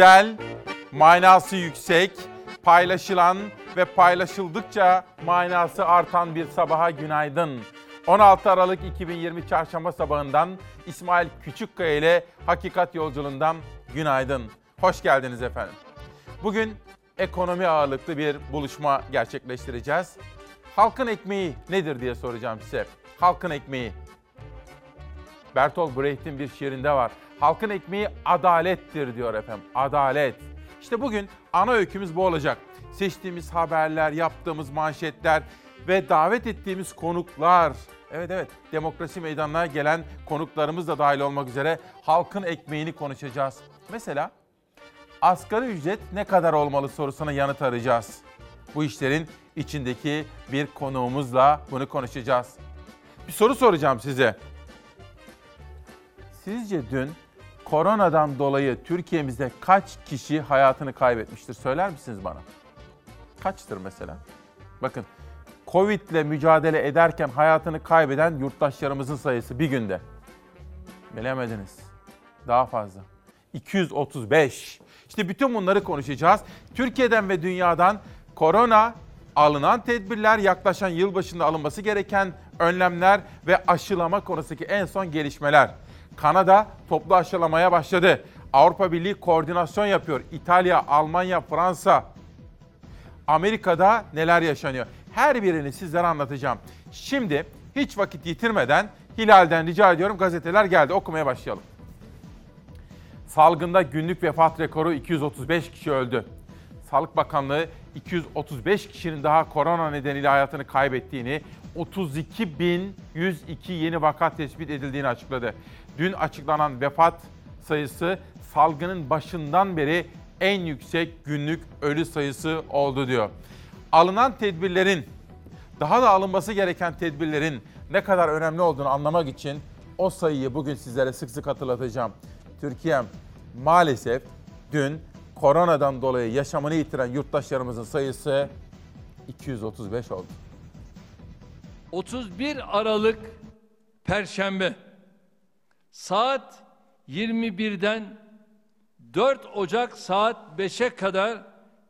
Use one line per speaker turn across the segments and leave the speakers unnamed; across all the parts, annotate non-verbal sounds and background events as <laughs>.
güzel, manası yüksek, paylaşılan ve paylaşıldıkça manası artan bir sabaha günaydın. 16 Aralık 2020 Çarşamba sabahından İsmail Küçükkaya ile Hakikat Yolculuğundan günaydın. Hoş geldiniz efendim. Bugün ekonomi ağırlıklı bir buluşma gerçekleştireceğiz. Halkın ekmeği nedir diye soracağım size. Halkın ekmeği. Bertolt Brecht'in bir şiirinde var. Halkın ekmeği adalettir diyor efendim. Adalet. İşte bugün ana öykümüz bu olacak. Seçtiğimiz haberler, yaptığımız manşetler ve davet ettiğimiz konuklar. Evet evet demokrasi meydanına gelen konuklarımız da dahil olmak üzere halkın ekmeğini konuşacağız. Mesela asgari ücret ne kadar olmalı sorusuna yanıt arayacağız. Bu işlerin içindeki bir konuğumuzla bunu konuşacağız. Bir soru soracağım size. Sizce dün koronadan dolayı Türkiye'mizde kaç kişi hayatını kaybetmiştir söyler misiniz bana? Kaçtır mesela? Bakın Covid ile mücadele ederken hayatını kaybeden yurttaşlarımızın sayısı bir günde. Bilemediniz. Daha fazla. 235. İşte bütün bunları konuşacağız. Türkiye'den ve dünyadan korona, alınan tedbirler, yaklaşan yılbaşında alınması gereken önlemler ve aşılama konusundaki en son gelişmeler. Kanada toplu aşılamaya başladı. Avrupa Birliği koordinasyon yapıyor. İtalya, Almanya, Fransa. Amerika'da neler yaşanıyor? Her birini sizlere anlatacağım. Şimdi hiç vakit yitirmeden Hilal'den rica ediyorum gazeteler geldi. Okumaya başlayalım. Salgında günlük vefat rekoru 235 kişi öldü. Sağlık Bakanlığı 235 kişinin daha korona nedeniyle hayatını kaybettiğini, 32.102 yeni vaka tespit edildiğini açıkladı. Dün açıklanan vefat sayısı salgının başından beri en yüksek günlük ölü sayısı oldu diyor. Alınan tedbirlerin, daha da alınması gereken tedbirlerin ne kadar önemli olduğunu anlamak için o sayıyı bugün sizlere sık sık hatırlatacağım. Türkiye maalesef dün koronadan dolayı yaşamını yitiren yurttaşlarımızın sayısı 235 oldu.
31 Aralık Perşembe saat 21'den 4 Ocak saat 5'e kadar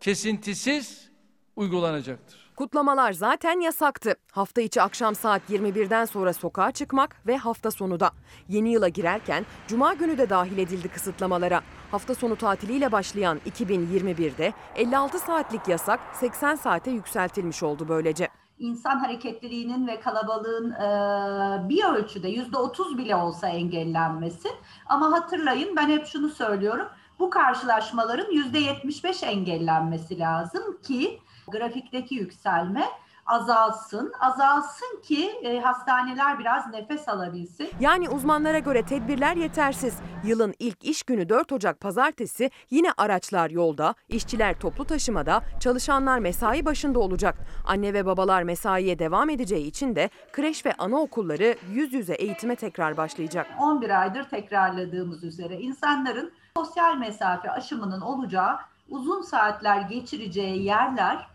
kesintisiz uygulanacaktır.
Kutlamalar zaten yasaktı. Hafta içi akşam saat 21'den sonra sokağa çıkmak ve hafta sonu da. Yeni yıla girerken cuma günü de dahil edildi kısıtlamalara. Hafta sonu tatiliyle başlayan 2021'de 56 saatlik yasak 80 saate yükseltilmiş oldu böylece
insan hareketliliğinin ve kalabalığın e, bir ölçüde yüzde otuz bile olsa engellenmesi. Ama hatırlayın ben hep şunu söylüyorum. Bu karşılaşmaların yüzde yetmiş beş engellenmesi lazım ki grafikteki yükselme azalsın. Azalsın ki e, hastaneler biraz nefes alabilsin.
Yani uzmanlara göre tedbirler yetersiz. Yılın ilk iş günü 4 Ocak pazartesi yine araçlar yolda, işçiler toplu taşımada, çalışanlar mesai başında olacak. Anne ve babalar mesaiye devam edeceği için de kreş ve anaokulları yüz yüze eğitime tekrar başlayacak.
11 aydır tekrarladığımız üzere insanların sosyal mesafe aşımının olacağı, uzun saatler geçireceği yerler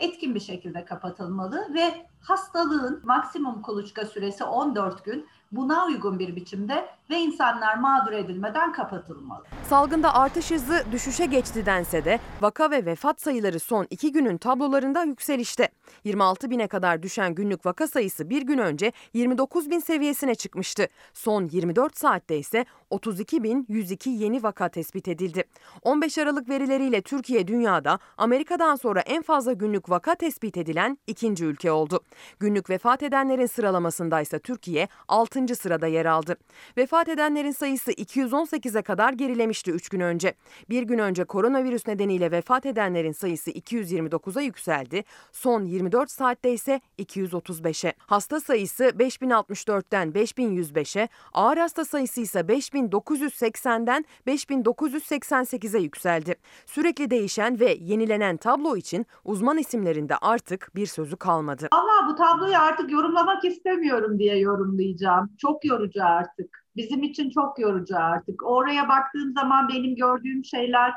etkin bir şekilde kapatılmalı ve hastalığın maksimum kuluçka süresi 14 gün buna uygun bir biçimde ve insanlar mağdur edilmeden kapatılmalı.
Salgında artış hızı düşüşe geçti dense de vaka ve vefat sayıları son iki günün tablolarında yükselişte. 26 bine kadar düşen günlük vaka sayısı bir gün önce 29 bin seviyesine çıkmıştı. Son 24 saatte ise 32 bin 102 yeni vaka tespit edildi. 15 Aralık verileriyle Türkiye dünyada Amerika'dan sonra en fazla günlük vaka tespit edilen ikinci ülke oldu. Günlük vefat edenlerin sıralamasında ise Türkiye 6. sırada yer aldı. Vefat edenlerin sayısı 218'e kadar gerilemişti 3 gün önce. Bir gün önce koronavirüs nedeniyle vefat edenlerin sayısı 229'a yükseldi. Son 24 saatte ise 235'e. Hasta sayısı 5064'ten 5105'e, ağır hasta sayısı ise 5980'den 5988'e yükseldi. Sürekli değişen ve yenilenen tablo için uzman isimlerinde artık bir sözü kalmadı.
Ama bu tabloyu artık yorumlamak istemiyorum diye yorumlayacağım. Çok yorucu artık. Bizim için çok yorucu artık. Oraya baktığım zaman benim gördüğüm şeyler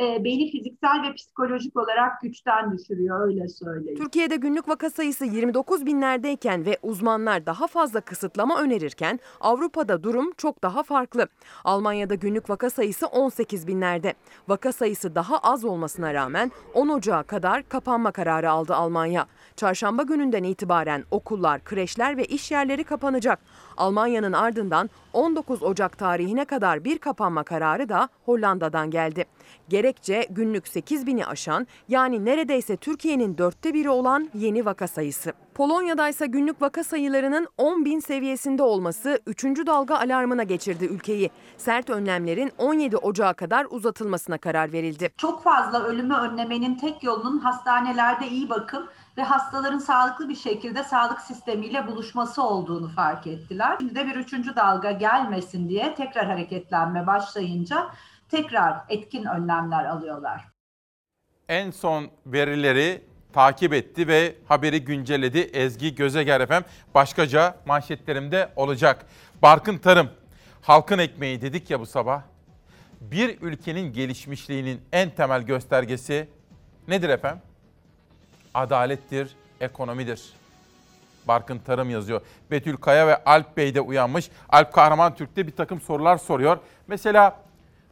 e, beni fiziksel ve psikolojik olarak güçten düşürüyor öyle söyleyeyim.
Türkiye'de günlük vaka sayısı 29 binlerdeyken ve uzmanlar daha fazla kısıtlama önerirken Avrupa'da durum çok daha farklı. Almanya'da günlük vaka sayısı 18 binlerde. Vaka sayısı daha az olmasına rağmen 10 Ocağı kadar kapanma kararı aldı Almanya. Çarşamba gününden itibaren okullar, kreşler ve iş yerleri kapanacak. Almanya'nın ardından 19 Ocak tarihine kadar bir kapanma kararı da Hollanda'dan geldi. Gerekçe günlük 8 bini aşan yani neredeyse Türkiye'nin dörtte biri olan yeni vaka sayısı. Polonya'da ise günlük vaka sayılarının 10 bin seviyesinde olması 3. dalga alarmına geçirdi ülkeyi. Sert önlemlerin 17 Ocağı kadar uzatılmasına karar verildi.
Çok fazla ölümü önlemenin tek yolunun hastanelerde iyi bakım ve hastaların sağlıklı bir şekilde sağlık sistemiyle buluşması olduğunu fark ettiler. Şimdi de bir üçüncü dalga gelmesin diye tekrar hareketlenme başlayınca tekrar etkin önlemler alıyorlar.
En son verileri takip etti ve haberi güncelledi Ezgi Gözeger efendim. Başkaca manşetlerimde olacak. Barkın Tarım, halkın ekmeği dedik ya bu sabah. Bir ülkenin gelişmişliğinin en temel göstergesi nedir efendim? Adalettir, ekonomidir. Barkın Tarım yazıyor. Betül Kaya ve Alp Bey de uyanmış. Alp Kahraman Türk'te bir takım sorular soruyor. Mesela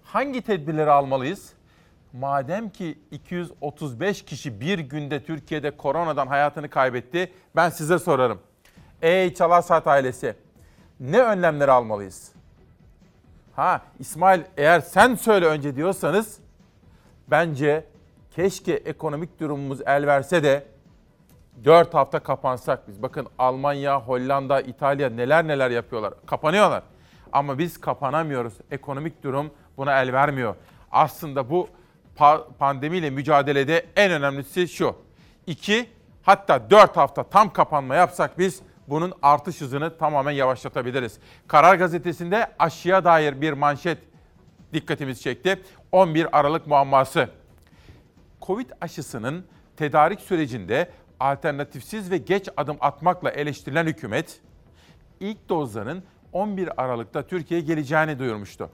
hangi tedbirleri almalıyız? Madem ki 235 kişi bir günde Türkiye'de koronadan hayatını kaybetti, ben size sorarım. Ey Çalarsat ailesi, ne önlemleri almalıyız? Ha İsmail eğer sen söyle önce diyorsanız, bence keşke ekonomik durumumuz el verse de 4 hafta kapansak biz. Bakın Almanya, Hollanda, İtalya neler neler yapıyorlar. Kapanıyorlar. Ama biz kapanamıyoruz. Ekonomik durum buna el vermiyor. Aslında bu pa- pandemiyle mücadelede en önemlisi şu. 2 hatta 4 hafta tam kapanma yapsak biz bunun artış hızını tamamen yavaşlatabiliriz. Karar gazetesinde aşıya dair bir manşet dikkatimizi çekti. 11 Aralık muamması. Covid aşısının tedarik sürecinde alternatifsiz ve geç adım atmakla eleştirilen hükümet, ilk dozların 11 Aralık'ta Türkiye'ye geleceğini duyurmuştu.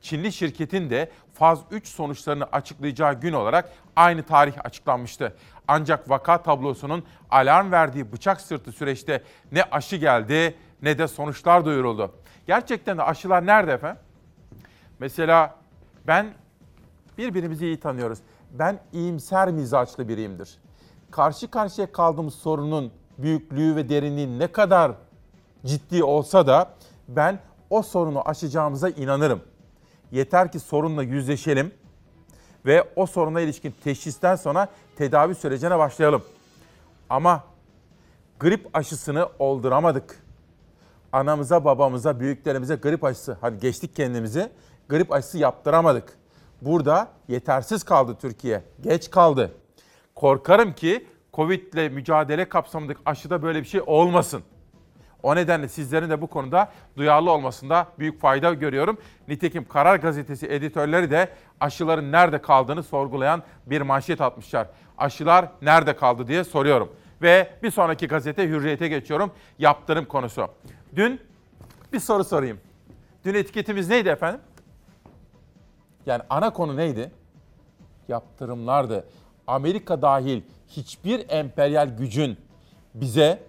Çinli şirketin de faz 3 sonuçlarını açıklayacağı gün olarak aynı tarih açıklanmıştı. Ancak vaka tablosunun alarm verdiği bıçak sırtı süreçte ne aşı geldi ne de sonuçlar duyuruldu. Gerçekten de aşılar nerede efendim? Mesela ben birbirimizi iyi tanıyoruz. Ben iyimser mizaçlı biriyimdir. Karşı karşıya kaldığımız sorunun büyüklüğü ve derinliği ne kadar ciddi olsa da ben o sorunu aşacağımıza inanırım. Yeter ki sorunla yüzleşelim ve o soruna ilişkin teşhisten sonra tedavi sürecine başlayalım. Ama grip aşısını olduramadık. Anamıza, babamıza, büyüklerimize grip aşısı, hadi geçtik kendimizi, grip aşısı yaptıramadık. Burada yetersiz kaldı Türkiye, geç kaldı. Korkarım ki Covid ile mücadele kapsamındaki aşıda böyle bir şey olmasın. O nedenle sizlerin de bu konuda duyarlı olmasında büyük fayda görüyorum. Nitekim Karar Gazetesi editörleri de aşıların nerede kaldığını sorgulayan bir manşet atmışlar. Aşılar nerede kaldı diye soruyorum. Ve bir sonraki gazete Hürriyet'e geçiyorum. Yaptırım konusu. Dün bir soru sorayım. Dün etiketimiz neydi efendim? Yani ana konu neydi? Yaptırımlardı. Amerika dahil hiçbir emperyal gücün bize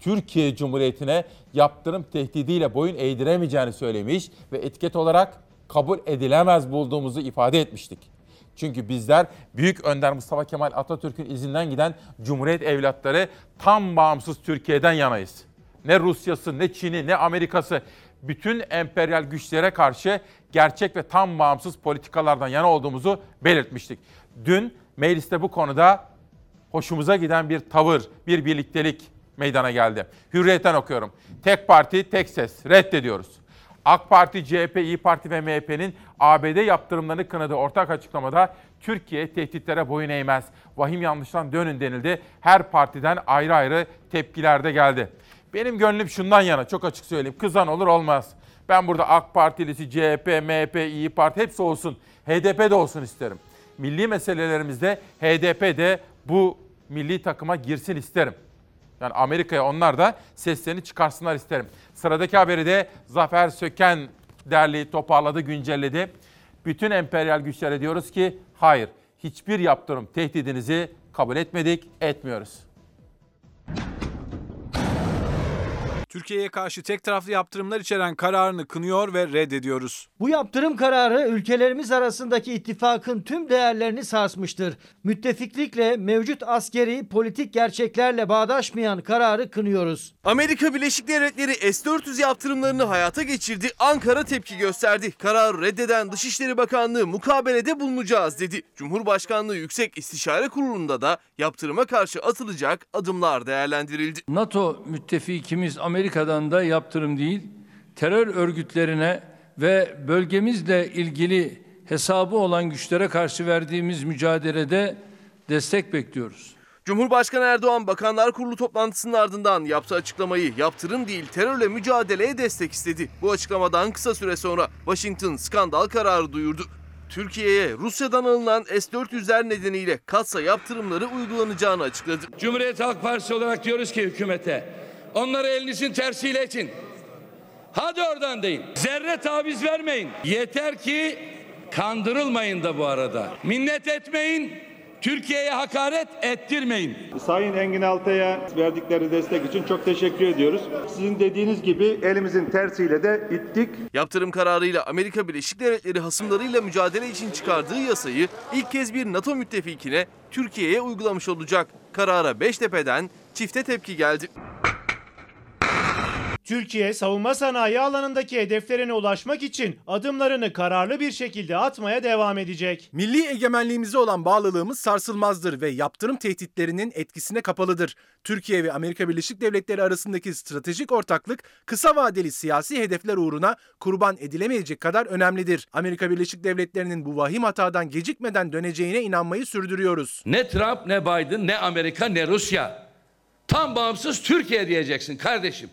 Türkiye Cumhuriyeti'ne yaptırım tehdidiyle boyun eğdiremeyeceğini söylemiş ve etiket olarak kabul edilemez bulduğumuzu ifade etmiştik. Çünkü bizler Büyük Önder Mustafa Kemal Atatürk'ün izinden giden Cumhuriyet evlatları tam bağımsız Türkiye'den yanayız. Ne Rusya'sı, ne Çin'i, ne Amerika'sı bütün emperyal güçlere karşı gerçek ve tam bağımsız politikalardan yana olduğumuzu belirtmiştik. Dün mecliste bu konuda hoşumuza giden bir tavır, bir birliktelik meydana geldi. Hürriyetten okuyorum. Tek parti, tek ses. Reddediyoruz. AK Parti, CHP, İyi Parti ve MHP'nin ABD yaptırımlarını kınadığı ortak açıklamada Türkiye tehditlere boyun eğmez. Vahim yanlıştan dönün denildi. Her partiden ayrı ayrı tepkiler de geldi. Benim gönlüm şundan yana çok açık söyleyeyim. Kızan olur olmaz. Ben burada AK Partilisi, CHP, MHP, İyi Parti hepsi olsun. HDP de olsun isterim. Milli meselelerimizde HDP de bu milli takıma girsin isterim. Yani Amerika'ya onlar da seslerini çıkarsınlar isterim. Sıradaki haberi de Zafer Söken derli, toparladı, güncelledi. Bütün emperyal güçlere diyoruz ki hayır, hiçbir yaptırım tehdidinizi kabul etmedik, etmiyoruz.
Türkiye'ye karşı tek taraflı yaptırımlar içeren kararını kınıyor ve reddediyoruz.
Bu yaptırım kararı ülkelerimiz arasındaki ittifakın tüm değerlerini sarsmıştır. Müttefiklikle mevcut askeri politik gerçeklerle bağdaşmayan kararı kınıyoruz.
Amerika Birleşik Devletleri S-400 yaptırımlarını hayata geçirdi. Ankara tepki gösterdi. Kararı reddeden Dışişleri Bakanlığı mukabelede bulunacağız dedi. Cumhurbaşkanlığı Yüksek İstişare Kurulu'nda da yaptırıma karşı atılacak adımlar değerlendirildi.
NATO müttefikimiz Amerika'dan da yaptırım değil, terör örgütlerine ve bölgemizle ilgili hesabı olan güçlere karşı verdiğimiz mücadelede destek bekliyoruz.
Cumhurbaşkanı Erdoğan Bakanlar Kurulu toplantısının ardından yaptığı açıklamayı yaptırım değil terörle mücadeleye destek istedi. Bu açıklamadan kısa süre sonra Washington skandal kararı duyurdu. Türkiye'ye Rusya'dan alınan S-400'ler nedeniyle katsa yaptırımları uygulanacağını açıkladı.
Cumhuriyet Halk Partisi olarak diyoruz ki hükümete, onları elinizin tersiyle itin. Hadi oradan deyin. Zerre taviz vermeyin. Yeter ki kandırılmayın da bu arada. Minnet etmeyin. Türkiye'ye hakaret ettirmeyin.
Sayın Engin Altay'a verdikleri destek için çok teşekkür ediyoruz. Sizin dediğiniz gibi elimizin tersiyle de ittik.
Yaptırım kararıyla Amerika Birleşik Devletleri hasımlarıyla mücadele için çıkardığı yasayı ilk kez bir NATO müttefikine Türkiye'ye uygulamış olacak. Karara Beştepe'den çifte tepki geldi.
Türkiye savunma sanayi alanındaki hedeflerine ulaşmak için adımlarını kararlı bir şekilde atmaya devam edecek.
Milli egemenliğimize olan bağlılığımız sarsılmazdır ve yaptırım tehditlerinin etkisine kapalıdır. Türkiye ve Amerika Birleşik Devletleri arasındaki stratejik ortaklık kısa vadeli siyasi hedefler uğruna kurban edilemeyecek kadar önemlidir. Amerika Birleşik Devletleri'nin bu vahim hatadan gecikmeden döneceğine inanmayı sürdürüyoruz.
Ne Trump, ne Biden, ne Amerika, ne Rusya. Tam bağımsız Türkiye diyeceksin kardeşim.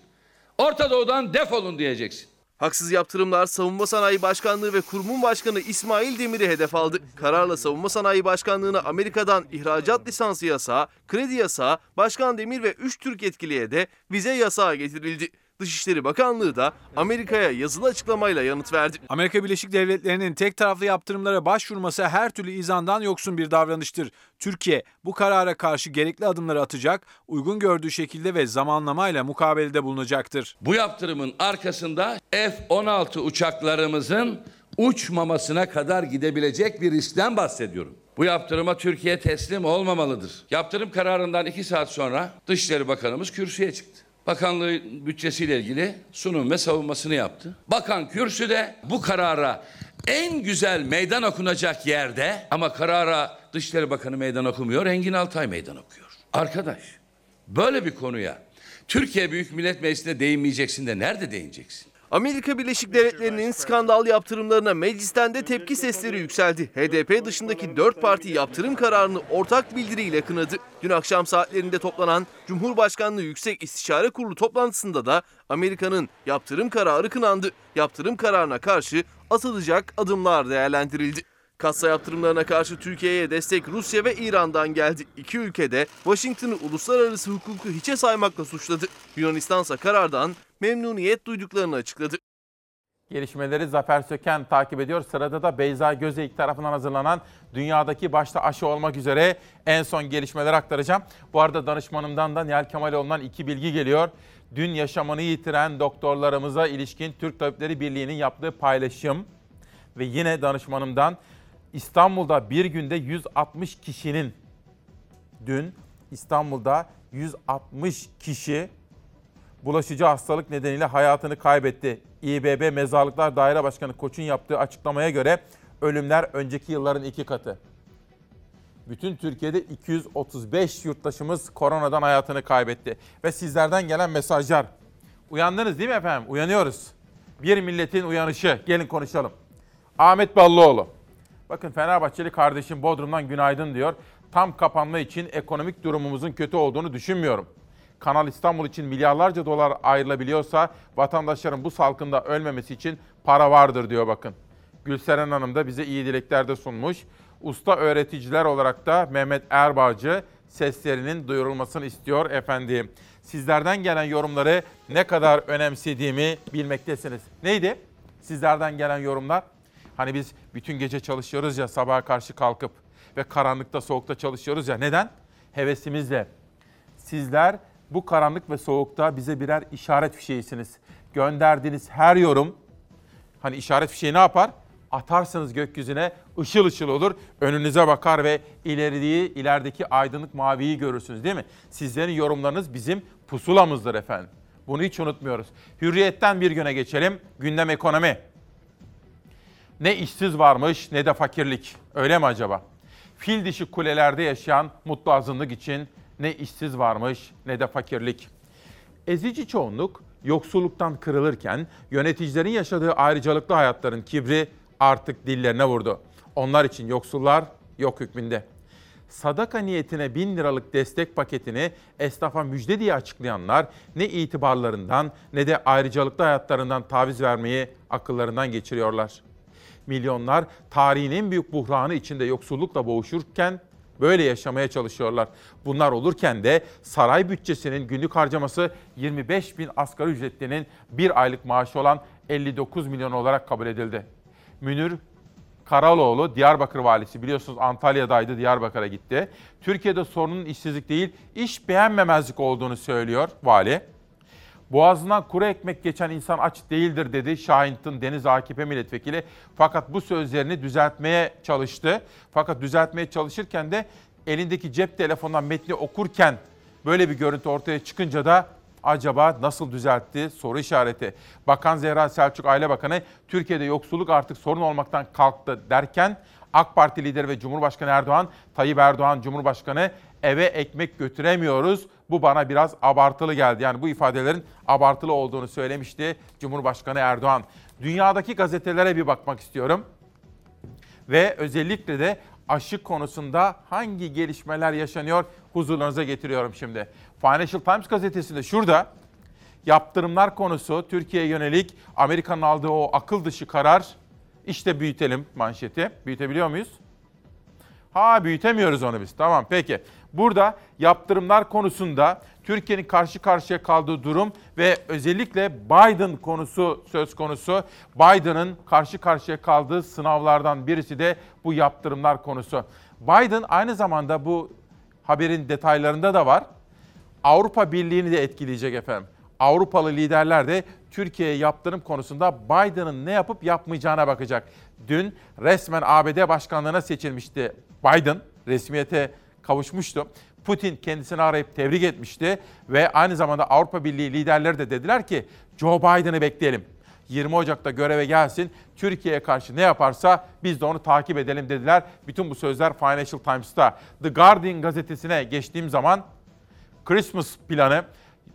Orta Doğu'dan defolun diyeceksin.
Haksız yaptırımlar Savunma Sanayi Başkanlığı ve kurumun başkanı İsmail Demir'i hedef aldı. Kararla Savunma Sanayi Başkanlığı'na Amerika'dan ihracat lisansı yasağı, kredi yasağı, Başkan Demir ve 3 Türk yetkiliye de vize yasağı getirildi. Dışişleri Bakanlığı da Amerika'ya yazılı açıklamayla yanıt verdi.
Amerika Birleşik Devletleri'nin tek taraflı yaptırımlara başvurması her türlü izandan yoksun bir davranıştır. Türkiye bu karara karşı gerekli adımları atacak, uygun gördüğü şekilde ve zamanlamayla mukabelede bulunacaktır.
Bu yaptırımın arkasında F-16 uçaklarımızın uçmamasına kadar gidebilecek bir riskten bahsediyorum. Bu yaptırıma Türkiye teslim olmamalıdır. Yaptırım kararından iki saat sonra Dışişleri Bakanımız kürsüye çıktı. Bakanlığın bütçesiyle ilgili sunum ve savunmasını yaptı. Bakan kürsüde bu karara en güzel meydan okunacak yerde ama karara Dışişleri Bakanı meydan okumuyor, Engin Altay meydan okuyor. Arkadaş, böyle bir konuya Türkiye Büyük Millet Meclisi'nde değinmeyeceksin de nerede değineceksin?
Amerika Birleşik Devletleri'nin skandal yaptırımlarına meclisten de tepki sesleri yükseldi. HDP dışındaki 4 parti yaptırım kararını ortak bildiriyle kınadı. Dün akşam saatlerinde toplanan Cumhurbaşkanlığı Yüksek İstişare Kurulu toplantısında da Amerika'nın yaptırım kararı kınandı. Yaptırım kararına karşı atılacak adımlar değerlendirildi. Kassa yaptırımlarına karşı Türkiye'ye destek Rusya ve İran'dan geldi. İki ülkede Washington'ı uluslararası hukuku hiçe saymakla suçladı. Yunanistan ise karardan memnuniyet duyduklarını açıkladı.
Gelişmeleri Zafer Söken takip ediyor. Sırada da Beyza Gözeyik tarafından hazırlanan dünyadaki başta aşı olmak üzere en son gelişmeleri aktaracağım. Bu arada danışmanımdan da Nihal Kemaloğlu'ndan iki bilgi geliyor. Dün yaşamını yitiren doktorlarımıza ilişkin Türk Tabipleri Birliği'nin yaptığı paylaşım ve yine danışmanımdan İstanbul'da bir günde 160 kişinin dün İstanbul'da 160 kişi bulaşıcı hastalık nedeniyle hayatını kaybetti. İBB Mezarlıklar Daire Başkanı Koç'un yaptığı açıklamaya göre ölümler önceki yılların iki katı. Bütün Türkiye'de 235 yurttaşımız koronadan hayatını kaybetti. Ve sizlerden gelen mesajlar. Uyandınız değil mi efendim? Uyanıyoruz. Bir milletin uyanışı. Gelin konuşalım. Ahmet Ballıoğlu. Bakın Fenerbahçeli kardeşim Bodrum'dan günaydın diyor. Tam kapanma için ekonomik durumumuzun kötü olduğunu düşünmüyorum. Kanal İstanbul için milyarlarca dolar ayrılabiliyorsa vatandaşların bu salkında ölmemesi için para vardır diyor bakın. Gülseren Hanım da bize iyi dileklerde sunmuş. Usta öğreticiler olarak da Mehmet Erbağcı seslerinin duyurulmasını istiyor efendim. Sizlerden gelen yorumları ne kadar önemsediğimi bilmektesiniz. Neydi sizlerden gelen yorumlar? Hani biz bütün gece çalışıyoruz ya sabaha karşı kalkıp ve karanlıkta soğukta çalışıyoruz ya. Neden? Hevesimizle. Sizler bu karanlık ve soğukta bize birer işaret fişeğisiniz. Gönderdiğiniz her yorum hani işaret fişeği ne yapar? Atarsınız gökyüzüne ışıl ışıl olur. Önünüze bakar ve ileriyi, ilerideki aydınlık maviyi görürsünüz değil mi? Sizlerin yorumlarınız bizim pusulamızdır efendim. Bunu hiç unutmuyoruz. Hürriyetten bir güne geçelim. Gündem ekonomi. Ne işsiz varmış ne de fakirlik. Öyle mi acaba? Fil dişi kulelerde yaşayan mutlu azınlık için ne işsiz varmış ne de fakirlik. Ezici çoğunluk yoksulluktan kırılırken yöneticilerin yaşadığı ayrıcalıklı hayatların kibri artık dillerine vurdu. Onlar için yoksullar yok hükmünde. Sadaka niyetine bin liralık destek paketini esnafa müjde diye açıklayanlar ne itibarlarından ne de ayrıcalıklı hayatlarından taviz vermeyi akıllarından geçiriyorlar. Milyonlar tarihin en büyük buhranı içinde yoksullukla boğuşurken böyle yaşamaya çalışıyorlar. Bunlar olurken de saray bütçesinin günlük harcaması 25 bin asgari ücretlinin bir aylık maaşı olan 59 milyon olarak kabul edildi. Münir Karaloğlu Diyarbakır valisi biliyorsunuz Antalya'daydı Diyarbakır'a gitti. Türkiye'de sorunun işsizlik değil iş beğenmemezlik olduğunu söylüyor vali. Boğazından kuru ekmek geçen insan aç değildir dedi Şahint'in Deniz AKP milletvekili. Fakat bu sözlerini düzeltmeye çalıştı. Fakat düzeltmeye çalışırken de elindeki cep telefonundan metni okurken böyle bir görüntü ortaya çıkınca da acaba nasıl düzeltti soru işareti. Bakan Zehra Selçuk Aile Bakanı Türkiye'de yoksulluk artık sorun olmaktan kalktı derken AK Parti lideri ve Cumhurbaşkanı Erdoğan, Tayyip Erdoğan Cumhurbaşkanı eve ekmek götüremiyoruz. Bu bana biraz abartılı geldi. Yani bu ifadelerin abartılı olduğunu söylemişti Cumhurbaşkanı Erdoğan. Dünyadaki gazetelere bir bakmak istiyorum. Ve özellikle de aşı konusunda hangi gelişmeler yaşanıyor huzurlarınıza getiriyorum şimdi. Financial Times gazetesinde şurada yaptırımlar konusu Türkiye'ye yönelik Amerika'nın aldığı o akıl dışı karar işte büyütelim manşeti. Büyütebiliyor muyuz? Ha büyütemiyoruz onu biz. Tamam peki. Burada yaptırımlar konusunda Türkiye'nin karşı karşıya kaldığı durum ve özellikle Biden konusu söz konusu. Biden'ın karşı karşıya kaldığı sınavlardan birisi de bu yaptırımlar konusu. Biden aynı zamanda bu haberin detaylarında da var. Avrupa Birliği'ni de etkileyecek efendim. Avrupalı liderler de Türkiye'ye yaptırım konusunda Biden'ın ne yapıp yapmayacağına bakacak. Dün resmen ABD başkanlığına seçilmişti Biden, resmiyete kavuşmuştu. Putin kendisini arayıp tebrik etmişti ve aynı zamanda Avrupa Birliği liderleri de dediler ki Joe Biden'ı bekleyelim. 20 Ocak'ta göreve gelsin. Türkiye'ye karşı ne yaparsa biz de onu takip edelim dediler. Bütün bu sözler Financial Times'ta. The Guardian gazetesine geçtiğim zaman Christmas planı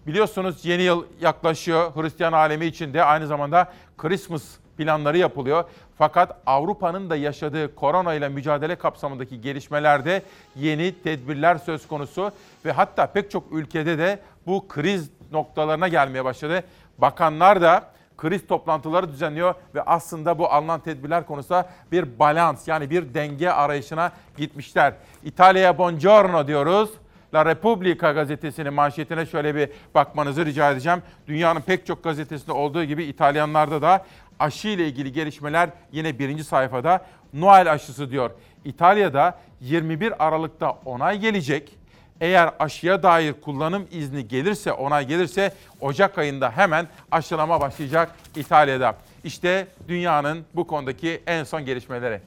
biliyorsunuz yeni yıl yaklaşıyor. Hristiyan alemi için de aynı zamanda Christmas planları yapılıyor. Fakat Avrupa'nın da yaşadığı korona ile mücadele kapsamındaki gelişmelerde yeni tedbirler söz konusu ve hatta pek çok ülkede de bu kriz noktalarına gelmeye başladı. Bakanlar da kriz toplantıları düzenliyor ve aslında bu alınan tedbirler konusunda bir balans yani bir denge arayışına gitmişler. İtalya'ya buongiorno diyoruz. La Repubblica gazetesinin manşetine şöyle bir bakmanızı rica edeceğim. Dünyanın pek çok gazetesinde olduğu gibi İtalyanlarda da aşı ile ilgili gelişmeler yine birinci sayfada. Noel aşısı diyor. İtalya'da 21 Aralık'ta onay gelecek. Eğer aşıya dair kullanım izni gelirse, onay gelirse Ocak ayında hemen aşılama başlayacak İtalya'da. İşte dünyanın bu konudaki en son gelişmeleri.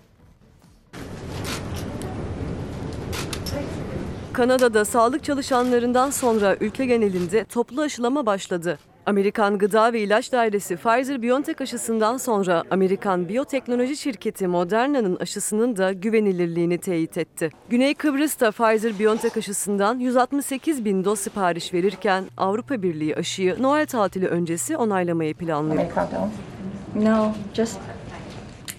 Kanada'da sağlık çalışanlarından sonra ülke genelinde toplu aşılama başladı. Amerikan Gıda ve İlaç Dairesi Pfizer-BioNTech aşısından sonra Amerikan biyoteknoloji şirketi Moderna'nın aşısının da güvenilirliğini teyit etti. Güney Kıbrıs'ta Pfizer-BioNTech aşısından 168 bin doz sipariş verirken Avrupa Birliği aşıyı Noel tatili öncesi onaylamayı planlıyor.
No, just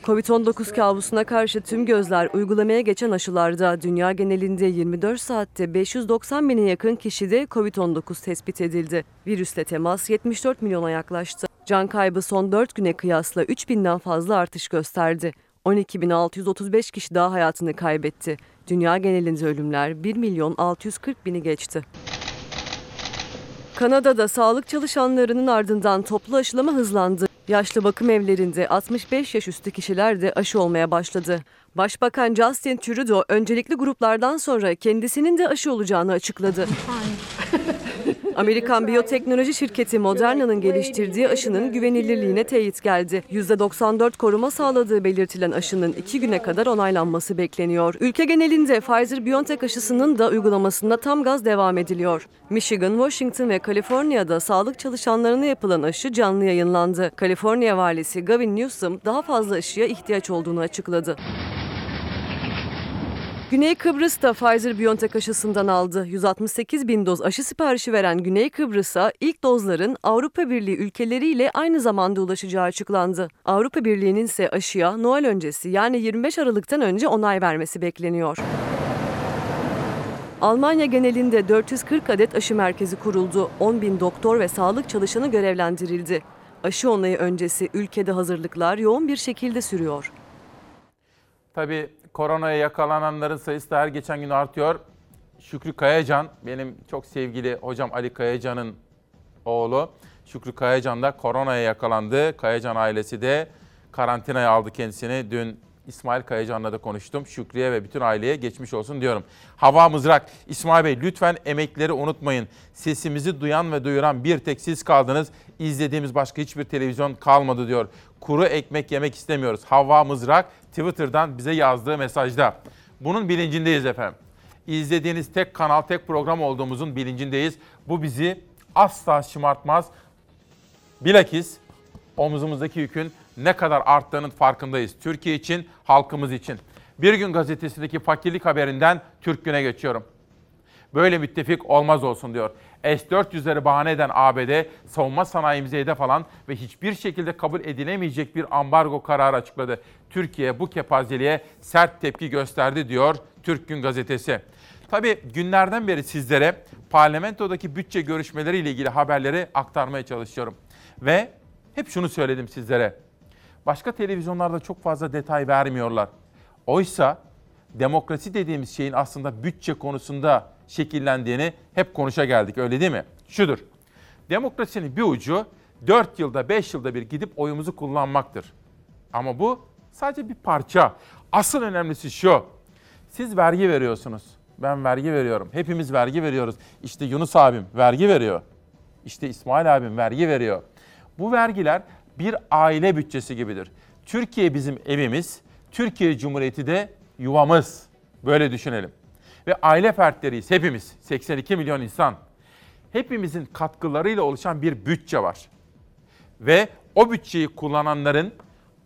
Covid-19 kabusuna karşı tüm gözler uygulamaya geçen aşılarda dünya genelinde 24 saatte 590 bine yakın kişide Covid-19 tespit edildi. Virüsle temas 74 milyona yaklaştı. Can kaybı son 4 güne kıyasla 3000'den fazla artış gösterdi. 12.635 kişi daha hayatını kaybetti. Dünya genelinde ölümler 1 milyon 640 bini geçti. Kanada'da sağlık çalışanlarının ardından toplu aşılama hızlandı. Yaşlı bakım evlerinde 65 yaş üstü kişiler de aşı olmaya başladı. Başbakan Justin Trudeau öncelikli gruplardan sonra kendisinin de aşı olacağını açıkladı. <laughs> Amerikan biyoteknoloji şirketi Moderna'nın geliştirdiği aşının güvenilirliğine teyit geldi. %94 koruma sağladığı belirtilen aşının iki güne kadar onaylanması bekleniyor. Ülke genelinde Pfizer-BioNTech aşısının da uygulamasında tam gaz devam ediliyor. Michigan, Washington ve Kaliforniya'da sağlık çalışanlarına yapılan aşı canlı yayınlandı. Kaliforniya valisi Gavin Newsom daha fazla aşıya ihtiyaç olduğunu açıkladı. Güney Kıbrıs da Pfizer-BioNTech aşısından aldı. 168 bin doz aşı siparişi veren Güney Kıbrıs'a ilk dozların Avrupa Birliği ülkeleriyle aynı zamanda ulaşacağı açıklandı. Avrupa Birliği'nin ise aşıya Noel öncesi yani 25 Aralık'tan önce onay vermesi bekleniyor. Almanya genelinde 440 adet aşı merkezi kuruldu. 10 bin doktor ve sağlık çalışanı görevlendirildi. Aşı onayı öncesi ülkede hazırlıklar yoğun bir şekilde sürüyor.
Tabii koronaya yakalananların sayısı da her geçen gün artıyor. Şükrü Kayacan, benim çok sevgili hocam Ali Kayacan'ın oğlu. Şükrü Kayacan da koronaya yakalandı. Kayacan ailesi de karantinaya aldı kendisini. Dün İsmail Kayacan'la da konuştum. Şükrü'ye ve bütün aileye geçmiş olsun diyorum. Hava Mızrak, İsmail Bey lütfen emekleri unutmayın. Sesimizi duyan ve duyuran bir tek siz kaldınız. İzlediğimiz başka hiçbir televizyon kalmadı diyor. Kuru ekmek yemek istemiyoruz. Hava Mızrak Twitter'dan bize yazdığı mesajda. Bunun bilincindeyiz efendim. İzlediğiniz tek kanal, tek program olduğumuzun bilincindeyiz. Bu bizi asla şımartmaz. Bilakis omuzumuzdaki yükün ne kadar arttığının farkındayız. Türkiye için, halkımız için. Bir gün gazetesindeki fakirlik haberinden Türk Gün'e geçiyorum. Böyle müttefik olmaz olsun diyor. S-400'leri bahane eden ABD savunma sanayimize hedef alan ve hiçbir şekilde kabul edilemeyecek bir ambargo kararı açıkladı. Türkiye bu kepazeliğe sert tepki gösterdi diyor Türk Gün gazetesi. Tabii günlerden beri sizlere parlamentodaki bütçe görüşmeleriyle ilgili haberleri aktarmaya çalışıyorum. Ve hep şunu söyledim sizlere. Başka televizyonlarda çok fazla detay vermiyorlar. Oysa demokrasi dediğimiz şeyin aslında bütçe konusunda şekillendiğini hep konuşa geldik öyle değil mi? Şudur. Demokrasinin bir ucu 4 yılda 5 yılda bir gidip oyumuzu kullanmaktır. Ama bu sadece bir parça. Asıl önemlisi şu. Siz vergi veriyorsunuz. Ben vergi veriyorum. Hepimiz vergi veriyoruz. İşte Yunus abim vergi veriyor. İşte İsmail abim vergi veriyor. Bu vergiler bir aile bütçesi gibidir. Türkiye bizim evimiz, Türkiye Cumhuriyeti de yuvamız. Böyle düşünelim. Ve aile fertleriyiz hepimiz. 82 milyon insan. Hepimizin katkılarıyla oluşan bir bütçe var. Ve o bütçeyi kullananların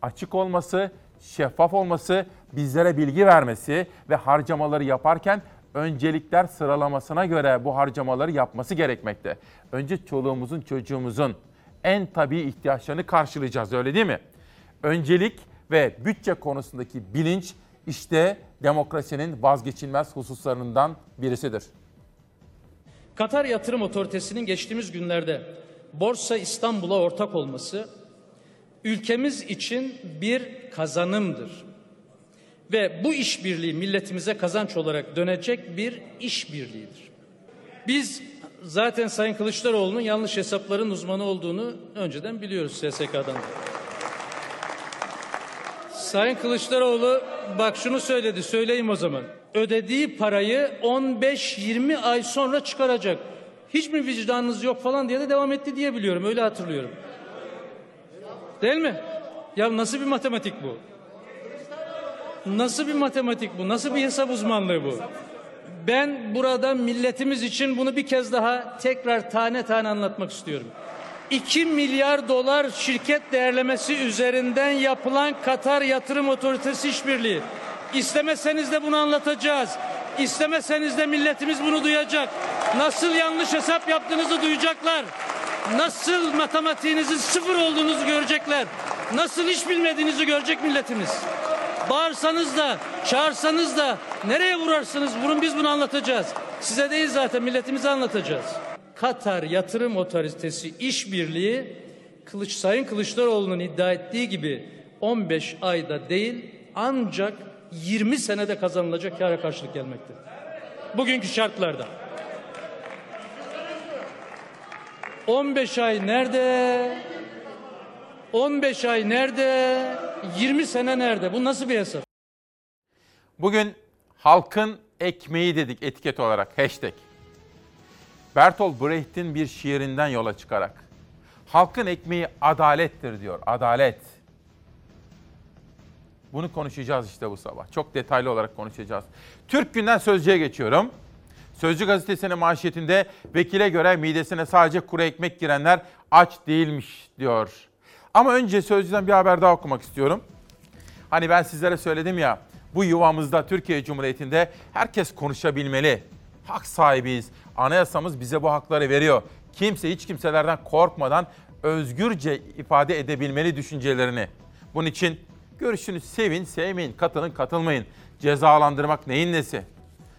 açık olması, şeffaf olması, bizlere bilgi vermesi ve harcamaları yaparken öncelikler sıralamasına göre bu harcamaları yapması gerekmekte. Önce çoluğumuzun, çocuğumuzun en tabii ihtiyaçlarını karşılayacağız öyle değil mi? Öncelik ve bütçe konusundaki bilinç işte demokrasinin vazgeçilmez hususlarından birisidir.
Katar Yatırım Otoritesi'nin geçtiğimiz günlerde Borsa İstanbul'a ortak olması ülkemiz için bir kazanımdır. Ve bu işbirliği milletimize kazanç olarak dönecek bir işbirliğidir. Biz zaten Sayın Kılıçdaroğlu'nun yanlış hesapların uzmanı olduğunu önceden biliyoruz SSK'dan. Sayın Kılıçdaroğlu bak şunu söyledi söyleyeyim o zaman. Ödediği parayı 15-20 ay sonra çıkaracak. Hiç mi vicdanınız yok falan diye de devam etti diye biliyorum. Öyle hatırlıyorum. Değil mi? Ya nasıl bir matematik bu? Nasıl bir matematik bu? Nasıl bir hesap uzmanlığı bu? Ben burada milletimiz için bunu bir kez daha tekrar tane tane anlatmak istiyorum. 2 milyar dolar şirket değerlemesi üzerinden yapılan Katar Yatırım Otoritesi işbirliği. İstemeseniz de bunu anlatacağız. İstemeseniz de milletimiz bunu duyacak. Nasıl yanlış hesap yaptığınızı duyacaklar. Nasıl matematiğinizin sıfır olduğunuzu görecekler. Nasıl iş bilmediğinizi görecek milletimiz. Bağırsanız da, çağırsanız da, nereye vurarsınız vurun biz bunu anlatacağız. Size değil zaten milletimize anlatacağız. Katar Yatırım Otoritesi işbirliği Kılıç Sayın Kılıçdaroğlu'nun iddia ettiği gibi 15 ayda değil ancak 20 senede kazanılacak kâra karşılık gelmekte. Bugünkü şartlarda. 15 ay nerede? 15 ay nerede? 20 sene nerede? Bu nasıl bir hesap?
Bugün halkın ekmeği dedik etiket olarak hashtag. Bertolt Brecht'in bir şiirinden yola çıkarak halkın ekmeği adalettir diyor. Adalet. Bunu konuşacağız işte bu sabah. Çok detaylı olarak konuşacağız. Türk Günden Sözcü'ye geçiyorum. Sözcü gazetesinin manşetinde vekile göre midesine sadece kuru ekmek girenler aç değilmiş diyor. Ama önce Sözcü'den bir haber daha okumak istiyorum. Hani ben sizlere söyledim ya bu yuvamızda Türkiye Cumhuriyeti'nde herkes konuşabilmeli. Hak sahibiyiz. Anayasamız bize bu hakları veriyor. Kimse hiç kimselerden korkmadan özgürce ifade edebilmeli düşüncelerini. Bunun için görüşünü sevin, sevmeyin, katılın, katılmayın. Cezalandırmak neyin nesi?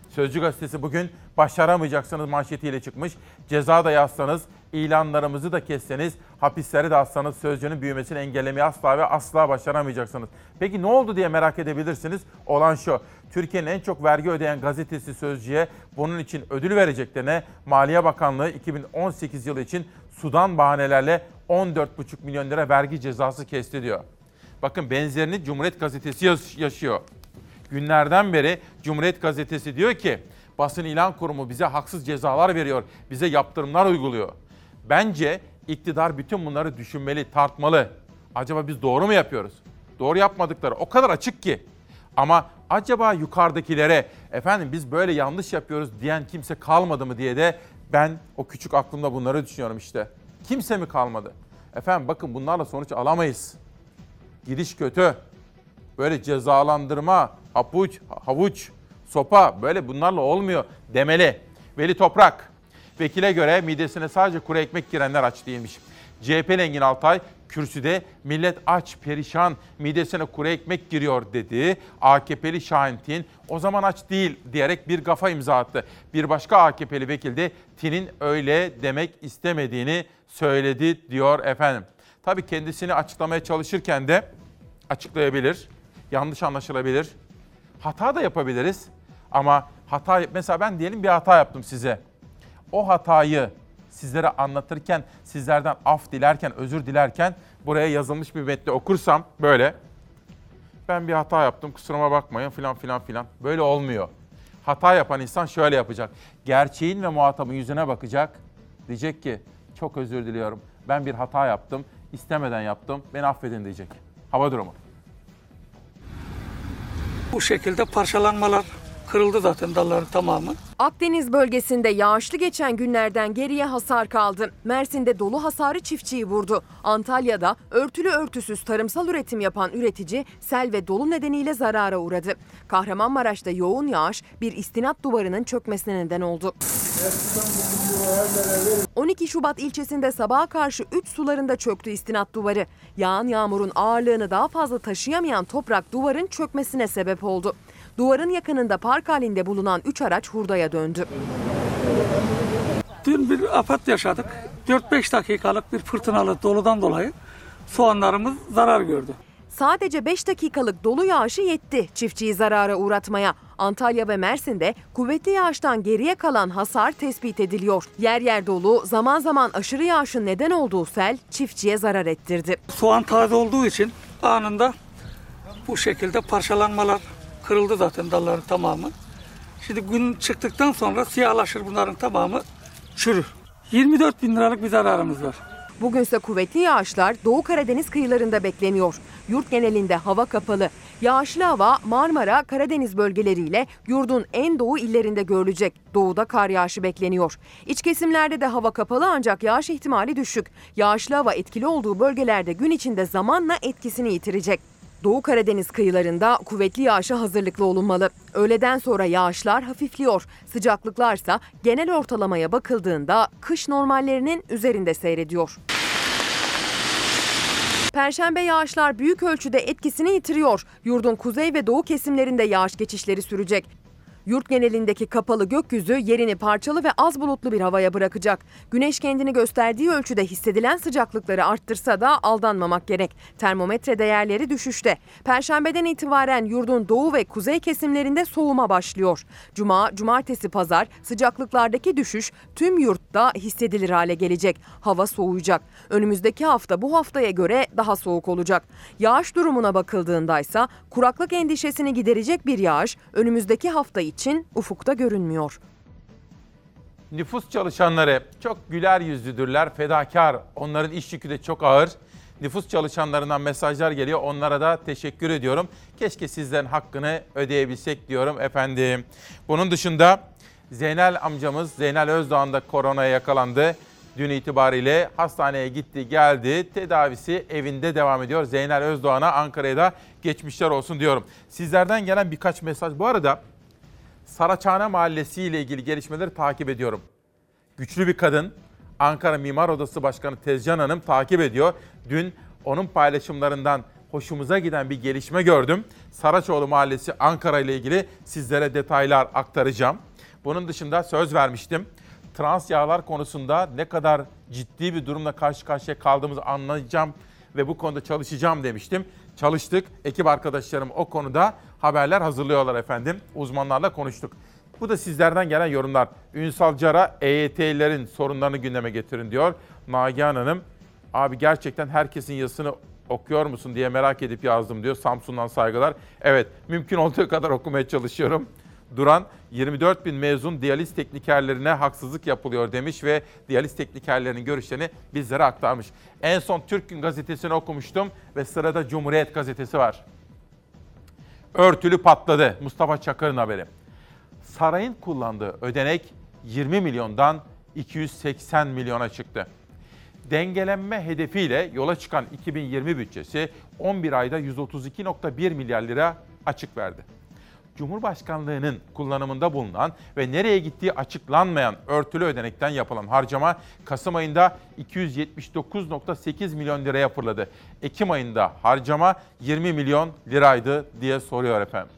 Sözcü gazetesi bugün başaramayacaksınız manşetiyle çıkmış. Ceza da yazsanız, ilanlarımızı da kesseniz, hapisleri de atsanız sözcünün büyümesini engellemeyi asla ve asla başaramayacaksınız. Peki ne oldu diye merak edebilirsiniz. Olan şu, Türkiye'nin en çok vergi ödeyen gazetesi Sözcü'ye bunun için ödül vereceklerine Maliye Bakanlığı 2018 yılı için sudan bahanelerle 14,5 milyon lira vergi cezası kesti diyor. Bakın benzerini Cumhuriyet Gazetesi yaş- yaşıyor günlerden beri Cumhuriyet Gazetesi diyor ki basın ilan kurumu bize haksız cezalar veriyor, bize yaptırımlar uyguluyor. Bence iktidar bütün bunları düşünmeli, tartmalı. Acaba biz doğru mu yapıyoruz? Doğru yapmadıkları o kadar açık ki. Ama acaba yukarıdakilere efendim biz böyle yanlış yapıyoruz diyen kimse kalmadı mı diye de ben o küçük aklımda bunları düşünüyorum işte. Kimse mi kalmadı? Efendim bakın bunlarla sonuç alamayız. Gidiş kötü böyle cezalandırma, hapuç, havuç, sopa böyle bunlarla olmuyor demeli. Veli Toprak, vekile göre midesine sadece kuru ekmek girenler aç değilmiş. CHP'li Engin Altay, kürsüde millet aç, perişan, midesine kuru ekmek giriyor dedi. AKP'li Şahin Tin, o zaman aç değil diyerek bir gafa imza attı. Bir başka AKP'li vekil de Tin'in öyle demek istemediğini söyledi diyor efendim. Tabii kendisini açıklamaya çalışırken de açıklayabilir yanlış anlaşılabilir. Hata da yapabiliriz. Ama hata mesela ben diyelim bir hata yaptım size. O hatayı sizlere anlatırken, sizlerden af dilerken, özür dilerken buraya yazılmış bir metni okursam böyle ben bir hata yaptım kusuruma bakmayın filan filan filan. Böyle olmuyor. Hata yapan insan şöyle yapacak. Gerçeğin ve muhatabın yüzüne bakacak. Diyecek ki çok özür diliyorum. Ben bir hata yaptım. istemeden yaptım. Beni affedin diyecek. Hava durumu.
Bu şekilde parçalanmalar kırıldı zaten dalların tamamı.
Akdeniz bölgesinde yağışlı geçen günlerden geriye hasar kaldı. Mersin'de dolu hasarı çiftçiyi vurdu. Antalya'da örtülü örtüsüz tarımsal üretim yapan üretici sel ve dolu nedeniyle zarara uğradı. Kahramanmaraş'ta yoğun yağış bir istinat duvarının çökmesine neden oldu. 12 Şubat ilçesinde sabaha karşı 3 sularında çöktü istinat duvarı. Yağan yağmurun ağırlığını daha fazla taşıyamayan toprak duvarın çökmesine sebep oldu. Duvarın yakınında park halinde bulunan 3 araç hurdaya döndü.
Dün bir afet yaşadık. 4-5 dakikalık bir fırtınalı doludan dolayı soğanlarımız zarar gördü.
Sadece 5 dakikalık dolu yağışı yetti çiftçiyi zarara uğratmaya. Antalya ve Mersin'de kuvvetli yağıştan geriye kalan hasar tespit ediliyor. Yer yer dolu, zaman zaman aşırı yağışın neden olduğu sel çiftçiye zarar ettirdi.
Soğan taze olduğu için anında bu şekilde parçalanmalar kırıldı zaten dalların tamamı. Şimdi gün çıktıktan sonra siyahlaşır bunların tamamı çürür. 24 bin liralık bir zararımız var.
Bugünse kuvvetli yağışlar Doğu Karadeniz kıyılarında bekleniyor. Yurt genelinde hava kapalı. Yağışlı hava Marmara, Karadeniz bölgeleriyle yurdun en doğu illerinde görülecek. Doğuda kar yağışı bekleniyor. İç kesimlerde de hava kapalı ancak yağış ihtimali düşük. Yağışlı hava etkili olduğu bölgelerde gün içinde zamanla etkisini yitirecek. Doğu Karadeniz kıyılarında kuvvetli yağışa hazırlıklı olunmalı. Öğleden sonra yağışlar hafifliyor. Sıcaklıklarsa genel ortalamaya bakıldığında kış normallerinin üzerinde seyrediyor. Perşembe yağışlar büyük ölçüde etkisini yitiriyor. Yurdun kuzey ve doğu kesimlerinde yağış geçişleri sürecek. Yurt genelindeki kapalı gökyüzü yerini parçalı ve az bulutlu bir havaya bırakacak. Güneş kendini gösterdiği ölçüde hissedilen sıcaklıkları arttırsa da aldanmamak gerek. Termometre değerleri düşüşte. Perşembeden itibaren yurdun doğu ve kuzey kesimlerinde soğuma başlıyor. Cuma, cumartesi, pazar sıcaklıklardaki düşüş tüm yurtta hissedilir hale gelecek. Hava soğuyacak. Önümüzdeki hafta bu haftaya göre daha soğuk olacak. Yağış durumuna bakıldığında ise kuraklık endişesini giderecek bir yağış önümüzdeki hafta için ufukta görünmüyor.
Nüfus çalışanları çok güler yüzlüdürler, fedakar. Onların iş yükü de çok ağır. Nüfus çalışanlarından mesajlar geliyor. Onlara da teşekkür ediyorum. Keşke sizlerin hakkını ödeyebilsek diyorum efendim. Bunun dışında Zeynel amcamız Zeynel Özdağ'ın da koronaya yakalandı. Dün itibariyle hastaneye gitti geldi. Tedavisi evinde devam ediyor. Zeynel Özdoğan'a Ankara'ya da geçmişler olsun diyorum. Sizlerden gelen birkaç mesaj. Bu arada Saraçhane Mahallesi ile ilgili gelişmeleri takip ediyorum. Güçlü bir kadın, Ankara Mimar Odası Başkanı Tezcan Hanım takip ediyor. Dün onun paylaşımlarından hoşumuza giden bir gelişme gördüm. Saraçoğlu Mahallesi Ankara ile ilgili sizlere detaylar aktaracağım. Bunun dışında söz vermiştim. Trans yağlar konusunda ne kadar ciddi bir durumla karşı karşıya kaldığımızı anlayacağım ve bu konuda çalışacağım demiştim. Çalıştık. Ekip arkadaşlarım o konuda haberler hazırlıyorlar efendim. Uzmanlarla konuştuk. Bu da sizlerden gelen yorumlar. Ünsal Cara EYT'lilerin sorunlarını gündeme getirin diyor. Nagihan Hanım, abi gerçekten herkesin yazısını okuyor musun diye merak edip yazdım diyor. Samsun'dan saygılar. Evet, mümkün olduğu kadar okumaya çalışıyorum. Duran 24 bin mezun diyaliz teknikerlerine haksızlık yapılıyor demiş ve diyaliz teknikerlerinin görüşlerini bizlere aktarmış. En son Türk Gün gazetesini okumuştum ve sırada Cumhuriyet gazetesi var. Örtülü patladı. Mustafa Çakır'ın haberi. Sarayın kullandığı ödenek 20 milyondan 280 milyona çıktı. Dengelenme hedefiyle yola çıkan 2020 bütçesi 11 ayda 132.1 milyar lira açık verdi. Cumhurbaşkanlığının kullanımında bulunan ve nereye gittiği açıklanmayan örtülü ödenekten yapılan harcama Kasım ayında 279.8 milyon liraya fırladı. Ekim ayında harcama 20 milyon liraydı diye soruyor efendim.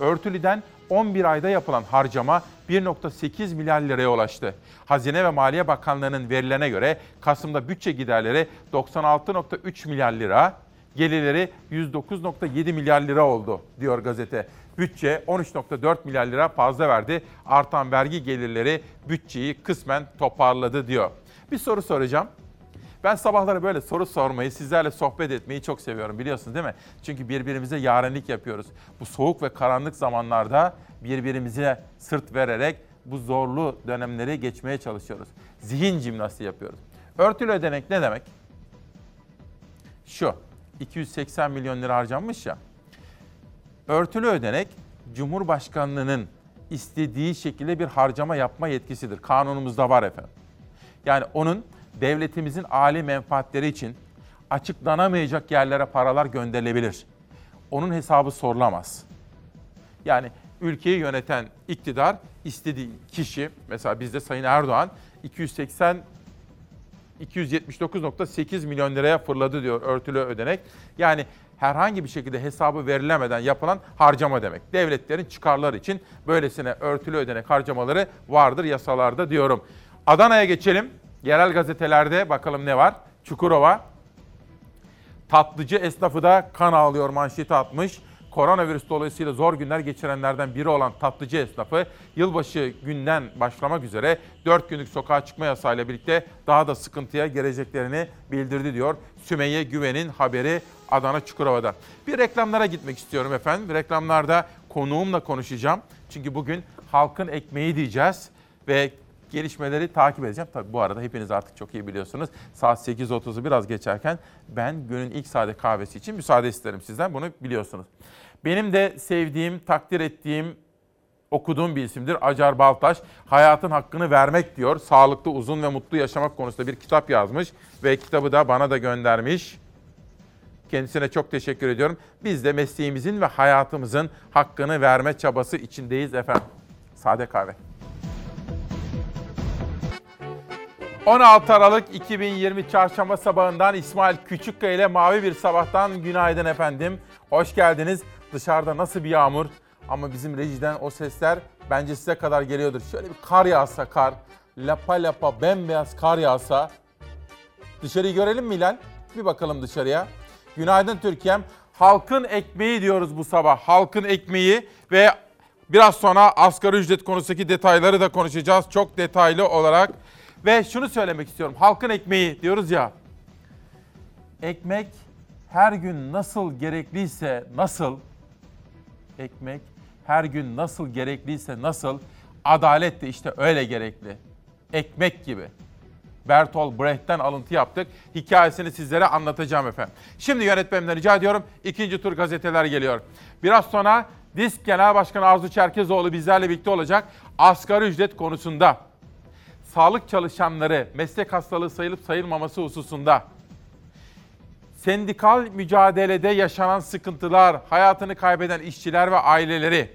Örtülüden 11 ayda yapılan harcama 1.8 milyar liraya ulaştı. Hazine ve Maliye Bakanlığı'nın verilerine göre Kasım'da bütçe giderleri 96.3 milyar lira, gelirleri 109.7 milyar lira oldu diyor gazete. Bütçe 13.4 milyar lira fazla verdi. Artan vergi gelirleri bütçeyi kısmen toparladı diyor. Bir soru soracağım. Ben sabahları böyle soru sormayı, sizlerle sohbet etmeyi çok seviyorum biliyorsunuz değil mi? Çünkü birbirimize yarenlik yapıyoruz. Bu soğuk ve karanlık zamanlarda birbirimize sırt vererek bu zorlu dönemleri geçmeye çalışıyoruz. Zihin jimnastiği yapıyoruz. Örtülü ödenek ne demek? Şu, 280 milyon lira harcanmış ya. Örtülü ödenek Cumhurbaşkanlığının istediği şekilde bir harcama yapma yetkisidir. Kanunumuzda var efendim. Yani onun devletimizin âli menfaatleri için açıklanamayacak yerlere paralar gönderilebilir. Onun hesabı sorulamaz. Yani ülkeyi yöneten iktidar istediği kişi, mesela bizde Sayın Erdoğan 280 279.8 milyon liraya fırladı diyor örtülü ödenek. Yani herhangi bir şekilde hesabı verilemeden yapılan harcama demek. Devletlerin çıkarları için böylesine örtülü ödenek harcamaları vardır yasalarda diyorum. Adana'ya geçelim. Yerel gazetelerde bakalım ne var? Çukurova. Tatlıcı esnafı da kan ağlıyor manşeti atmış. Koronavirüs dolayısıyla zor günler geçirenlerden biri olan tatlıcı esnafı yılbaşı günden başlamak üzere 4 günlük sokağa çıkma yasağıyla birlikte daha da sıkıntıya geleceklerini bildirdi diyor. Sümeyye Güven'in haberi Adana Çukurova'da. Bir reklamlara gitmek istiyorum efendim. Reklamlarda konuğumla konuşacağım. Çünkü bugün halkın ekmeği diyeceğiz ve gelişmeleri takip edeceğim. Tabii bu arada hepiniz artık çok iyi biliyorsunuz. Saat 8.30'u biraz geçerken ben günün ilk sade kahvesi için müsaade isterim sizden. Bunu biliyorsunuz. Benim de sevdiğim, takdir ettiğim, okuduğum bir isimdir. Acar Baltaş. Hayatın hakkını vermek diyor. Sağlıklı, uzun ve mutlu yaşamak konusunda bir kitap yazmış. Ve kitabı da bana da göndermiş. Kendisine çok teşekkür ediyorum. Biz de mesleğimizin ve hayatımızın hakkını verme çabası içindeyiz efendim. Sade kahve. 16 Aralık 2020 Çarşamba sabahından İsmail Küçükkaya ile Mavi Bir Sabah'tan günaydın efendim. Hoş geldiniz. Dışarıda nasıl bir yağmur? Ama bizim rejiden o sesler bence size kadar geliyordur. Şöyle bir kar yağsa kar, lapa lapa bembeyaz kar yağsa. Dışarıyı görelim mi Hilal? Bir bakalım dışarıya. Günaydın Türkiye'm. Halkın ekmeği diyoruz bu sabah. Halkın ekmeği ve biraz sonra asgari ücret konusundaki detayları da konuşacağız. Çok detaylı olarak. Ve şunu söylemek istiyorum. Halkın ekmeği diyoruz ya. Ekmek her gün nasıl gerekliyse nasıl ekmek her gün nasıl gerekliyse nasıl adalet de işte öyle gerekli. Ekmek gibi. Bertolt Brecht'ten alıntı yaptık. Hikayesini sizlere anlatacağım efendim. Şimdi yönetmenimden rica ediyorum. ikinci tur gazeteler geliyor. Biraz sonra Disk Genel Başkanı Arzu Çerkezoğlu bizlerle birlikte olacak. Asgari ücret konusunda, sağlık çalışanları meslek hastalığı sayılıp sayılmaması hususunda, sendikal mücadelede yaşanan sıkıntılar, hayatını kaybeden işçiler ve aileleri,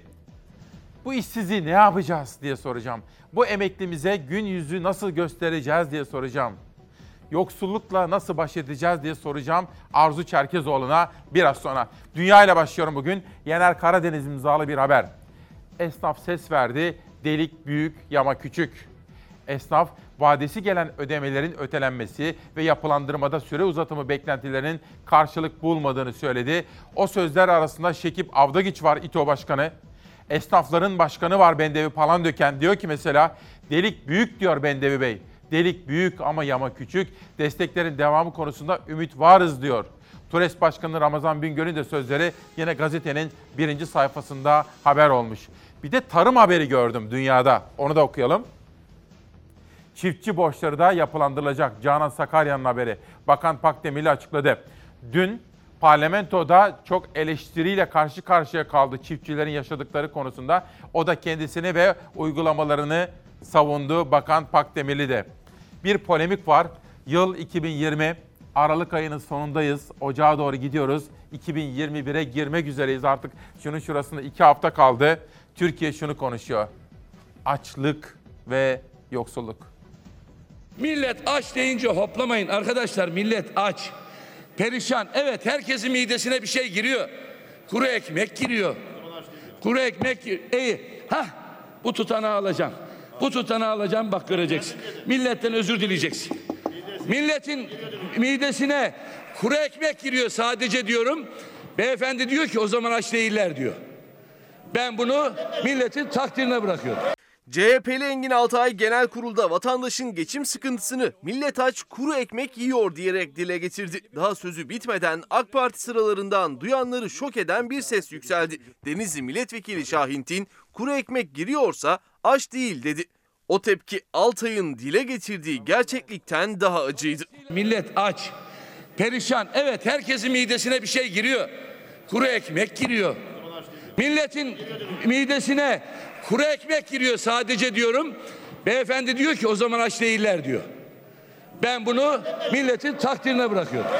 bu işsizliği ne yapacağız diye soracağım. Bu emeklimize gün yüzü nasıl göstereceğiz diye soracağım. Yoksullukla nasıl baş edeceğiz diye soracağım Arzu Çerkezoğlu'na biraz sonra. Dünya ile başlıyorum bugün. Yener Karadeniz imzalı bir haber. Esnaf ses verdi. Delik büyük, yama küçük. Esnaf vadesi gelen ödemelerin ötelenmesi ve yapılandırmada süre uzatımı beklentilerinin karşılık bulmadığını söyledi. O sözler arasında Şekip Avdagiç var İTO Başkanı. Esnafların başkanı var Bendevi Palandöken. Diyor ki mesela delik büyük diyor Bendevi Bey. Delik büyük ama yama küçük. Desteklerin devamı konusunda ümit varız diyor. TURES Başkanı Ramazan Bingöl'ün de sözleri yine gazetenin birinci sayfasında haber olmuş. Bir de tarım haberi gördüm dünyada. Onu da okuyalım. Çiftçi borçları da yapılandırılacak. Canan Sakarya'nın haberi. Bakan Pakdemirli açıkladı. Dün parlamentoda çok eleştiriyle karşı karşıya kaldı çiftçilerin yaşadıkları konusunda. O da kendisini ve uygulamalarını savundu Bakan Pakdemirli de. Bir polemik var. Yıl 2020. Aralık ayının sonundayız. Ocağa doğru gidiyoruz. 2021'e girmek üzereyiz artık. Şunun şurasında iki hafta kaldı. Türkiye şunu konuşuyor. Açlık ve yoksulluk.
Millet aç deyince hoplamayın arkadaşlar millet aç. Perişan. Evet herkesin midesine bir şey giriyor. Kuru ekmek giriyor. Kuru ekmek gir- İyi. Ha bu tutanağı alacağım. Bu tutanağı alacağım bak göreceksin. Milletten özür dileyeceksin. Milletin midesine kuru ekmek giriyor sadece diyorum. Beyefendi diyor ki o zaman aç değiller diyor. Ben bunu milletin takdirine bırakıyorum.
CHP'li Engin Altay genel kurulda vatandaşın geçim sıkıntısını millet aç kuru ekmek yiyor diyerek dile getirdi. Daha sözü bitmeden AK Parti sıralarından duyanları şok eden bir ses yükseldi. Denizli Milletvekili Şahintin kuru ekmek giriyorsa aç değil dedi. O tepki Altay'ın dile getirdiği gerçeklikten daha acıydı.
Millet aç. Perişan. Evet herkesin midesine bir şey giriyor. Kuru ekmek giriyor. Milletin midesine kuru ekmek giriyor sadece diyorum. Beyefendi diyor ki o zaman aç değiller diyor. Ben bunu milletin takdirine bırakıyorum.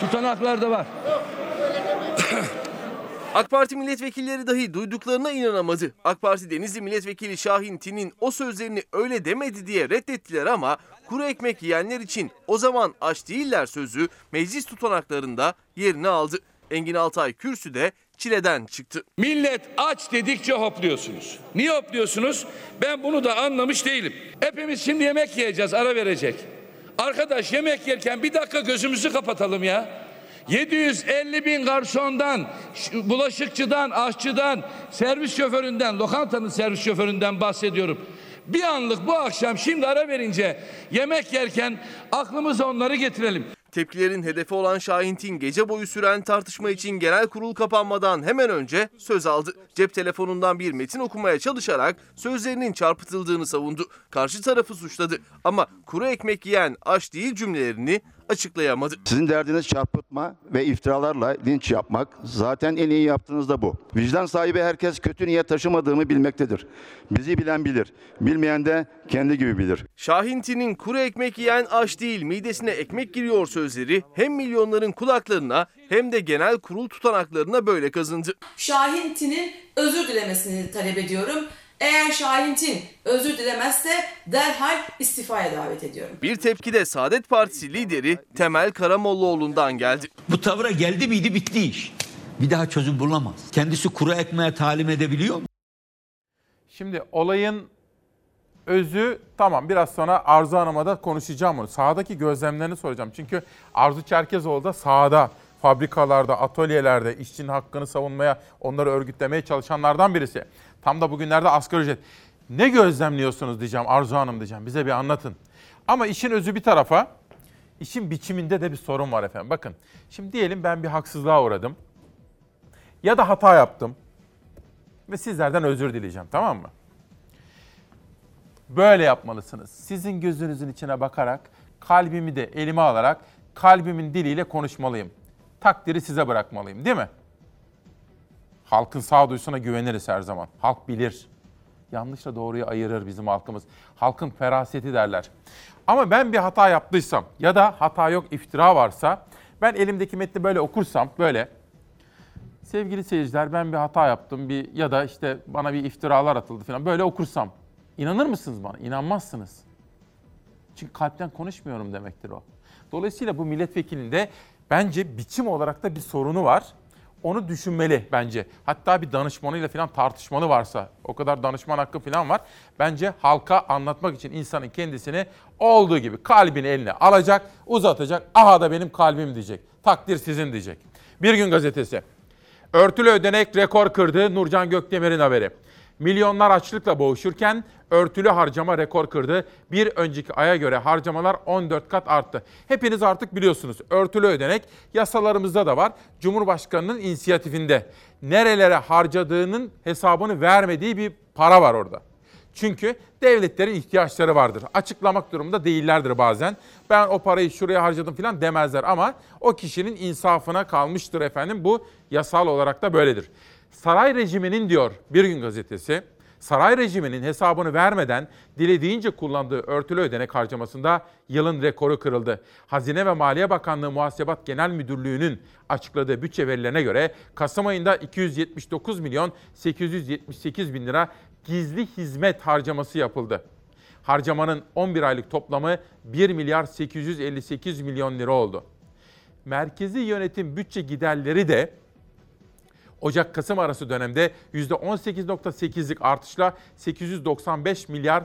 Tutanaklarda var. <coughs>
AK Parti milletvekilleri dahi duyduklarına inanamadı. AK Parti Denizli Milletvekili Şahin Tin'in o sözlerini öyle demedi diye reddettiler ama kuru ekmek yiyenler için o zaman aç değiller sözü meclis tutanaklarında yerini aldı. Engin Altay kürsüde çileden çıktı.
Millet aç dedikçe hopluyorsunuz. Niye hopluyorsunuz? Ben bunu da anlamış değilim. Hepimiz şimdi yemek yiyeceğiz, ara verecek. Arkadaş yemek yerken bir dakika gözümüzü kapatalım ya. 750 bin garsondan, bulaşıkçıdan, aşçıdan, servis şoföründen, lokantanın servis şoföründen bahsediyorum. Bir anlık bu akşam şimdi ara verince yemek yerken aklımıza onları getirelim.
Tepkilerin hedefi olan Şahin Tin gece boyu süren tartışma için genel kurul kapanmadan hemen önce söz aldı. Cep telefonundan bir metin okumaya çalışarak sözlerinin çarpıtıldığını savundu. Karşı tarafı suçladı ama kuru ekmek yiyen aç değil cümlelerini açıklayamadı.
Sizin derdiniz çarpıtma ve iftiralarla linç yapmak. Zaten en iyi yaptığınız da bu. Vicdan sahibi herkes kötü niyet taşımadığımı bilmektedir. Bizi bilen bilir. Bilmeyen de kendi gibi bilir.
Şahin Tin'in kuru ekmek yiyen aç değil midesine ekmek giriyor sözleri hem milyonların kulaklarına hem de genel kurul tutanaklarına böyle kazındı.
Şahin Tin'in özür dilemesini talep ediyorum. Eğer Şahin Tin özür dilemezse derhal istifaya davet ediyorum.
Bir tepki de Saadet Partisi lideri Temel Karamollaoğlu'ndan geldi.
Bu tavra geldi miydi bitti iş. bir daha çözüm bulamaz. Kendisi kuru ekmeğe talim edebiliyor mu?
Şimdi olayın özü tamam biraz sonra Arzu Hanım'a da konuşacağım onu. Sahadaki gözlemlerini soracağım. Çünkü Arzu Çerkezoğlu da sahada, fabrikalarda, atölyelerde işçinin hakkını savunmaya, onları örgütlemeye çalışanlardan birisi. Tam da bugünlerde asgari ücret. Ne gözlemliyorsunuz diyeceğim Arzu Hanım diyeceğim. Bize bir anlatın. Ama işin özü bir tarafa, işin biçiminde de bir sorun var efendim. Bakın şimdi diyelim ben bir haksızlığa uğradım. Ya da hata yaptım. Ve sizlerden özür dileyeceğim tamam mı? Böyle yapmalısınız. Sizin gözünüzün içine bakarak, kalbimi de elime alarak, kalbimin diliyle konuşmalıyım. Takdiri size bırakmalıyım değil mi? Halkın sağduyusuna güveniriz her zaman. Halk bilir. Yanlışla doğruyu ayırır bizim halkımız. Halkın feraseti derler. Ama ben bir hata yaptıysam ya da hata yok iftira varsa ben elimdeki metni böyle okursam böyle sevgili seyirciler ben bir hata yaptım bir ya da işte bana bir iftiralar atıldı falan böyle okursam inanır mısınız bana? İnanmazsınız. Çünkü kalpten konuşmuyorum demektir o. Dolayısıyla bu milletvekilinde bence biçim olarak da bir sorunu var. Onu düşünmeli bence. Hatta bir danışmanıyla falan tartışmalı varsa, o kadar danışman hakkı falan var. Bence halka anlatmak için insanın kendisini olduğu gibi kalbini eline alacak, uzatacak. Aha da benim kalbim diyecek. Takdir sizin diyecek. Bir gün gazetesi. Örtülü ödenek rekor kırdı Nurcan Gökdemir'in haberi. Milyonlar açlıkla boğuşurken örtülü harcama rekor kırdı. Bir önceki aya göre harcamalar 14 kat arttı. Hepiniz artık biliyorsunuz örtülü ödenek yasalarımızda da var. Cumhurbaşkanının inisiyatifinde. Nerelere harcadığının hesabını vermediği bir para var orada. Çünkü devletlerin ihtiyaçları vardır. Açıklamak durumunda değillerdir bazen. Ben o parayı şuraya harcadım falan demezler ama o kişinin insafına kalmıştır efendim. Bu yasal olarak da böyledir. Saray rejiminin diyor Bir Gün Gazetesi, saray rejiminin hesabını vermeden dilediğince kullandığı örtülü ödenek harcamasında yılın rekoru kırıldı. Hazine ve Maliye Bakanlığı Muhasebat Genel Müdürlüğü'nün açıkladığı bütçe verilerine göre Kasım ayında 279 milyon 878 bin lira gizli hizmet harcaması yapıldı. Harcamanın 11 aylık toplamı 1 milyar 858 milyon lira oldu. Merkezi yönetim bütçe giderleri de Ocak-Kasım arası dönemde %18.8'lik artışla 895 milyar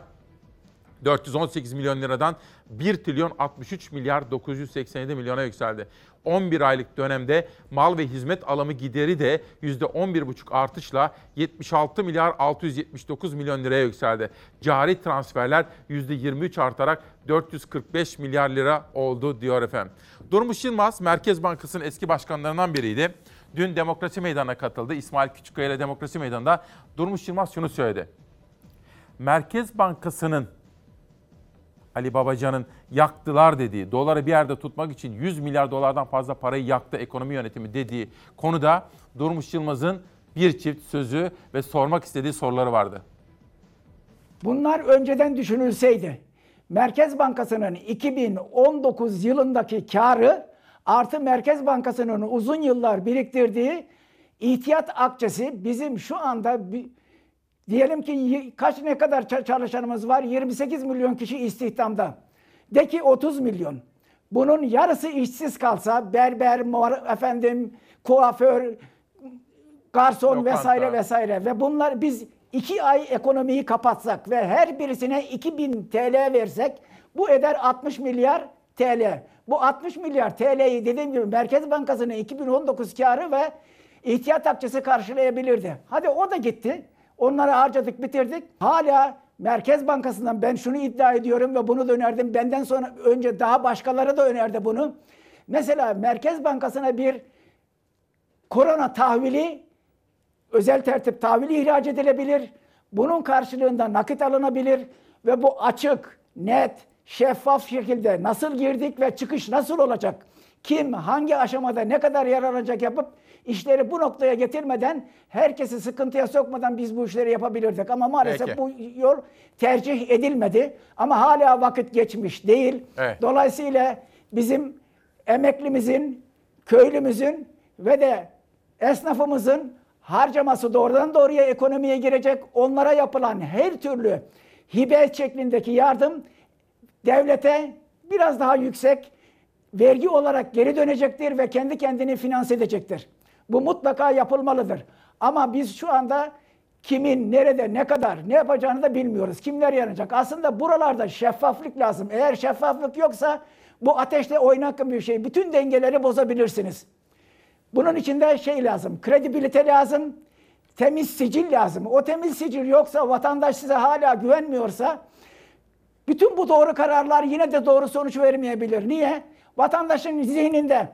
418 milyon liradan 1 trilyon 63 milyar 987 milyona yükseldi. 11 aylık dönemde mal ve hizmet alımı gideri de %11,5 artışla 76 milyar 679 milyon liraya yükseldi. Cari transferler %23 artarak 445 milyar lira oldu diyor efendim. Durmuş Yılmaz Merkez Bankası'nın eski başkanlarından biriydi. Dün Demokrasi Meydanı'na katıldı. İsmail Küçükkaya ile Demokrasi Meydanı'nda Durmuş Yılmaz şunu söyledi. Merkez Bankası'nın Ali Babacan'ın yaktılar dediği, doları bir yerde tutmak için 100 milyar dolardan fazla parayı yaktı ekonomi yönetimi dediği konuda Durmuş Yılmaz'ın bir çift sözü ve sormak istediği soruları vardı.
Bunlar önceden düşünülseydi Merkez Bankası'nın 2019 yılındaki karı artı Merkez Bankası'nın uzun yıllar biriktirdiği ihtiyat akçesi bizim şu anda bir, diyelim ki kaç ne kadar çalışanımız var? 28 milyon kişi istihdamda. De ki 30 milyon. Bunun yarısı işsiz kalsa berber, efendim kuaför, garson Lokanta. vesaire vesaire ve bunlar biz iki ay ekonomiyi kapatsak ve her birisine 2000 TL versek bu eder 60 milyar TL. Bu 60 milyar TL'yi dediğim gibi Merkez Bankası'nın 2019 karı ve ihtiyat akçesi karşılayabilirdi. Hadi o da gitti. Onları harcadık, bitirdik. Hala Merkez Bankası'ndan ben şunu iddia ediyorum ve bunu da önerdim. Benden sonra önce daha başkaları da önerdi bunu. Mesela Merkez Bankası'na bir korona tahvili, özel tertip tahvili ihraç edilebilir. Bunun karşılığında nakit alınabilir ve bu açık, net, şeffaf şekilde nasıl girdik ve çıkış nasıl olacak? Kim hangi aşamada ne kadar yaranacak yapıp işleri bu noktaya getirmeden herkesi sıkıntıya sokmadan biz bu işleri yapabilirdik. Ama maalesef Peki. bu yol tercih edilmedi. Ama hala vakit geçmiş değil. Evet. Dolayısıyla bizim emeklimizin, köylümüzün ve de esnafımızın harcaması doğrudan doğruya ekonomiye girecek. Onlara yapılan her türlü hibe şeklindeki yardım devlete biraz daha yüksek vergi olarak geri dönecektir ve kendi kendini finanse edecektir. Bu mutlaka yapılmalıdır. Ama biz şu anda kimin, nerede, ne kadar, ne yapacağını da bilmiyoruz. Kimler yanacak? Aslında buralarda şeffaflık lazım. Eğer şeffaflık yoksa bu ateşle oynakın bir şey. Bütün dengeleri bozabilirsiniz. Bunun için de şey lazım, kredibilite lazım, temiz sicil lazım. O temiz sicil yoksa, vatandaş size hala güvenmiyorsa, bütün bu doğru kararlar yine de doğru sonuç vermeyebilir. Niye? Vatandaşın zihninde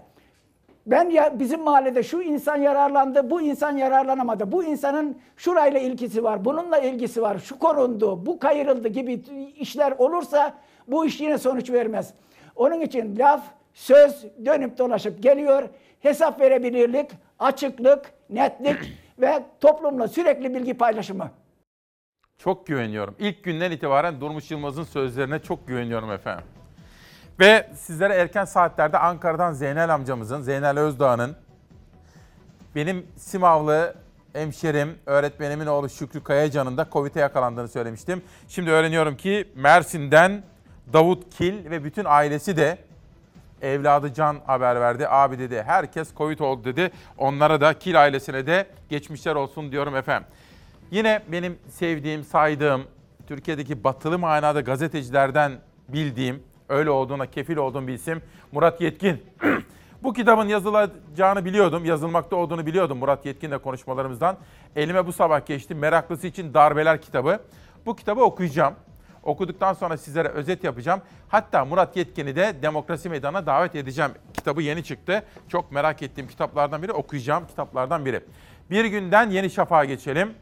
ben ya bizim mahallede şu insan yararlandı, bu insan yararlanamadı. Bu insanın şurayla ilgisi var, bununla ilgisi var. Şu korundu, bu kayırıldı gibi işler olursa bu iş yine sonuç vermez. Onun için laf, söz dönüp dolaşıp geliyor. Hesap verebilirlik, açıklık, netlik ve toplumla sürekli bilgi paylaşımı.
Çok güveniyorum. İlk günden itibaren Durmuş Yılmaz'ın sözlerine çok güveniyorum efendim. Ve sizlere erken saatlerde Ankara'dan Zeynel amcamızın, Zeynel Özdağ'ın, benim Simavlı hemşerim, öğretmenimin oğlu Şükrü Kayacan'ın da Covid'e yakalandığını söylemiştim. Şimdi öğreniyorum ki Mersin'den Davut Kil ve bütün ailesi de evladı Can haber verdi. Abi dedi herkes Covid oldu dedi. Onlara da Kil ailesine de geçmişler olsun diyorum efendim. Yine benim sevdiğim, saydığım, Türkiye'deki batılı manada gazetecilerden bildiğim, öyle olduğuna kefil olduğum bir isim Murat Yetkin. <clears throat> bu kitabın yazılacağını biliyordum, yazılmakta olduğunu biliyordum Murat Yetkin'le konuşmalarımızdan. Elime bu sabah geçti. Meraklısı için Darbeler kitabı. Bu kitabı okuyacağım. Okuduktan sonra sizlere özet yapacağım. Hatta Murat Yetkin'i de Demokrasi Meydanı'na davet edeceğim. Kitabı yeni çıktı. Çok merak ettiğim kitaplardan biri, okuyacağım kitaplardan biri. Bir günden Yeni Şafak'a geçelim.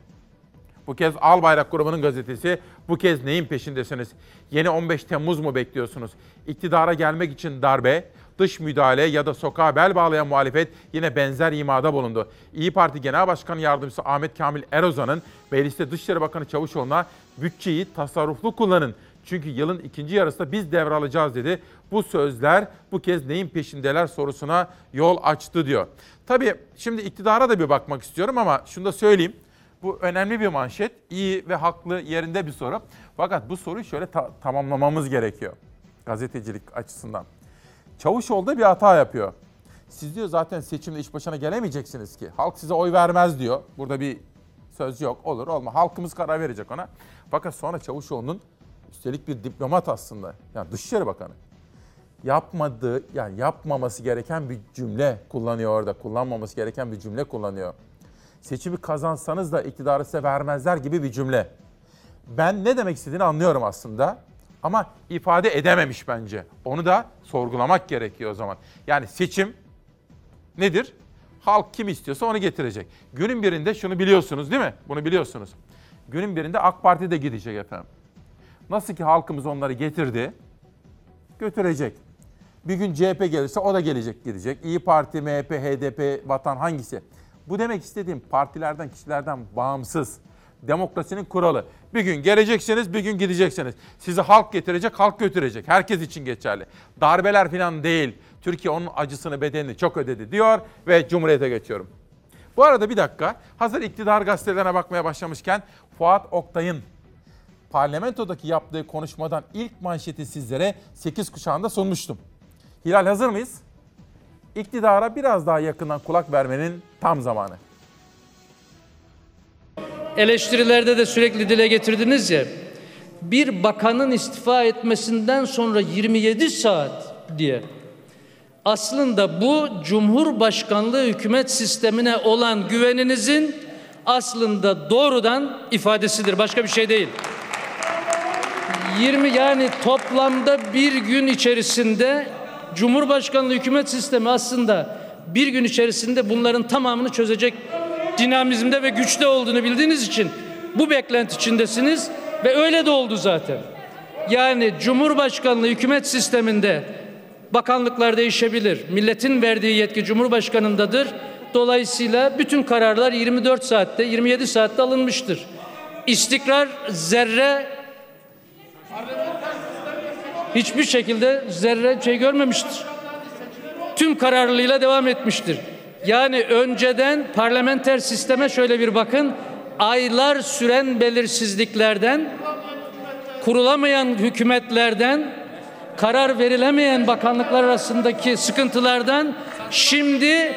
Bu kez Albayrak grubunun gazetesi. Bu kez neyin peşindesiniz? Yeni 15 Temmuz mu bekliyorsunuz? İktidara gelmek için darbe, dış müdahale ya da sokağa bel bağlayan muhalefet yine benzer imada bulundu. İyi Parti Genel Başkanı Yardımcısı Ahmet Kamil Erozan'ın mecliste Dışişleri Bakanı Çavuşoğlu'na bütçeyi tasarruflu kullanın. Çünkü yılın ikinci yarısında biz devralacağız dedi. Bu sözler bu kez neyin peşindeler sorusuna yol açtı diyor. Tabii şimdi iktidara da bir bakmak istiyorum ama şunu da söyleyeyim. Bu önemli bir manşet, iyi ve haklı yerinde bir soru. Fakat bu soruyu şöyle ta- tamamlamamız gerekiyor gazetecilik açısından. Çavuşoğlu da bir hata yapıyor. Siz diyor zaten seçimde iş başına gelemeyeceksiniz ki. Halk size oy vermez diyor. Burada bir söz yok. Olur olma. Halkımız karar verecek ona. Fakat sonra Çavuşoğlu'nun üstelik bir diplomat aslında. Yani Dışişleri Bakanı. Yapmadığı yani yapmaması gereken bir cümle kullanıyor orada. Kullanmaması gereken bir cümle kullanıyor seçimi kazansanız da iktidarı size vermezler gibi bir cümle. Ben ne demek istediğini anlıyorum aslında ama ifade edememiş bence. Onu da sorgulamak gerekiyor o zaman. Yani seçim nedir? Halk kim istiyorsa onu getirecek. Günün birinde şunu biliyorsunuz değil mi? Bunu biliyorsunuz. Günün birinde AK Parti de gidecek efendim. Nasıl ki halkımız onları getirdi, götürecek. Bir gün CHP gelirse o da gelecek gidecek. İyi Parti, MHP, HDP, Vatan hangisi? Bu demek istediğim partilerden, kişilerden bağımsız. Demokrasinin kuralı. Bir gün geleceksiniz, bir gün gideceksiniz. Sizi halk getirecek, halk götürecek. Herkes için geçerli. Darbeler falan değil. Türkiye onun acısını, bedenini çok ödedi diyor ve Cumhuriyet'e geçiyorum. Bu arada bir dakika. Hazır iktidar gazetelerine bakmaya başlamışken Fuat Oktay'ın parlamentodaki yaptığı konuşmadan ilk manşeti sizlere 8 kuşağında sunmuştum. Hilal hazır mıyız? İktidara biraz daha yakından kulak vermenin tam zamanı.
Eleştirilerde de sürekli dile getirdiniz ya. Bir bakanın istifa etmesinden sonra 27 saat diye. Aslında bu Cumhurbaşkanlığı hükümet sistemine olan güveninizin aslında doğrudan ifadesidir. Başka bir şey değil. 20 yani toplamda bir gün içerisinde Cumhurbaşkanlığı hükümet sistemi aslında bir gün içerisinde bunların tamamını çözecek dinamizmde ve güçte olduğunu bildiğiniz için bu beklenti içindesiniz ve öyle de oldu zaten. Yani Cumhurbaşkanlığı hükümet sisteminde bakanlıklar değişebilir. Milletin verdiği yetki Cumhurbaşkanındadır. Dolayısıyla bütün kararlar 24 saatte, 27 saatte alınmıştır. İstikrar zerre hiçbir şekilde zerre şey görmemiştir. Tüm kararlılığıyla devam etmiştir. Yani önceden parlamenter sisteme şöyle bir bakın. Aylar süren belirsizliklerden, kurulamayan hükümetlerden, karar verilemeyen bakanlıklar arasındaki sıkıntılardan şimdi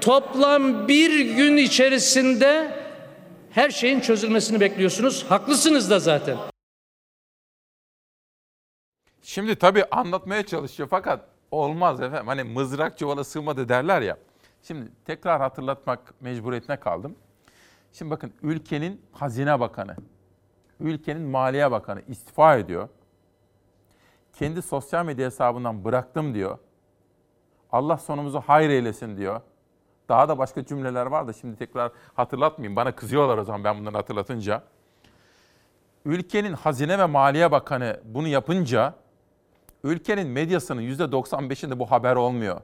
toplam bir gün içerisinde her şeyin çözülmesini bekliyorsunuz. Haklısınız da zaten.
Şimdi tabii anlatmaya çalışıyor fakat olmaz efendim. Hani mızrak çuvala sığmadı derler ya. Şimdi tekrar hatırlatmak mecburiyetine kaldım. Şimdi bakın ülkenin hazine bakanı, ülkenin maliye bakanı istifa ediyor. Kendi sosyal medya hesabından bıraktım diyor. Allah sonumuzu hayır eylesin diyor. Daha da başka cümleler var da şimdi tekrar hatırlatmayayım. Bana kızıyorlar o zaman ben bunları hatırlatınca. Ülkenin hazine ve maliye bakanı bunu yapınca ülkenin medyasının %95'inde bu haber olmuyor.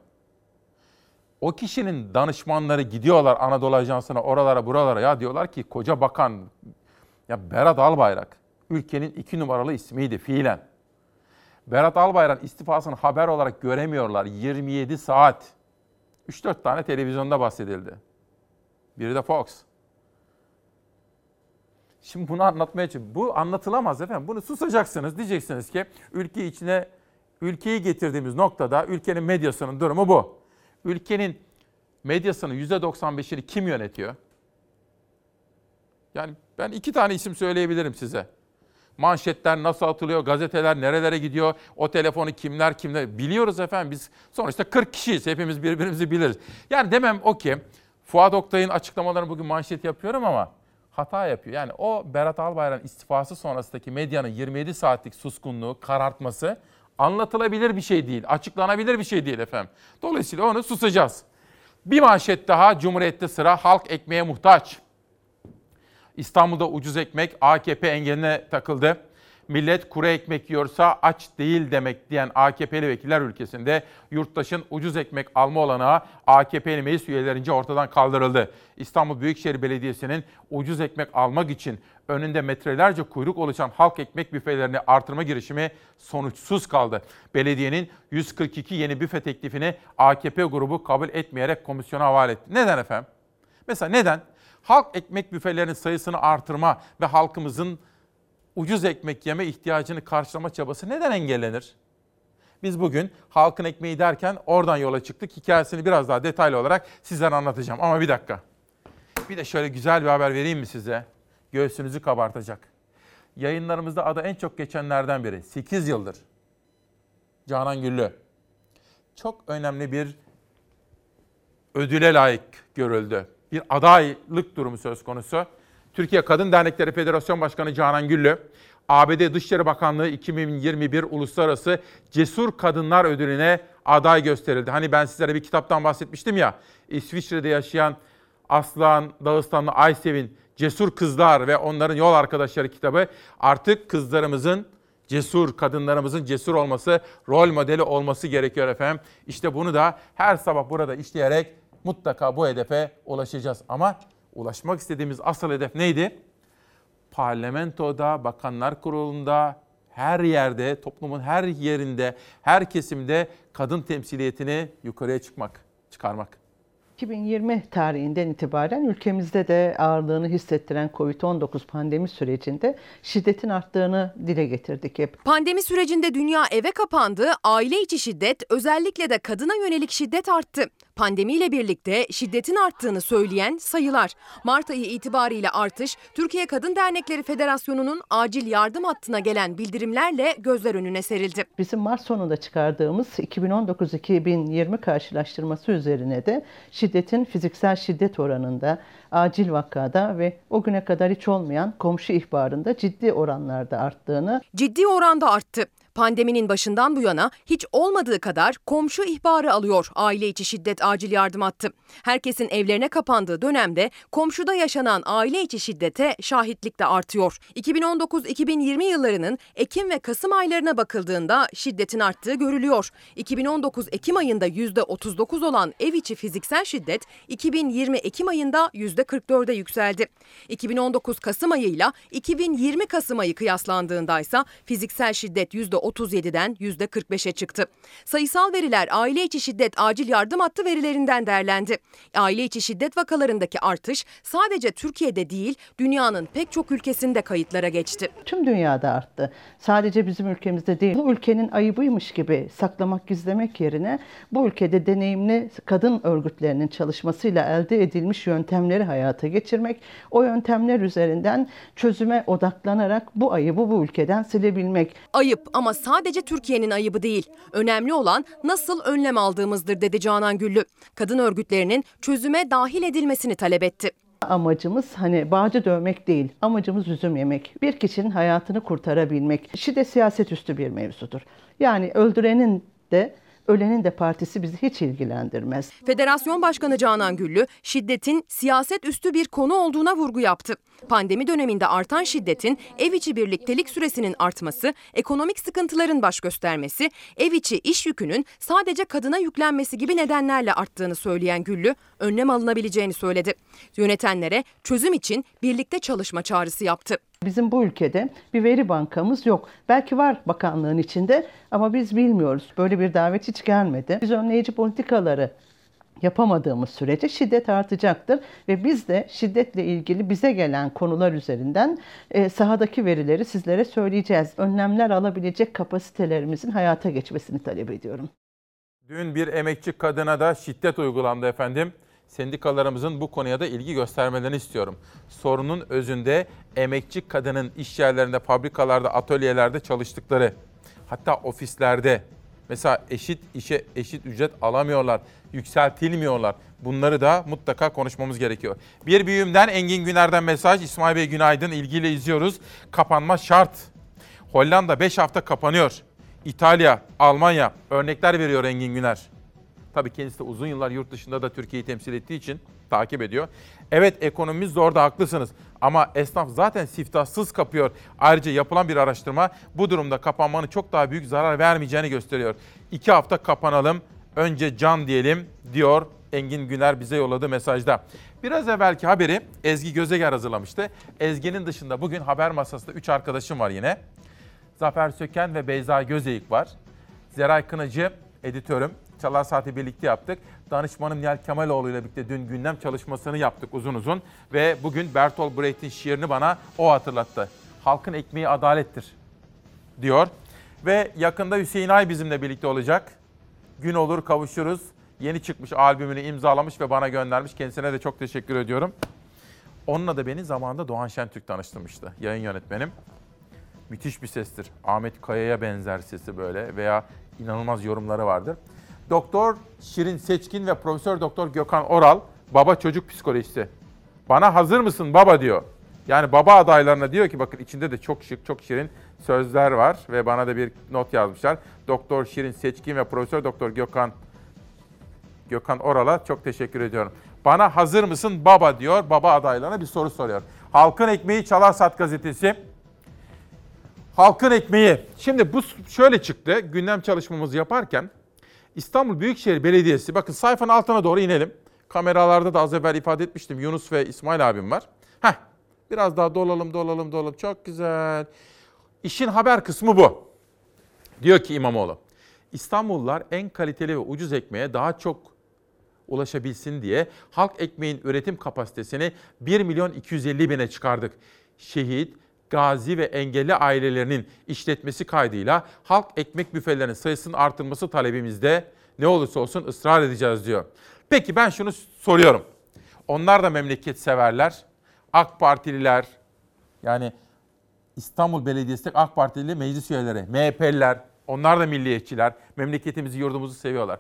O kişinin danışmanları gidiyorlar Anadolu Ajansı'na, oralara, buralara. Ya diyorlar ki koca bakan, ya Berat Albayrak, ülkenin iki numaralı ismiydi fiilen. Berat Albayrak istifasını haber olarak göremiyorlar. 27 saat. 3-4 tane televizyonda bahsedildi. Biri de Fox. Şimdi bunu anlatmaya için bu anlatılamaz efendim. Bunu susacaksınız. Diyeceksiniz ki ülke içine ülkeyi getirdiğimiz noktada ülkenin medyasının durumu bu. Ülkenin medyasının %95'ini kim yönetiyor? Yani ben iki tane isim söyleyebilirim size. Manşetler nasıl atılıyor, gazeteler nerelere gidiyor, o telefonu kimler kimler biliyoruz efendim. Biz sonuçta 40 kişiyiz, hepimiz birbirimizi biliriz. Yani demem o ki Fuat Oktay'ın açıklamalarını bugün manşet yapıyorum ama hata yapıyor. Yani o Berat Albayrak'ın istifası sonrasındaki medyanın 27 saatlik suskunluğu, karartması anlatılabilir bir şey değil, açıklanabilir bir şey değil efendim. Dolayısıyla onu susacağız. Bir manşet daha Cumhuriyet'te sıra halk ekmeğe muhtaç. İstanbul'da ucuz ekmek AKP engeline takıldı. Millet kuru ekmek yiyorsa aç değil demek diyen AKP'li vekiller ülkesinde yurttaşın ucuz ekmek alma olanağı AKP'li meclis üyelerince ortadan kaldırıldı. İstanbul Büyükşehir Belediyesi'nin ucuz ekmek almak için önünde metrelerce kuyruk oluşan halk ekmek büfelerini artırma girişimi sonuçsuz kaldı. Belediyenin 142 yeni büfe teklifini AKP grubu kabul etmeyerek komisyona havale etti. Neden efendim? Mesela neden? Halk ekmek büfelerinin sayısını artırma ve halkımızın ucuz ekmek yeme ihtiyacını karşılama çabası neden engellenir? Biz bugün halkın ekmeği derken oradan yola çıktık. Hikayesini biraz daha detaylı olarak sizlere anlatacağım. Ama bir dakika. Bir de şöyle güzel bir haber vereyim mi size? Göğsünüzü kabartacak. Yayınlarımızda adı en çok geçenlerden biri. 8 yıldır. Canan Güllü. Çok önemli bir ödüle layık görüldü. Bir adaylık durumu söz konusu. Türkiye Kadın Dernekleri Federasyon Başkanı Canan Güllü, ABD Dışişleri Bakanlığı 2021 Uluslararası Cesur Kadınlar Ödülü'ne aday gösterildi. Hani ben sizlere bir kitaptan bahsetmiştim ya, İsviçre'de yaşayan Aslan Dağıstanlı Aysev'in Cesur Kızlar ve Onların Yol Arkadaşları kitabı artık kızlarımızın cesur, kadınlarımızın cesur olması, rol modeli olması gerekiyor efendim. İşte bunu da her sabah burada işleyerek mutlaka bu hedefe ulaşacağız. Ama ulaşmak istediğimiz asıl hedef neydi? Parlamentoda, Bakanlar Kurulu'nda, her yerde, toplumun her yerinde, her kesimde kadın temsiliyetini yukarıya çıkmak, çıkarmak.
2020 tarihinden itibaren ülkemizde de ağırlığını hissettiren COVID-19 pandemi sürecinde şiddetin arttığını dile getirdik hep.
Pandemi sürecinde dünya eve kapandı, aile içi şiddet, özellikle de kadına yönelik şiddet arttı. Pandemiyle birlikte şiddetin arttığını söyleyen sayılar. Mart ayı itibariyle artış, Türkiye Kadın Dernekleri Federasyonu'nun acil yardım hattına gelen bildirimlerle gözler önüne serildi.
Bizim Mart sonunda çıkardığımız 2019-2020 karşılaştırması üzerine de şiddetin fiziksel şiddet oranında, acil vakada ve o güne kadar hiç olmayan komşu ihbarında ciddi oranlarda arttığını.
Ciddi oranda arttı. Pandeminin başından bu yana hiç olmadığı kadar komşu ihbarı alıyor aile içi şiddet acil yardım hattı. Herkesin evlerine kapandığı dönemde komşuda yaşanan aile içi şiddete şahitlik de artıyor. 2019-2020 yıllarının Ekim ve Kasım aylarına bakıldığında şiddetin arttığı görülüyor. 2019 Ekim ayında %39 olan ev içi fiziksel şiddet 2020 Ekim ayında %44'e yükseldi. 2019 Kasım ayıyla 2020 Kasım ayı kıyaslandığında ise fiziksel şiddet %30 %37'den %45'e çıktı. Sayısal veriler aile içi şiddet acil yardım hattı verilerinden değerlendi. Aile içi şiddet vakalarındaki artış sadece Türkiye'de değil dünyanın pek çok ülkesinde kayıtlara geçti.
Tüm dünyada arttı. Sadece bizim ülkemizde değil. Bu ülkenin ayıbıymış gibi saklamak, gizlemek yerine bu ülkede deneyimli kadın örgütlerinin çalışmasıyla elde edilmiş yöntemleri hayata geçirmek, o yöntemler üzerinden çözüme odaklanarak bu ayıbı bu ülkeden silebilmek.
Ayıp ama sadece Türkiye'nin ayıbı değil. Önemli olan nasıl önlem aldığımızdır dedi Canan Güllü. Kadın örgütlerinin çözüme dahil edilmesini talep etti.
Amacımız hani bağcı dövmek değil, amacımız üzüm yemek. Bir kişinin hayatını kurtarabilmek. Şiddet siyaset üstü bir mevzudur. Yani öldürenin de ölenin de partisi bizi hiç ilgilendirmez.
Federasyon Başkanı Canan Güllü, şiddetin siyaset üstü bir konu olduğuna vurgu yaptı. Pandemi döneminde artan şiddetin ev içi birliktelik süresinin artması, ekonomik sıkıntıların baş göstermesi, ev içi iş yükünün sadece kadına yüklenmesi gibi nedenlerle arttığını söyleyen Güllü, önlem alınabileceğini söyledi. Yönetenlere çözüm için birlikte çalışma çağrısı yaptı.
Bizim bu ülkede bir veri bankamız yok. Belki var bakanlığın içinde ama biz bilmiyoruz. Böyle bir davet hiç gelmedi. Biz önleyici politikaları yapamadığımız sürece şiddet artacaktır ve biz de şiddetle ilgili bize gelen konular üzerinden e, sahadaki verileri sizlere söyleyeceğiz. Önlemler alabilecek kapasitelerimizin hayata geçmesini talep ediyorum.
Dün bir emekçi kadına da şiddet uygulandı efendim. Sendikalarımızın bu konuya da ilgi göstermelerini istiyorum. Sorunun özünde emekçi kadının iş yerlerinde, fabrikalarda, atölyelerde çalıştıkları, hatta ofislerde mesela eşit işe eşit ücret alamıyorlar, yükseltilmiyorlar. Bunları da mutlaka konuşmamız gerekiyor. Bir büyüğümden Engin Güner'den mesaj. İsmail Bey günaydın. İlgiyle izliyoruz. Kapanma şart. Hollanda 5 hafta kapanıyor. İtalya, Almanya örnekler veriyor Engin Güner. Tabii kendisi de uzun yıllar yurt dışında da Türkiye'yi temsil ettiği için takip ediyor. Evet ekonomimiz zor da haklısınız ama esnaf zaten siftahsız kapıyor. Ayrıca yapılan bir araştırma bu durumda kapanmanın çok daha büyük zarar vermeyeceğini gösteriyor. İki hafta kapanalım, önce can diyelim diyor Engin Güner bize yolladığı mesajda. Biraz evvelki haberi Ezgi Gözeger hazırlamıştı. Ezgi'nin dışında bugün haber masasında 3 arkadaşım var yine. Zafer Söken ve Beyza Gözeyik var. Zeray Kınacı editörüm. Çalar Saati birlikte yaptık. Danışmanım Nihal Kemaloğlu ile birlikte dün gündem çalışmasını yaptık uzun uzun. Ve bugün Bertolt Brecht'in şiirini bana o hatırlattı. Halkın ekmeği adalettir diyor. Ve yakında Hüseyin Ay bizimle birlikte olacak. Gün olur kavuşuruz. Yeni çıkmış albümünü imzalamış ve bana göndermiş. Kendisine de çok teşekkür ediyorum. Onunla da beni zamanında Doğan Şentürk tanıştırmıştı. Yayın yönetmenim. Müthiş bir sestir. Ahmet Kaya'ya benzer sesi böyle veya inanılmaz yorumları vardır. Doktor Şirin Seçkin ve Profesör Doktor Gökhan Oral baba çocuk psikolojisi. Bana hazır mısın baba diyor. Yani baba adaylarına diyor ki bakın içinde de çok şık, çok şirin sözler var ve bana da bir not yazmışlar. Doktor Şirin Seçkin ve Profesör Doktor Gökhan Gökhan Oral'a çok teşekkür ediyorum. Bana hazır mısın baba diyor. Baba adaylarına bir soru soruyor. Halkın Ekmeği Çalar Sat gazetesi. Halkın Ekmeği. Şimdi bu şöyle çıktı. Gündem çalışmamızı yaparken İstanbul Büyükşehir Belediyesi, bakın sayfanın altına doğru inelim. Kameralarda da az evvel ifade etmiştim. Yunus ve İsmail abim var. Heh, biraz daha dolalım, dolalım, dolalım. Çok güzel. İşin haber kısmı bu. Diyor ki İmamoğlu, İstanbullular en kaliteli ve ucuz ekmeğe daha çok ulaşabilsin diye halk ekmeğin üretim kapasitesini 1 milyon 250 bine çıkardık. Şehit, gazi ve engelli ailelerinin işletmesi kaydıyla halk ekmek büfelerinin sayısının artırılması talebimizde ne olursa olsun ısrar edeceğiz diyor. Peki ben şunu soruyorum. Onlar da memleket severler. AK Partililer yani İstanbul Belediyesi'ndeki AK Partili meclis üyeleri, MHP'liler, onlar da milliyetçiler, memleketimizi, yurdumuzu seviyorlar.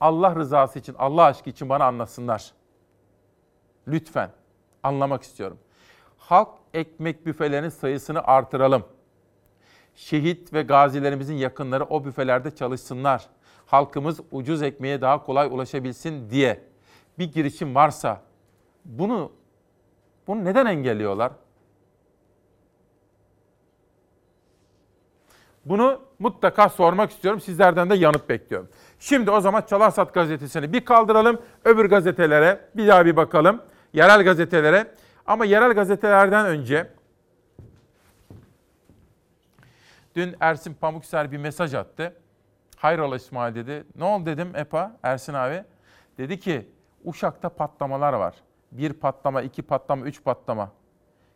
Allah rızası için, Allah aşkı için bana anlasınlar. Lütfen anlamak istiyorum. Halk ekmek büfelerinin sayısını artıralım. Şehit ve gazilerimizin yakınları o büfelerde çalışsınlar. Halkımız ucuz ekmeğe daha kolay ulaşabilsin diye bir girişim varsa bunu bunu neden engelliyorlar? Bunu mutlaka sormak istiyorum. Sizlerden de yanıt bekliyorum. Şimdi o zaman Çalarsat gazetesini bir kaldıralım. Öbür gazetelere bir daha bir bakalım. Yerel gazetelere. Ama yerel gazetelerden önce Dün Ersin Pamukser bir mesaj attı. Hayrola İsmail dedi. Ne oldu dedim EPA, Ersin abi. Dedi ki Uşak'ta patlamalar var. Bir patlama, iki patlama, üç patlama.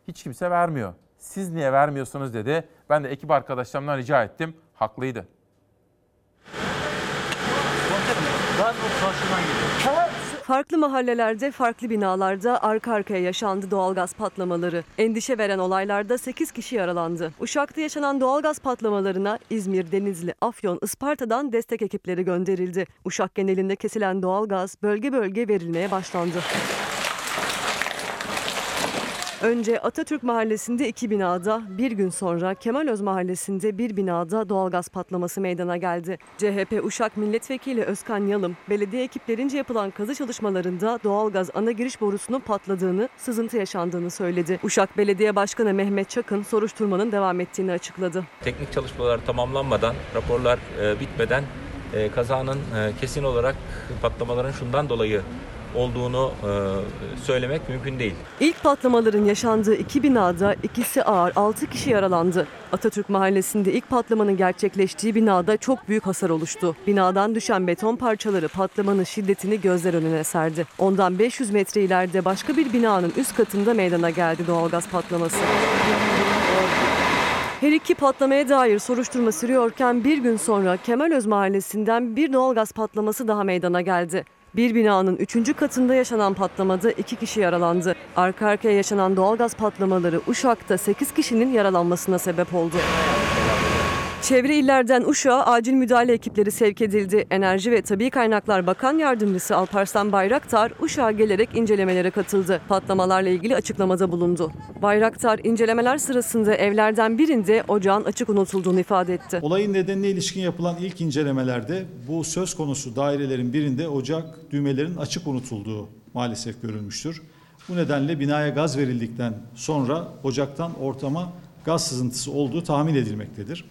Hiç kimse vermiyor. Siz niye vermiyorsunuz dedi. Ben de ekip arkadaşlarımdan rica ettim. Haklıydı.
Farklı mahallelerde, farklı binalarda arka arkaya yaşandı doğalgaz patlamaları. Endişe veren olaylarda 8 kişi yaralandı. Uşak'ta yaşanan doğalgaz patlamalarına İzmir, Denizli, Afyon, Isparta'dan destek ekipleri gönderildi. Uşak genelinde kesilen doğalgaz bölge bölge verilmeye başlandı. Önce Atatürk Mahallesi'nde iki binada, bir gün sonra Kemalöz Mahallesi'nde bir binada doğalgaz patlaması meydana geldi. CHP Uşak Milletvekili Özkan Yalım, belediye ekiplerince yapılan kazı çalışmalarında doğalgaz ana giriş borusunun patladığını, sızıntı yaşandığını söyledi. Uşak Belediye Başkanı Mehmet Çakın soruşturmanın devam ettiğini açıkladı.
Teknik çalışmalar tamamlanmadan, raporlar e, bitmeden e, kazanın e, kesin olarak patlamaların şundan dolayı olduğunu e, söylemek mümkün değil.
İlk patlamaların yaşandığı iki binada ikisi ağır 6 kişi yaralandı. Atatürk Mahallesi'nde ilk patlamanın gerçekleştiği binada çok büyük hasar oluştu. Binadan düşen beton parçaları patlamanın şiddetini gözler önüne serdi. Ondan 500 metre ileride başka bir binanın üst katında meydana geldi doğalgaz patlaması. Her iki patlamaya dair soruşturma sürüyorken bir gün sonra Kemalöz Mahallesi'nden bir doğalgaz patlaması daha meydana geldi. Bir binanın üçüncü katında yaşanan patlamada iki kişi yaralandı. Arka arkaya yaşanan doğalgaz patlamaları Uşak'ta 8 kişinin yaralanmasına sebep oldu. Çevre illerden Uşak'a acil müdahale ekipleri sevk edildi. Enerji ve Tabi Kaynaklar Bakan Yardımcısı Alparslan Bayraktar Uşak'a gelerek incelemelere katıldı. Patlamalarla ilgili açıklamada bulundu. Bayraktar incelemeler sırasında evlerden birinde ocağın açık unutulduğunu ifade etti.
Olayın nedenine ilişkin yapılan ilk incelemelerde bu söz konusu dairelerin birinde ocak düğmelerin açık unutulduğu maalesef görülmüştür. Bu nedenle binaya gaz verildikten sonra ocaktan ortama gaz sızıntısı olduğu tahmin edilmektedir.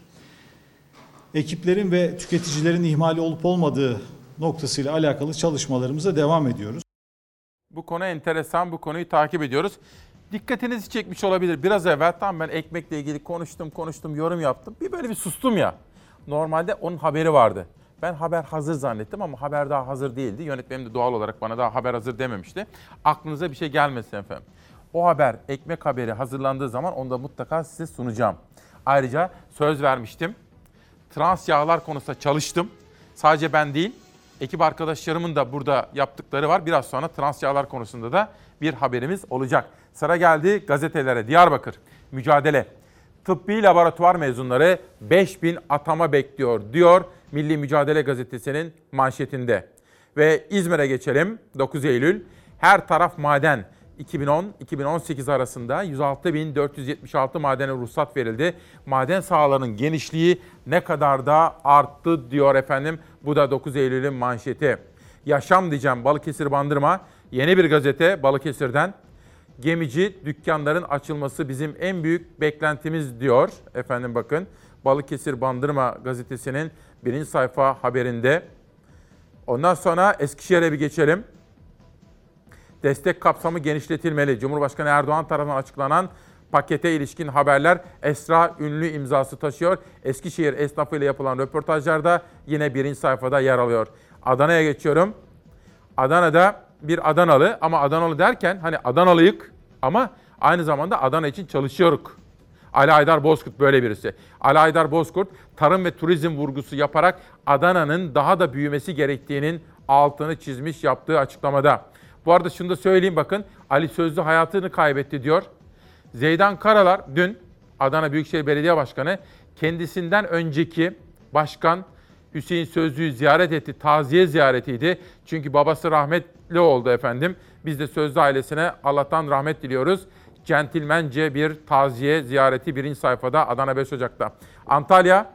Ekiplerin ve tüketicilerin ihmali olup olmadığı noktasıyla alakalı çalışmalarımıza devam ediyoruz.
Bu konu enteresan. Bu konuyu takip ediyoruz. Dikkatinizi çekmiş olabilir. Biraz evvel tam ben ekmekle ilgili konuştum, konuştum, yorum yaptım. Bir böyle bir sustum ya. Normalde onun haberi vardı. Ben haber hazır zannettim ama haber daha hazır değildi. Yönetmenim de doğal olarak bana daha haber hazır dememişti. Aklınıza bir şey gelmesin efendim. O haber, ekmek haberi hazırlandığı zaman onu da mutlaka size sunacağım. Ayrıca söz vermiştim. Trans yağlar konusunda çalıştım. Sadece ben değil, ekip arkadaşlarımın da burada yaptıkları var. Biraz sonra trans yağlar konusunda da bir haberimiz olacak. Sıra geldi gazetelere. Diyarbakır, mücadele. Tıbbi laboratuvar mezunları 5000 atama bekliyor diyor Milli Mücadele Gazetesi'nin manşetinde. Ve İzmir'e geçelim 9 Eylül. Her taraf maden. 2010-2018 arasında 106.476 madene ruhsat verildi. Maden sahalarının genişliği ne kadar da arttı diyor efendim. Bu da 9 Eylül'ün manşeti. Yaşam diyeceğim Balıkesir Bandırma. Yeni bir gazete Balıkesir'den. Gemici dükkanların açılması bizim en büyük beklentimiz diyor. Efendim bakın Balıkesir Bandırma gazetesinin birinci sayfa haberinde. Ondan sonra Eskişehir'e bir geçelim. Destek kapsamı genişletilmeli. Cumhurbaşkanı Erdoğan tarafından açıklanan pakete ilişkin haberler Esra Ünlü imzası taşıyor. Eskişehir esnafı ile yapılan röportajlarda yine birinci sayfada yer alıyor. Adana'ya geçiyorum. Adana'da bir Adanalı ama Adanalı derken hani Adanalıyık ama aynı zamanda Adana için çalışıyoruz. Ali Aydar Bozkurt böyle birisi. Ali Aydar Bozkurt tarım ve turizm vurgusu yaparak Adana'nın daha da büyümesi gerektiğinin altını çizmiş yaptığı açıklamada. Bu arada şunu da söyleyeyim bakın Ali Sözlü hayatını kaybetti diyor. Zeydan Karalar dün Adana Büyükşehir Belediye Başkanı kendisinden önceki başkan Hüseyin Sözlü'yü ziyaret etti. Taziye ziyaretiydi. Çünkü babası rahmetli oldu efendim. Biz de Sözlü ailesine Allah'tan rahmet diliyoruz. Centilmence bir taziye ziyareti birinci sayfada Adana 5 Ocak'ta. Antalya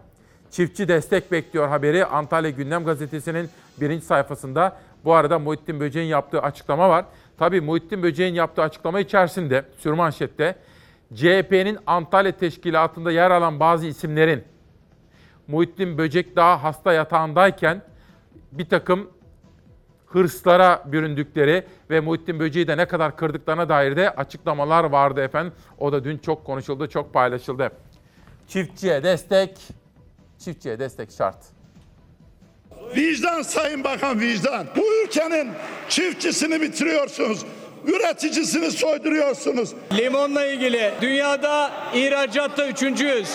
çiftçi destek bekliyor haberi Antalya Gündem Gazetesi'nin birinci sayfasında. Bu arada Muhittin Böceğin yaptığı açıklama var. Tabii Muhittin Böceğin yaptığı açıklama içerisinde sürmanşette CHP'nin Antalya Teşkilatı'nda yer alan bazı isimlerin Muhittin Böcek daha hasta yatağındayken bir takım hırslara büründükleri ve Muhittin Böceği de ne kadar kırdıklarına dair de açıklamalar vardı efendim. O da dün çok konuşuldu, çok paylaşıldı. Çiftçiye destek, çiftçiye destek şart.
Vicdan Sayın Bakan vicdan. Bu ülkenin çiftçisini bitiriyorsunuz. Üreticisini soyduruyorsunuz.
Limonla ilgili dünyada ihracatta üçüncüyüz.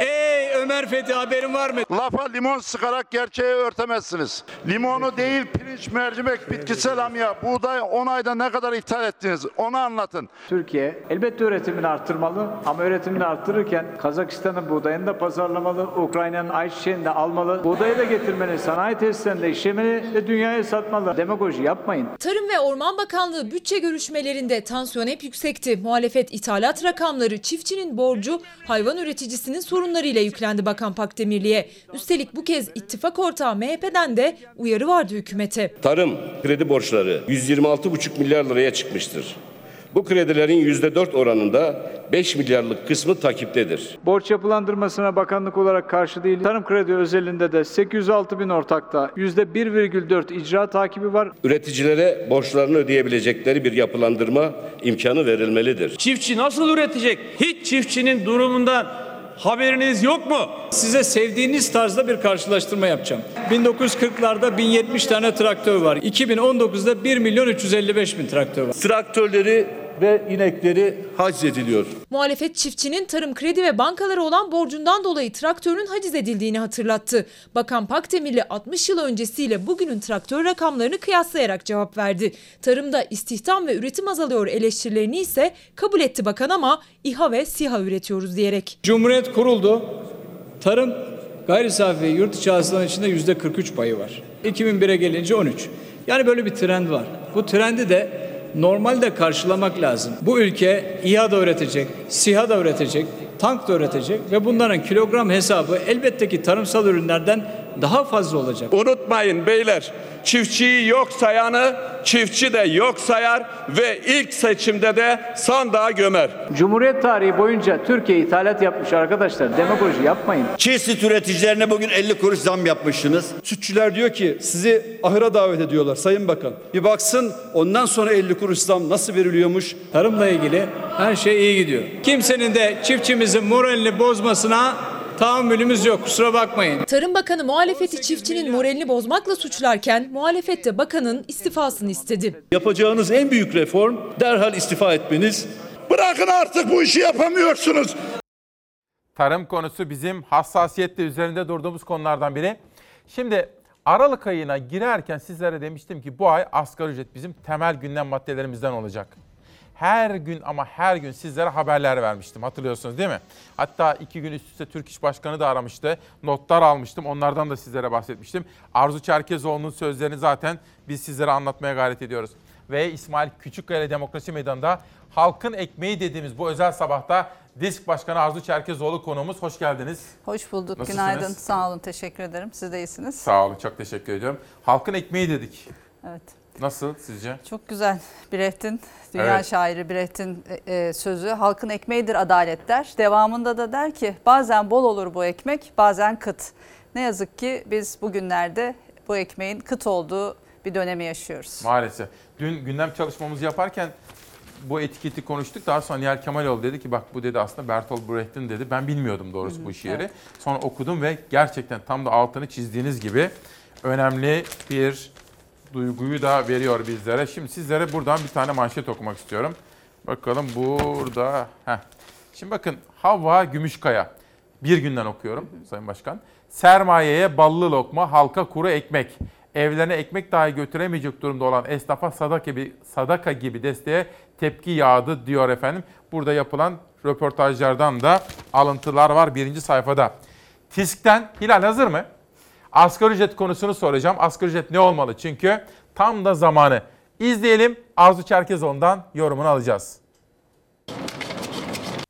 Ey Ömer Fethi haberin var mı?
Lafa limon sıkarak gerçeği örtemezsiniz. Limonu değil pirinç, mercimek, bitkisel amya, buğday 10 ayda ne kadar ithal ettiniz onu anlatın.
Türkiye elbette üretimini arttırmalı ama üretimini arttırırken Kazakistan'ın buğdayını da pazarlamalı, Ukrayna'nın ayçiçeğini de almalı, buğdayı da getirmeli, sanayi tesislerinde işlemeli ve dünyaya satmalı. Demagoji yapmayın.
Tarım ve Orman Bakanlığı bütçe görüşmelerinde tansiyon hep yüksekti. Muhalefet ithalat rakamları, çiftçinin borcu, hayvan üreticisinin sorunlarıyla yüklendi Bakan Pakdemirli'ye. Üstelik bu kez ittifak ortağı MHP'den de uyarı vardı hükümete.
Tarım kredi borçları 126,5 milyar liraya çıkmıştır. Bu kredilerin %4 oranında 5 milyarlık kısmı takiptedir.
Borç yapılandırmasına bakanlık olarak karşı değil. Tarım kredi özelinde de 806 bin ortakta %1,4 icra takibi var.
Üreticilere borçlarını ödeyebilecekleri bir yapılandırma imkanı verilmelidir.
Çiftçi nasıl üretecek? Hiç çiftçinin durumundan haberiniz yok mu? Size sevdiğiniz tarzda bir karşılaştırma yapacağım. 1940'larda 1070 tane traktör var. 2019'da 1 milyon 355 bin traktör var.
Traktörleri ve inekleri haczediliyor.
Muhalefet çiftçinin tarım kredi ve bankalara olan borcundan dolayı traktörün haciz edildiğini hatırlattı. Bakan Pakdemirli 60 yıl öncesiyle bugünün traktör rakamlarını kıyaslayarak cevap verdi. Tarımda istihdam ve üretim azalıyor eleştirilerini ise kabul etti bakan ama İHA ve SİHA üretiyoruz diyerek.
Cumhuriyet kuruldu. Tarım gayri safi yurt içi hasılanın içinde yüzde 43 payı var. 2001'e gelince 13. Yani böyle bir trend var. Bu trendi de normalde karşılamak lazım. Bu ülke İHA da üretecek, SİHA da üretecek, tank da üretecek ve bunların kilogram hesabı elbette ki tarımsal ürünlerden daha fazla olacak.
Unutmayın beyler, çiftçiyi yok sayanı çiftçi de yok sayar ve ilk seçimde de sandığa gömer.
Cumhuriyet tarihi boyunca Türkiye ithalat yapmış arkadaşlar. Demagoji yapmayın.
Çiğ süt üreticilerine bugün 50 kuruş zam yapmışsınız.
Sütçüler diyor ki sizi ahıra davet ediyorlar Sayın Bakan. Bir baksın ondan sonra 50 kuruş zam nasıl veriliyormuş.
Tarımla ilgili her şey iyi gidiyor. Kimsenin de çiftçimizin moralini bozmasına tahammülümüz yok kusura bakmayın.
Tarım Bakanı muhalefeti çiftçinin moralini bozmakla suçlarken muhalefet de bakanın istifasını istedi.
Yapacağınız en büyük reform derhal istifa etmeniz. Bırakın artık bu işi yapamıyorsunuz.
Tarım konusu bizim hassasiyetle üzerinde durduğumuz konulardan biri. Şimdi Aralık ayına girerken sizlere demiştim ki bu ay asgari ücret bizim temel gündem maddelerimizden olacak. Her gün ama her gün sizlere haberler vermiştim hatırlıyorsunuz değil mi? Hatta iki gün üst üste Türk İş Başkanı da aramıştı. Notlar almıştım onlardan da sizlere bahsetmiştim. Arzu Çerkezoğlu'nun sözlerini zaten biz sizlere anlatmaya gayret ediyoruz. Ve İsmail Küçükkaya Demokrasi Meydanı'nda halkın ekmeği dediğimiz bu özel sabahta Disk Başkanı Arzu Çerkezoğlu konuğumuz. Hoş geldiniz.
Hoş bulduk.
Nasılsınız?
Günaydın. Sağ olun. Teşekkür ederim. Siz de iyisiniz.
Sağ olun çok teşekkür ediyorum. Halkın ekmeği dedik.
Evet.
Nasıl sizce?
Çok güzel. Brecht'in, dünya
Evet.
şairi Brecht'in e, e, sözü halkın ekmeğidir adalet der. Devamında da der ki bazen bol olur bu ekmek bazen kıt. Ne yazık ki biz bugünlerde bu ekmeğin kıt olduğu bir dönemi yaşıyoruz.
Maalesef. Dün gündem çalışmamızı yaparken bu etiketi konuştuk. Daha sonra Nihal Kemaloğlu dedi ki bak bu dedi aslında Bertolt Brecht'in dedi. Ben bilmiyordum doğrusu bu şiiri.
evet.
Sonra okudum ve gerçekten tam da altını çizdiğiniz gibi önemli bir duyguyu da veriyor bizlere. Şimdi sizlere buradan bir tane manşet okumak istiyorum. Bakalım burada. Heh. Şimdi bakın Havva Gümüşkaya. Bir günden okuyorum Sayın Başkan. Sermayeye ballı lokma, halka kuru ekmek. Evlerine ekmek dahi götüremeyecek durumda olan esnafa sadaka gibi, sadaka gibi desteğe tepki yağdı diyor efendim. Burada yapılan röportajlardan da alıntılar var birinci sayfada. TİSK'ten Hilal hazır mı? Asgari ücret konusunu soracağım. Asgari ücret ne olmalı? Çünkü tam da zamanı. İzleyelim. Arzu Çerkezoğlu'ndan yorumunu alacağız.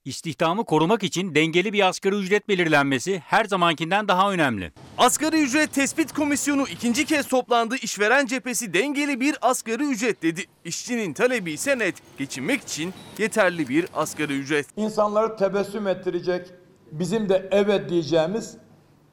İstihdamı korumak için dengeli bir asgari ücret belirlenmesi her zamankinden daha önemli.
Asgari ücret tespit komisyonu ikinci kez toplandı. İşveren cephesi dengeli bir asgari ücret dedi. İşçinin talebi ise net. Geçinmek için yeterli bir asgari ücret.
İnsanları tebessüm ettirecek, bizim de evet diyeceğimiz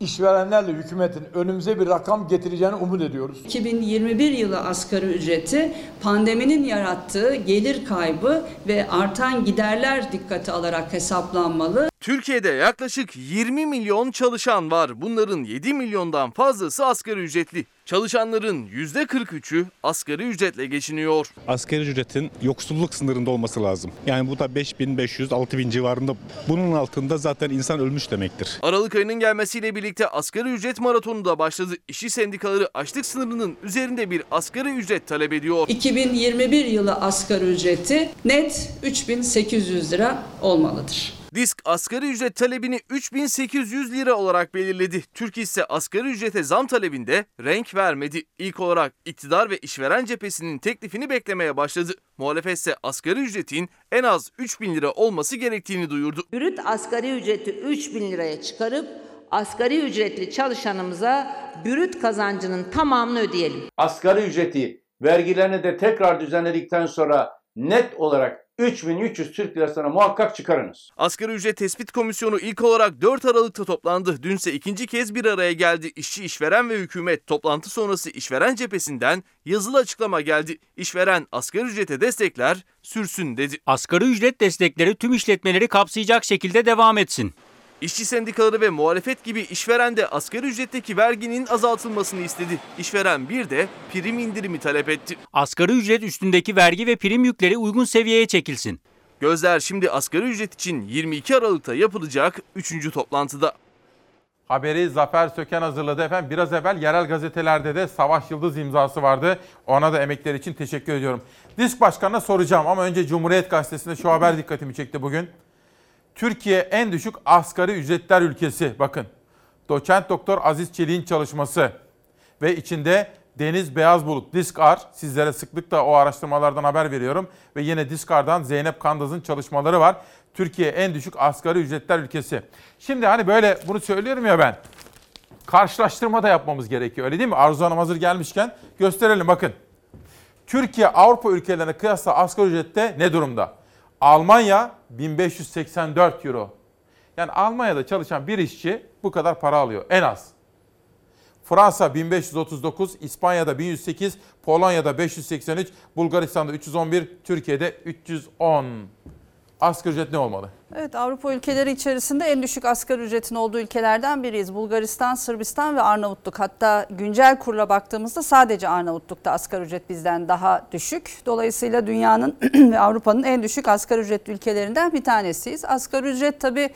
işverenlerle hükümetin önümüze bir rakam getireceğini umut ediyoruz.
2021 yılı asgari ücreti pandeminin yarattığı gelir kaybı ve artan giderler dikkate alarak hesaplanmalı.
Türkiye'de yaklaşık 20 milyon çalışan var. Bunların 7 milyondan fazlası asgari ücretli. Çalışanların %43'ü asgari ücretle geçiniyor.
Asgari ücretin yoksulluk sınırında olması lazım. Yani bu da 5500-6000 civarında. Bunun altında zaten insan ölmüş demektir.
Aralık ayının gelmesiyle birlikte asgari ücret maratonu da başladı. İşçi sendikaları açlık sınırının üzerinde bir asgari ücret talep ediyor.
2021 yılı asgari ücreti net 3800 lira olmalıdır.
Disk asgari ücret talebini 3800 lira olarak belirledi. Türk ise asgari ücrete zam talebinde renk vermedi. İlk olarak iktidar ve işveren cephesinin teklifini beklemeye başladı. Muhalefet ise asgari ücretin en az 3000 lira olması gerektiğini duyurdu.
Brüt asgari ücreti 3000 liraya çıkarıp asgari ücretli çalışanımıza brüt kazancının tamamını ödeyelim.
Asgari ücreti vergilerini de tekrar düzenledikten sonra net olarak 3300 Türk lirasına muhakkak çıkarınız.
Asgari ücret tespit komisyonu ilk olarak 4 Aralık'ta toplandı. Dünse ikinci kez bir araya geldi. İşçi, işveren ve hükümet toplantı sonrası işveren cephesinden yazılı açıklama geldi. İşveren asgari ücrete destekler sürsün dedi.
Asgari ücret destekleri tüm işletmeleri kapsayacak şekilde devam etsin.
İşçi sendikaları ve muhalefet gibi işveren de asgari ücretteki verginin azaltılmasını istedi. İşveren bir de prim indirimi talep etti.
Asgari ücret üstündeki vergi ve prim yükleri uygun seviyeye çekilsin.
Gözler şimdi asgari ücret için 22 Aralık'ta yapılacak 3. toplantıda.
Haberi Zafer Söken hazırladı efendim. Biraz evvel yerel gazetelerde de Savaş Yıldız imzası vardı. Ona da emekleri için teşekkür ediyorum. Disk Başkanı'na soracağım ama önce Cumhuriyet Gazetesi'nde şu haber dikkatimi çekti bugün. Türkiye en düşük asgari ücretler ülkesi. Bakın. Doçent Doktor Aziz Çelik'in çalışması ve içinde Deniz Beyaz Bulut, Diskar, sizlere sıklıkla o araştırmalardan haber veriyorum. Ve yine Diskar'dan Zeynep Kandaz'ın çalışmaları var. Türkiye en düşük asgari ücretler ülkesi. Şimdi hani böyle bunu söylüyorum ya ben. Karşılaştırma da yapmamız gerekiyor öyle değil mi? Arzu Hanım hazır gelmişken gösterelim bakın. Türkiye Avrupa ülkelerine kıyasla asgari ücrette ne durumda? Almanya 1584 euro. Yani Almanya'da çalışan bir işçi bu kadar para alıyor en az. Fransa 1539, İspanya'da 1108, Polonya'da 583, Bulgaristan'da 311, Türkiye'de 310. Asgari ücret ne olmalı?
Evet Avrupa ülkeleri içerisinde en düşük asgari ücretin olduğu ülkelerden biriyiz. Bulgaristan, Sırbistan ve Arnavutluk. Hatta güncel kurla baktığımızda sadece Arnavutluk'ta asgari ücret bizden daha düşük. Dolayısıyla dünyanın <clears throat> ve Avrupa'nın en düşük asgari ücretli ülkelerinden bir tanesiyiz. Asgari ücret tabii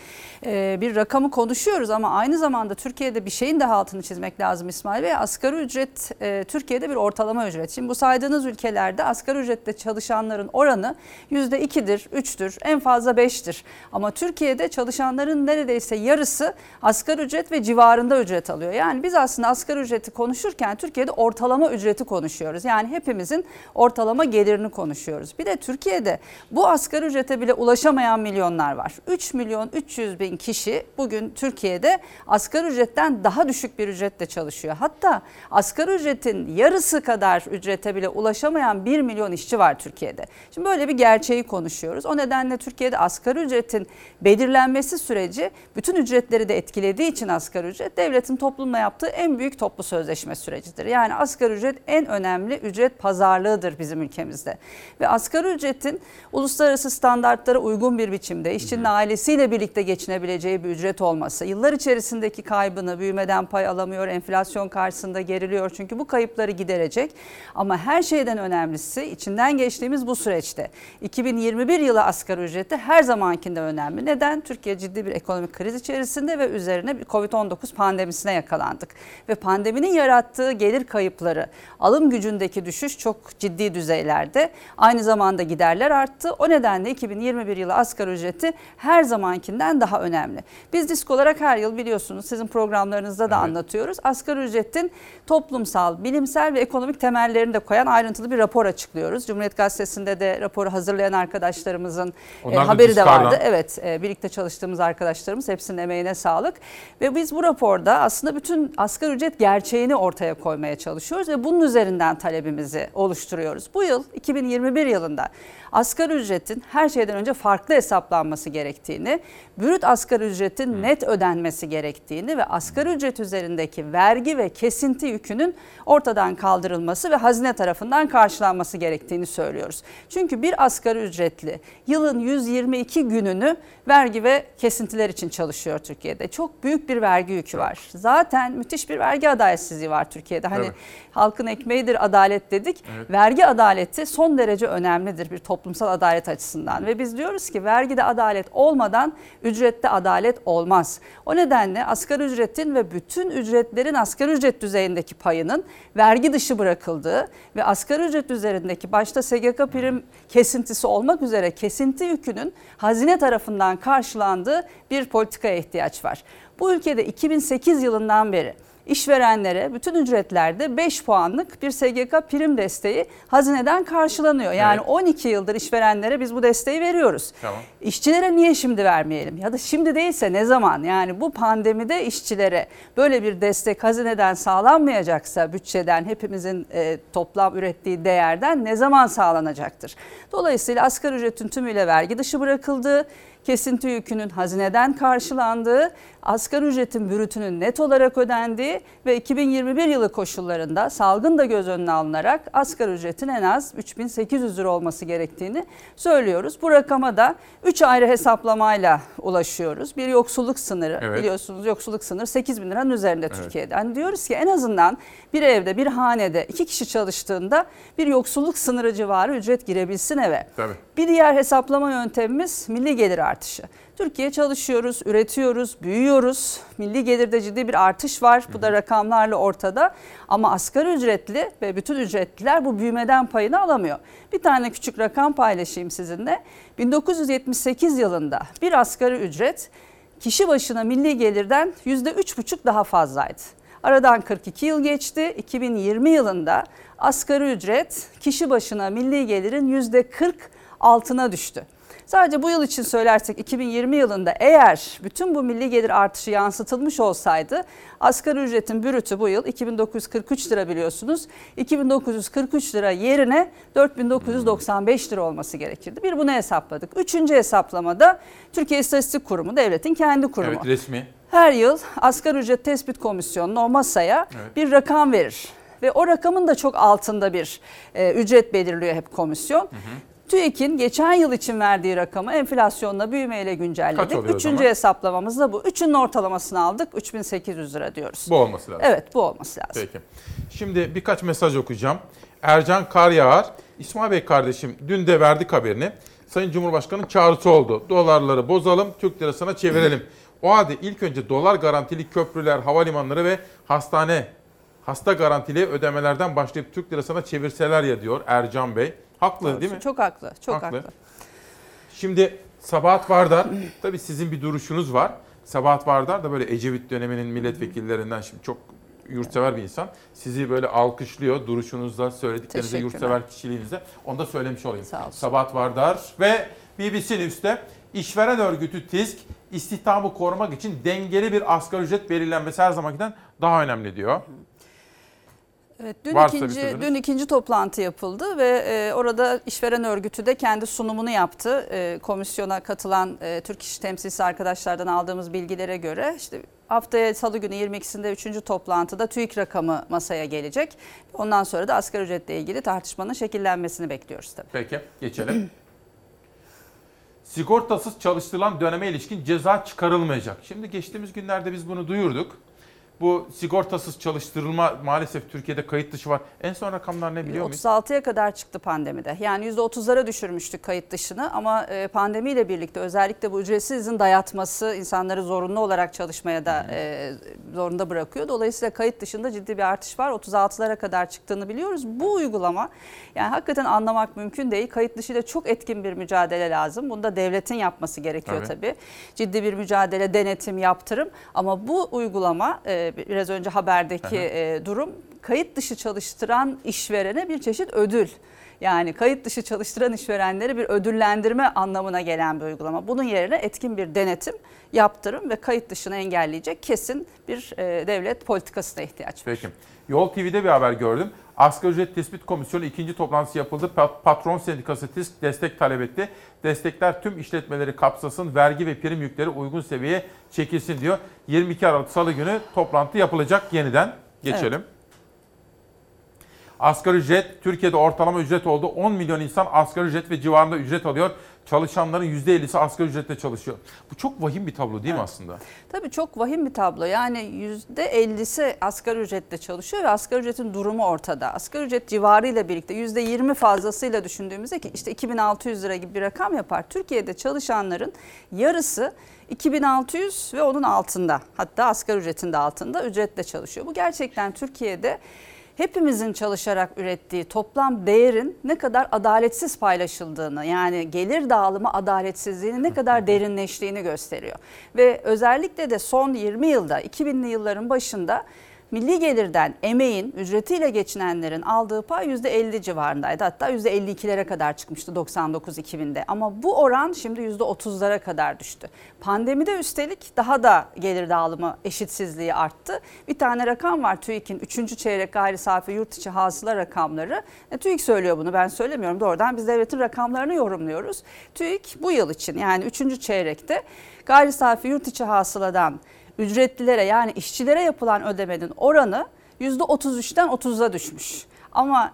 e, bir rakamı konuşuyoruz ama aynı zamanda Türkiye'de bir şeyin daha altını çizmek lazım İsmail Bey. Asgari ücret e, Türkiye'de bir ortalama ücret. Şimdi bu saydığınız ülkelerde asgari ücretle çalışanların oranı %2'dir, 3'tür, en fazla 5'tir. Ama Türkiye'de çalışanların neredeyse yarısı asgari ücret ve civarında ücret alıyor. Yani biz aslında asgari ücreti konuşurken Türkiye'de ortalama ücreti konuşuyoruz. Yani hepimizin ortalama gelirini konuşuyoruz. Bir de Türkiye'de bu asgari ücrete bile ulaşamayan milyonlar var. 3 milyon 300 bin kişi bugün Türkiye'de asgari ücretten daha düşük bir ücretle çalışıyor. Hatta asgari ücretin yarısı kadar ücrete bile ulaşamayan 1 milyon işçi var Türkiye'de. Şimdi böyle bir gerçeği konuşuyoruz. O nedenle Türkiye'de asgari ücretin belirlenmesi süreci bütün ücretleri de etkilediği için asgari ücret devletin toplumla yaptığı en büyük toplu sözleşme sürecidir. Yani asgari ücret en önemli ücret pazarlığıdır bizim ülkemizde. Ve asgari ücretin uluslararası standartlara uygun bir biçimde işçinin ailesiyle birlikte geçinebileceği bir ücret olması, yıllar içerisindeki kaybını büyümeden pay alamıyor, enflasyon karşısında geriliyor çünkü bu kayıpları giderecek. Ama her şeyden önemlisi içinden geçtiğimiz bu süreçte 2021 yılı asgari ücreti her zamankinde önemli. Neden? Türkiye ciddi bir ekonomik kriz içerisinde ve üzerine bir Covid-19 pandemisine yakalandık. Ve pandeminin yarattığı gelir kayıpları, alım gücündeki düşüş çok ciddi düzeylerde. Aynı zamanda giderler arttı. O nedenle 2021 yılı asgari ücreti her zamankinden daha önemli. Biz disk olarak her yıl biliyorsunuz sizin programlarınızda da evet. anlatıyoruz. Asgari ücretin toplumsal, bilimsel ve ekonomik temellerini de koyan ayrıntılı bir rapor açıklıyoruz. Cumhuriyet Gazetesi'nde de raporu hazırlayan arkadaşlarımızın e, haberi de vardı. Evet e, birlikte çalıştığımız arkadaşlarımız hepsinin emeğine sağlık. Ve biz bu raporda aslında bütün asgari ücret gerçeğini ortaya koymaya çalışıyoruz ve bunun üzerinden talebimizi oluşturuyoruz. Bu yıl 2021 yılında asgari ücretin her şeyden önce farklı hesaplanması gerektiğini, brüt asgari ücretin net ödenmesi gerektiğini ve asgari ücret üzerindeki vergi ve kesinti yükünün ortadan kaldırılması ve hazine tarafından karşılanması gerektiğini söylüyoruz. Çünkü bir asgari ücretli yılın 122 gününü tümünü vergi ve kesintiler için çalışıyor Türkiye'de. Çok büyük bir vergi yükü var. Zaten müthiş bir vergi adaletsizliği var Türkiye'de. Hani
Evet.
halkın ekmeğidir adalet dedik.
Evet.
Vergi adaleti son derece önemlidir bir toplumsal adalet açısından. Ve biz diyoruz ki vergide adalet olmadan ücrette adalet olmaz. O nedenle asgari ücretin ve bütün ücretlerin asgari ücret düzeyindeki payının vergi dışı bırakıldığı ve asgari ücret üzerindeki başta SGK prim kesintisi olmak üzere kesinti yükünün hazine tarafından karşılandığı bir politikaya ihtiyaç var. Bu ülkede 2008 yılından beri işverenlere bütün ücretlerde 5 puanlık bir SGK prim desteği hazineden karşılanıyor. Yani
Evet.
12 yıldır işverenlere biz bu desteği veriyoruz.
Tamam.
İşçilere niye şimdi vermeyelim? Ya da şimdi değilse ne zaman? Yani bu pandemide işçilere böyle bir destek hazineden sağlanmayacaksa bütçeden hepimizin e, toplam ürettiği değerden ne zaman sağlanacaktır? Dolayısıyla asgari ücretin tümüyle vergi dışı bırakıldığı, kesinti yükünün hazineden karşılandığı, asgari ücretin bürütünün net olarak ödendiği ve 2021 yılı koşullarında salgın da göz önüne alınarak asgari ücretin en az 3800 lira olması gerektiğini söylüyoruz. Bu rakama da 3 ayrı hesaplamayla ulaşıyoruz. Bir yoksulluk sınırı
Evet.
biliyorsunuz yoksulluk sınırı 8 bin liranın üzerinde
Evet.
Türkiye'de. Hani diyoruz ki en azından bir evde bir hanede iki kişi çalıştığında bir yoksulluk sınırı civarı ücret girebilsin eve.
Tabii.
Bir diğer hesaplama yöntemimiz milli gelir artışı. Türkiye çalışıyoruz, üretiyoruz, büyüyoruz. Milli gelirde ciddi bir artış var. Bu da rakamlarla ortada. Ama asgari ücretli ve bütün ücretliler bu büyümeden payını alamıyor. Bir tane küçük rakam paylaşayım sizinle. 1978 yılında bir asgari ücret kişi başına milli gelirden %3,5 daha fazlaydı. Aradan 42 yıl geçti. 2020 yılında asgari ücret kişi başına milli gelirin %40 altına düştü. Sadece bu yıl için söylersek 2020 yılında eğer bütün bu milli gelir artışı yansıtılmış olsaydı asgari ücretin bürütü bu yıl 2943 lira biliyorsunuz. 2943 lira yerine 4995 lira olması gerekirdi. Bir bunu hesapladık. Üçüncü hesaplamada Türkiye İstatistik Kurumu devletin kendi kurumu.
Evet resmi.
Her yıl asgari ücret tespit komisyonuna o masaya
Evet.
bir rakam verir. Ve o rakamın da çok altında bir e, ücret belirliyor hep komisyon. TÜİK'in geçen yıl için verdiği rakamı enflasyonla büyümeyle güncelledik. Üçüncü hesaplamamız da bu. Üçünün ortalamasını aldık. 3800 lira diyoruz.
Bu olması lazım.
Evet bu olması lazım.
Peki. Şimdi birkaç mesaj okuyacağım. Ercan Karyağar, İsmail Bey kardeşim dün de verdik haberini. Sayın Cumhurbaşkanı'nın çağrısı oldu. Dolarları bozalım, Türk lirasına çevirelim. O halde ilk önce dolar garantili köprüler, havalimanları ve hastane, hasta garantili ödemelerden başlayıp Türk lirasına çevirseler ya diyor Ercan Bey. Haklı değil mi?
Çok haklı. Çok haklı.
Şimdi Sabahat Vardar, tabii sizin bir duruşunuz var. Sabahat Vardar da böyle Ecevit döneminin milletvekillerinden şimdi çok yurtsever bir insan. Sizi böyle alkışlıyor duruşunuzla, söylediklerinizle,
Teşekkürler.
yurtsever kişiliğinizle. Onu da söylemiş olayım. Sabahat Vardar ve BBC News'te işveren örgütü TİSK istihdamı korumak için dengeli bir asgari ücret belirlenmesi her zamankinden daha önemli diyor.
Evet, dün
Varsa
ikinci dün ikinci toplantı yapıldı ve e, orada işveren örgütü de kendi sunumunu yaptı. E, komisyona katılan e, Türk İş temsilcisi arkadaşlardan aldığımız bilgilere göre işte haftaya Salı günü 22'sinde üçüncü toplantıda TÜİK rakamı masaya gelecek. Ondan sonra da asgari ücretle ilgili tartışmanın şekillenmesini bekliyoruz tabii.
Peki geçelim. <clears throat> Sigortasız çalıştırılan döneme ilişkin ceza çıkarılmayacak. Şimdi geçtiğimiz günlerde biz bunu duyurduk. Bu sigortasız çalıştırılma maalesef Türkiye'de kayıt dışı var. En son rakamlar ne biliyor muyuz?
36'ya kadar çıktı pandemide. Yani %30'lara düşürmüştük kayıt dışını ama e, pandemiyle birlikte özellikle bu ücretsiz izin dayatması insanları zorunlu olarak çalışmaya da e, zorunda bırakıyor. Dolayısıyla kayıt dışında ciddi bir artış var. 36'lara kadar çıktığını biliyoruz. Bu uygulama yani hakikaten anlamak mümkün değil. Kayıt dışıyla çok etkin bir mücadele lazım. Bunu da devletin yapması gerekiyor
Tabii.
tabii. Ciddi bir mücadele, denetim, yaptırım ama bu uygulama e, biraz önce haberdeki
Aha.
e, durum kayıt dışı çalıştıran işverene bir çeşit ödül. Yani kayıt dışı çalıştıran işverenleri bir ödüllendirme anlamına gelen bir uygulama. Bunun yerine etkin bir denetim, yaptırım ve kayıt dışını engelleyecek kesin bir e, devlet politikasına ihtiyaç var.
Peki. Yol TV'de bir haber gördüm. Asgari ücret tespit komisyonu ikinci toplantısı yapıldı. Pa- Patron sendikası TİSK destek talep etti. Destekler tüm işletmeleri kapsasın, vergi ve prim yükleri uygun seviyeye çekilsin diyor. 22 Aralık Salı günü toplantı yapılacak yeniden. Geçelim. Asgari ücret Türkiye'de ortalama ücret oldu. 10 milyon insan asgari ücret ve civarında ücret alıyor. Çalışanların %50'si asgari ücretle çalışıyor. Bu çok vahim bir tablo değil mi aslında?
Tabii çok vahim bir tablo. Yani %50'si asgari ücretle çalışıyor ve asgari ücretin durumu ortada. Asgari ücret civarıyla birlikte %20 fazlasıyla düşündüğümüzde ki işte 2600 lira gibi bir rakam yapar. Türkiye'de çalışanların yarısı 2600 ve onun altında hatta asgari ücretin de altında ücretle çalışıyor. Bu gerçekten Türkiye'de hepimizin çalışarak ürettiği toplam değerin ne kadar adaletsiz paylaşıldığını yani gelir dağılımı adaletsizliğinin ne kadar derinleştiğini gösteriyor. Ve özellikle de son 20 yılda 2000'li yılların başında milli gelirden emeğin ücretiyle geçinenlerin aldığı pay %50 civarındaydı. Hatta %52'lere kadar çıkmıştı 99-2000'de. Ama bu oran şimdi %30'lara kadar düştü. Pandemide üstelik daha da gelir dağılımı eşitsizliği arttı. Bir tane rakam var TÜİK'in 3. çeyrek gayri safi yurt içi hasıla rakamları. E, TÜİK söylüyor bunu ben söylemiyorum doğrudan biz devletin rakamlarını yorumluyoruz. TÜİK bu yıl için yani 3. çeyrekte gayri safi yurt içi hasıladan ücretlilere yani işçilere yapılan ödemenin oranı %33'ten 30'a düşmüş. Ama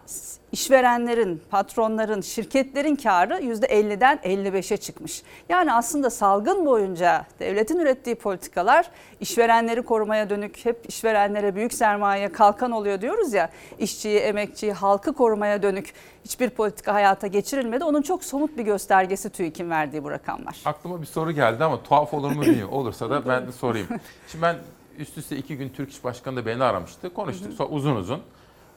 işverenlerin, patronların, şirketlerin karı %50'den 55'e çıkmış. Yani aslında salgın boyunca devletin ürettiği politikalar işverenleri korumaya dönük, hep işverenlere büyük sermayeye kalkan oluyor diyoruz ya. İşçiyi, emekçiyi, halkı korumaya dönük hiçbir politika hayata geçirilmedi. Onun çok somut bir göstergesi TÜİK'in verdiği bu rakamlar.
Aklıma bir soru geldi ama tuhaf olur mu bilmiyorum. Olursa da ben de sorayım. <laughs> Şimdi ben üst üste iki gün Türk İş Başkanı da beni aramıştı. Konuştuk uzun uzun.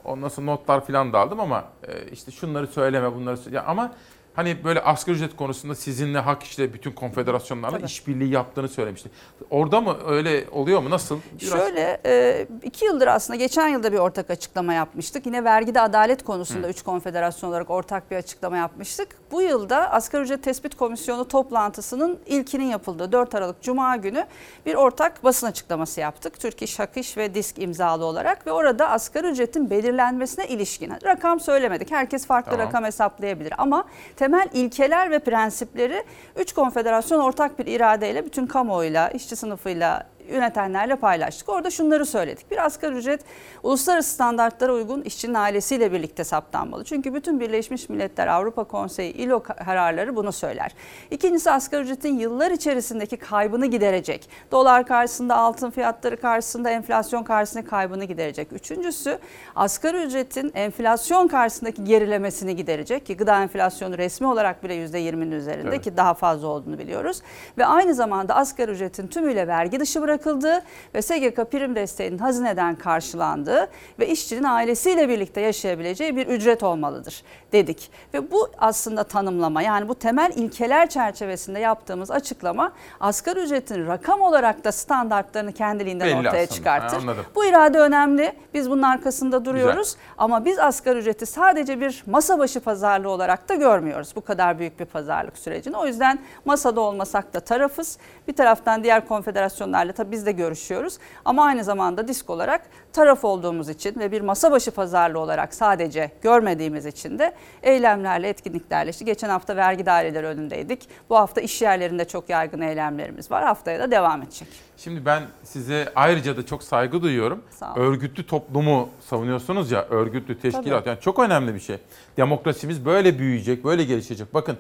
Ondan sonra notlar falan da aldım ama e, işte şunları söyleme bunları söyle. Ama hani böyle asgari ücret konusunda sizinle hak işte bütün konfederasyonlarla işbirliği yaptığını söylemişti. Orada mı öyle oluyor mu? Nasıl? Biraz...
Şöyle e, iki yıldır aslında geçen yılda bir ortak açıklama yapmıştık. Yine vergide adalet konusunda Hı. üç konfederasyon olarak ortak bir açıklama yapmıştık. Bu yılda asgari ücret tespit komisyonu toplantısının ilkinin yapıldığı 4 Aralık Cuma günü bir ortak basın açıklaması yaptık. Türk İş, Hak İş ve Disk imzalı olarak ve orada asgari ücretin belirlenmesine ilişkin rakam söylemedik. Herkes farklı tamam. rakam hesaplayabilir ama temel ilkeler ve prensipleri 3 konfederasyon ortak bir iradeyle bütün kamuoyuyla, işçi sınıfıyla, yönetenlerle paylaştık. Orada şunları söyledik. Bir asgari ücret uluslararası standartlara uygun işçinin ailesiyle birlikte saptanmalı. Çünkü bütün Birleşmiş Milletler, Avrupa Konseyi, ILO kararları bunu söyler. İkincisi asgari ücretin yıllar içerisindeki kaybını giderecek. Dolar karşısında, altın fiyatları karşısında, enflasyon karşısında kaybını giderecek. Üçüncüsü asgari ücretin enflasyon karşısındaki gerilemesini giderecek ki gıda enflasyonu resmi olarak bile %20'nin üzerinde evet. ki daha fazla olduğunu biliyoruz. Ve aynı zamanda asgari ücretin tümüyle vergi dışı bırakılacak bırakıldığı ve SGK prim desteğinin hazineden karşılandığı ve işçinin ailesiyle birlikte yaşayabileceği bir ücret olmalıdır dedik. Ve bu aslında tanımlama yani bu temel ilkeler çerçevesinde yaptığımız açıklama asgari ücretin rakam olarak da standartlarını kendiliğinden Belli ortaya aslında. çıkartır. Ha, bu irade önemli. Biz bunun arkasında duruyoruz. Güzel. Ama biz asgari ücreti sadece bir masa başı pazarlığı olarak da görmüyoruz. Bu kadar büyük bir pazarlık sürecini. O yüzden masada olmasak da tarafız. Bir taraftan diğer konfederasyonlarla tabii biz de görüşüyoruz. Ama aynı zamanda disk olarak taraf olduğumuz için ve bir masa başı pazarlığı olarak sadece görmediğimiz için de eylemlerle, etkinliklerle işte geçen hafta vergi daireleri önündeydik. Bu hafta iş yerlerinde çok yaygın eylemlerimiz var. Haftaya da devam edecek.
Şimdi ben size ayrıca da çok saygı duyuyorum. Örgütlü toplumu savunuyorsunuz ya, örgütlü teşkilat. Tabii. Yani çok önemli bir şey. Demokrasimiz böyle büyüyecek, böyle gelişecek. Bakın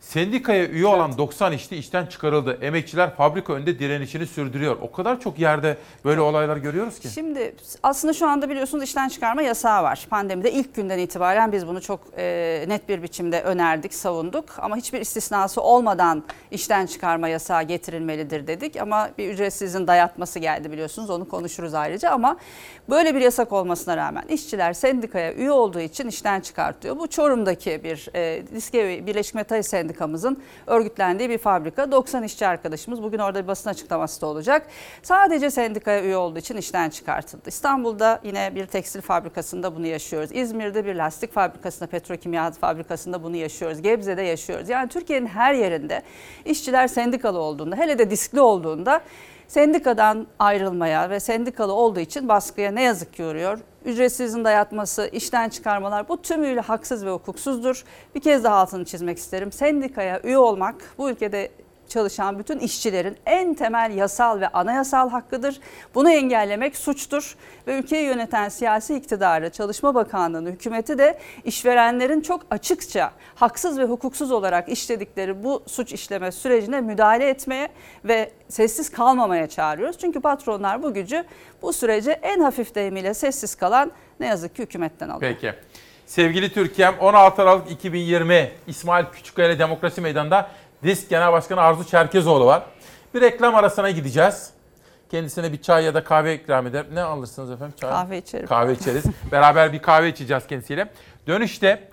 Sendikaya üye olan evet. 90 işçi işten çıkarıldı. Emekçiler fabrika önünde direnişini sürdürüyor. O kadar çok yerde böyle olaylar görüyoruz ki.
Şimdi aslında şu anda biliyorsunuz işten çıkarma yasağı var. Pandemide ilk günden itibaren biz bunu çok e, net bir biçimde önerdik, savunduk. Ama hiçbir istisnası olmadan işten çıkarma yasağı getirilmelidir dedik. Ama bir ücretsizin dayatması geldi biliyorsunuz. Onu konuşuruz ayrıca ama böyle bir yasak olmasına rağmen işçiler sendikaya üye olduğu için işten çıkartıyor. Bu Çorum'daki bir e, Diske Birleşik Metal Sendikası sendikamızın örgütlendiği bir fabrika. 90 işçi arkadaşımız bugün orada bir basın açıklaması da olacak. Sadece sendikaya üye olduğu için işten çıkartıldı. İstanbul'da yine bir tekstil fabrikasında bunu yaşıyoruz. İzmir'de bir lastik fabrikasında, petrokimya fabrikasında bunu yaşıyoruz. Gebze'de yaşıyoruz. Yani Türkiye'nin her yerinde işçiler sendikalı olduğunda, hele de diskli olduğunda sendikadan ayrılmaya ve sendikalı olduğu için baskıya ne yazık ki uğruyor. Ücretsizin dayatması, işten çıkarmalar bu tümüyle haksız ve hukuksuzdur. Bir kez daha altını çizmek isterim. Sendikaya üye olmak bu ülkede çalışan bütün işçilerin en temel yasal ve anayasal hakkıdır. Bunu engellemek suçtur ve ülkeyi yöneten siyasi iktidarı, Çalışma Bakanlığı'nı, hükümeti de işverenlerin çok açıkça haksız ve hukuksuz olarak işledikleri bu suç işleme sürecine müdahale etmeye ve sessiz kalmamaya çağırıyoruz. Çünkü patronlar bu gücü bu sürece en hafif deyimiyle sessiz kalan ne yazık ki hükümetten alıyor.
Peki. Sevgili Türkiye'm 16 Aralık 2020 İsmail Küçükkaya ile Demokrasi Meydanı'nda DİSK Genel Başkanı Arzu Çerkezoğlu var. Bir reklam arasına gideceğiz. Kendisine bir çay ya da kahve ikram eder. Ne alırsınız efendim? Çay?
Kahve içerim.
Kahve içeriz. <laughs> Beraber bir kahve içeceğiz kendisiyle. Dönüşte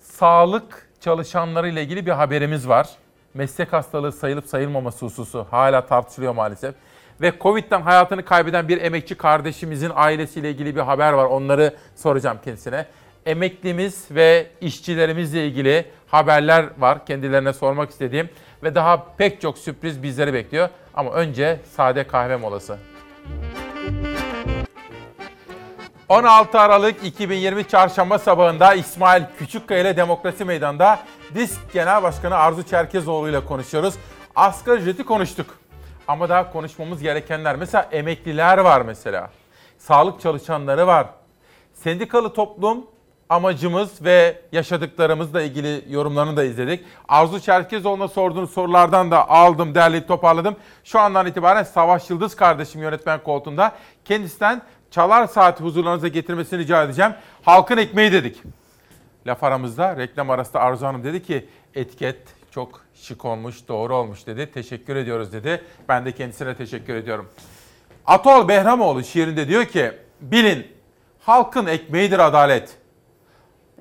sağlık çalışanları ile ilgili bir haberimiz var. Meslek hastalığı sayılıp sayılmaması hususu hala tartışılıyor maalesef. Ve Covid'den hayatını kaybeden bir emekçi kardeşimizin ailesiyle ilgili bir haber var. Onları soracağım kendisine. Emeklimiz ve işçilerimizle ilgili haberler var kendilerine sormak istediğim. Ve daha pek çok sürpriz bizleri bekliyor. Ama önce sade kahve molası. 16 Aralık 2020 Çarşamba sabahında İsmail Küçükkaya ile Demokrasi Meydanı'nda DİSK Genel Başkanı Arzu Çerkezoğlu ile konuşuyoruz. Asgari ücreti konuştuk. Ama daha konuşmamız gerekenler mesela emekliler var mesela. Sağlık çalışanları var. Sendikalı toplum amacımız ve yaşadıklarımızla ilgili yorumlarını da izledik. Arzu Çerkezoğlu'na sorduğunuz sorulardan da aldım, derleyip toparladım. Şu andan itibaren Savaş Yıldız kardeşim yönetmen koltuğunda. Kendisinden çalar saati huzurlarınıza getirmesini rica edeceğim. Halkın ekmeği dedik. Laf aramızda reklam arasında Arzu Hanım dedi ki etiket çok şık olmuş, doğru olmuş dedi. Teşekkür ediyoruz dedi. Ben de kendisine teşekkür ediyorum. Atol Behramoğlu şiirinde diyor ki bilin halkın ekmeğidir adalet.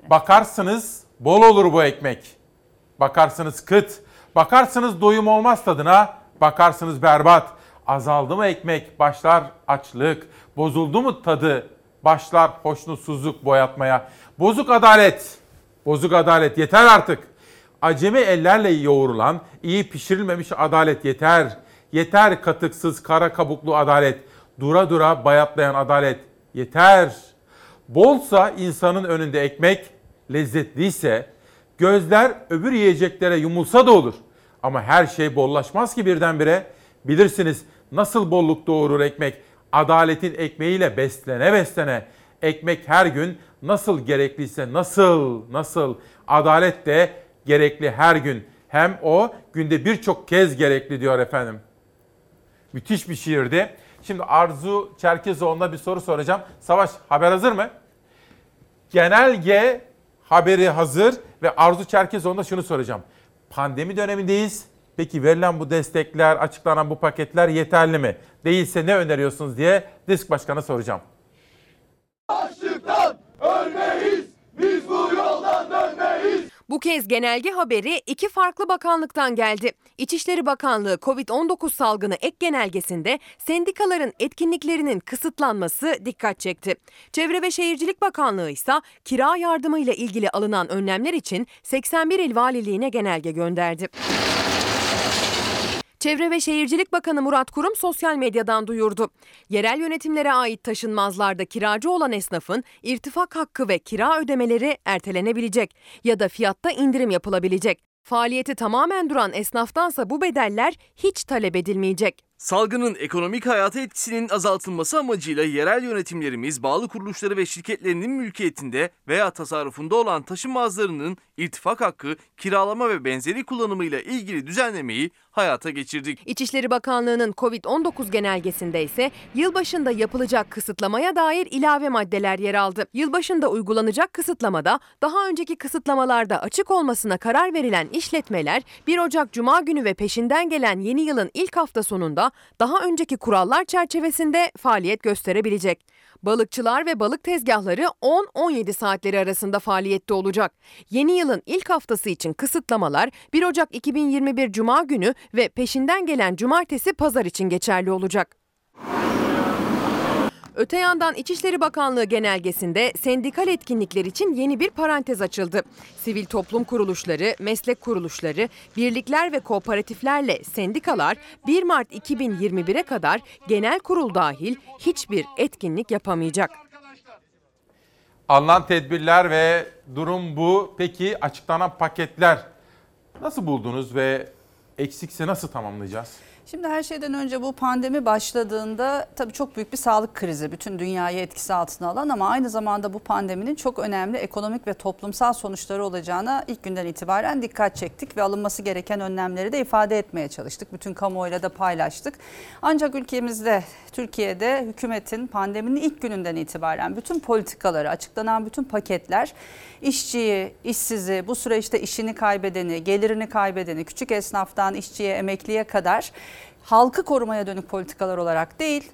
Bakarsınız bol olur bu ekmek. Bakarsınız kıt. Bakarsınız doyum olmaz tadına. Bakarsınız berbat. Azaldı mı ekmek başlar açlık. Bozuldu mu tadı başlar hoşnutsuzluk boyatmaya. Bozuk adalet. Bozuk adalet yeter artık. Acemi ellerle yoğrulan, iyi pişirilmemiş adalet yeter. Yeter katıksız kara kabuklu adalet. Dura dura bayatlayan adalet yeter. Bolsa insanın önünde ekmek, lezzetliyse gözler öbür yiyeceklere yumulsa da olur. Ama her şey bollaşmaz ki birdenbire. Bilirsiniz nasıl bolluk doğurur ekmek. Adaletin ekmeğiyle beslene beslene. Ekmek her gün nasıl gerekliyse nasıl nasıl adalet de gerekli her gün. Hem o günde birçok kez gerekli diyor efendim. Müthiş bir şiirdi. Şimdi Arzu Çerkezoğlu'na bir soru soracağım. Savaş haber hazır mı? Genelge haberi hazır ve Arzu Çerkezoğlu'na şunu soracağım. Pandemi dönemindeyiz. Peki verilen bu destekler, açıklanan bu paketler yeterli mi? Değilse ne öneriyorsunuz diye Disk Başkan'a soracağım.
Açlıktan ölmeyiz, biz bu yoldan dönmeyiz.
Bu kez genelge haberi iki farklı bakanlıktan geldi. İçişleri Bakanlığı COVID-19 salgını ek genelgesinde sendikaların etkinliklerinin kısıtlanması dikkat çekti. Çevre ve Şehircilik Bakanlığı ise kira yardımıyla ilgili alınan önlemler için 81 il valiliğine genelge gönderdi. Çevre ve Şehircilik Bakanı Murat Kurum sosyal medyadan duyurdu. Yerel yönetimlere ait taşınmazlarda kiracı olan esnafın irtifak hakkı ve kira ödemeleri ertelenebilecek ya da fiyatta indirim yapılabilecek. Faaliyeti tamamen duran esnaftansa bu bedeller hiç talep edilmeyecek.
Salgının ekonomik hayata etkisinin azaltılması amacıyla yerel yönetimlerimiz bağlı kuruluşları ve şirketlerinin mülkiyetinde veya tasarrufunda olan taşınmazlarının irtifak hakkı, kiralama ve benzeri kullanımıyla ilgili düzenlemeyi hayata geçirdik.
İçişleri Bakanlığı'nın COVID-19 genelgesinde ise yılbaşında yapılacak kısıtlamaya dair ilave maddeler yer aldı. Yılbaşında uygulanacak kısıtlamada daha önceki kısıtlamalarda açık olmasına karar verilen işletmeler 1 Ocak Cuma günü ve peşinden gelen yeni yılın ilk hafta sonunda daha önceki kurallar çerçevesinde faaliyet gösterebilecek. Balıkçılar ve balık tezgahları 10-17 saatleri arasında faaliyette olacak. Yeni yılın ilk haftası için kısıtlamalar 1 Ocak 2021 Cuma günü ve peşinden gelen cumartesi pazar için geçerli olacak. Öte yandan İçişleri Bakanlığı genelgesinde sendikal etkinlikler için yeni bir parantez açıldı. Sivil toplum kuruluşları, meslek kuruluşları, birlikler ve kooperatiflerle sendikalar 1 Mart 2021'e kadar genel kurul dahil hiçbir etkinlik yapamayacak.
Alınan tedbirler ve durum bu. Peki açıklanan paketler nasıl buldunuz ve eksikse nasıl tamamlayacağız?
Şimdi her şeyden önce bu pandemi başladığında tabii çok büyük bir sağlık krizi bütün dünyayı etkisi altına alan ama aynı zamanda bu pandeminin çok önemli ekonomik ve toplumsal sonuçları olacağına ilk günden itibaren dikkat çektik ve alınması gereken önlemleri de ifade etmeye çalıştık. Bütün kamuoyuyla da paylaştık. Ancak ülkemizde Türkiye'de hükümetin pandeminin ilk gününden itibaren bütün politikaları açıklanan bütün paketler işçiyi, işsizi, bu süreçte işini kaybedeni, gelirini kaybedeni, küçük esnaftan işçiye, emekliye kadar halkı korumaya dönük politikalar olarak değil,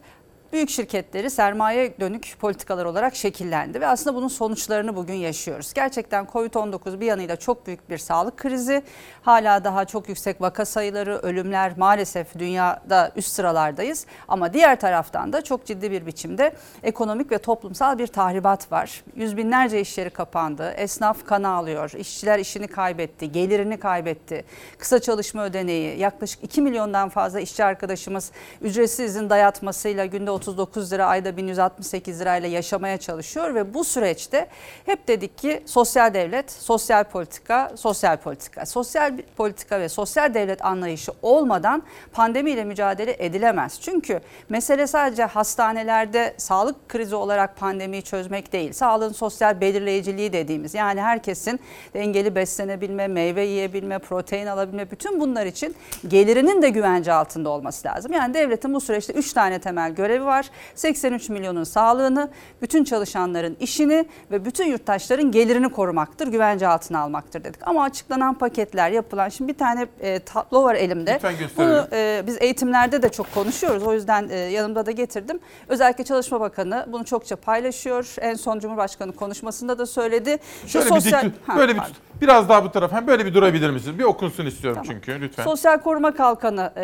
büyük şirketleri sermaye dönük politikalar olarak şekillendi ve aslında bunun sonuçlarını bugün yaşıyoruz. Gerçekten Covid-19 bir yanıyla çok büyük bir sağlık krizi. Hala daha çok yüksek vaka sayıları, ölümler maalesef dünyada üst sıralardayız. Ama diğer taraftan da çok ciddi bir biçimde ekonomik ve toplumsal bir tahribat var. Yüz binlerce iş yeri kapandı, esnaf kana alıyor, işçiler işini kaybetti, gelirini kaybetti. Kısa çalışma ödeneği, yaklaşık 2 milyondan fazla işçi arkadaşımız ücretsiz izin dayatmasıyla günde 39 lira ayda 1168 lirayla yaşamaya çalışıyor ve bu süreçte hep dedik ki sosyal devlet, sosyal politika, sosyal politika. Sosyal politika ve sosyal devlet anlayışı olmadan pandemiyle mücadele edilemez. Çünkü mesele sadece hastanelerde sağlık krizi olarak pandemiyi çözmek değil. Sağlığın sosyal belirleyiciliği dediğimiz yani herkesin dengeli beslenebilme, meyve yiyebilme, protein alabilme bütün bunlar için gelirinin de güvence altında olması lazım. Yani devletin bu süreçte 3 tane temel görevi var. 83 milyonun sağlığını, bütün çalışanların işini ve bütün yurttaşların gelirini korumaktır, güvence altına almaktır dedik. Ama açıklanan paketler yapılan, şimdi bir tane e, tablo var elimde.
Lütfen gösterelim.
Bunu e, biz eğitimlerde de çok konuşuyoruz. O yüzden e, yanımda da getirdim. Özellikle Çalışma Bakanı bunu çokça paylaşıyor. En son Cumhurbaşkanı konuşmasında da söyledi. Şu
Şöyle bir dik,
Ha,
böyle bir
pardon.
biraz daha bu tarafa hem böyle bir durabilir misiniz? Bir okunsun istiyorum çünkü lütfen.
Sosyal koruma kalkanı e,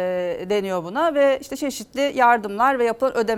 deniyor buna ve işte çeşitli yardımlar ve yapılan ödemeler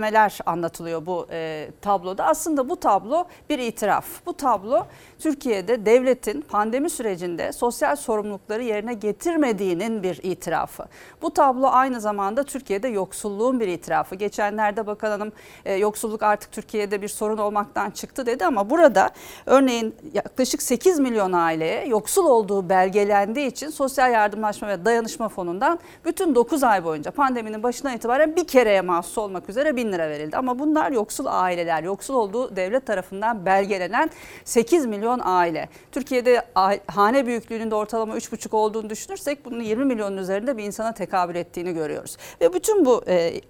anlatılıyor bu e, tabloda. Aslında bu tablo bir itiraf. Bu tablo Türkiye'de devletin pandemi sürecinde sosyal sorumlulukları yerine getirmediğinin bir itirafı. Bu tablo aynı zamanda Türkiye'de yoksulluğun bir itirafı. Geçenlerde Bakan Hanım e, yoksulluk artık Türkiye'de bir sorun olmaktan çıktı dedi ama burada örneğin yaklaşık 8 milyon aileye yoksul olduğu belgelendiği için Sosyal Yardımlaşma ve Dayanışma Fonu'ndan bütün 9 ay boyunca pandeminin başından itibaren bir kereye mahsus olmak üzere 1000 lira verildi. Ama bunlar yoksul aileler, yoksul olduğu devlet tarafından belgelenen 8 milyon aile. Türkiye'de hane büyüklüğünün de ortalama 3,5 olduğunu düşünürsek bunun 20 milyonun üzerinde bir insana tekabül ettiğini görüyoruz. Ve bütün bu e,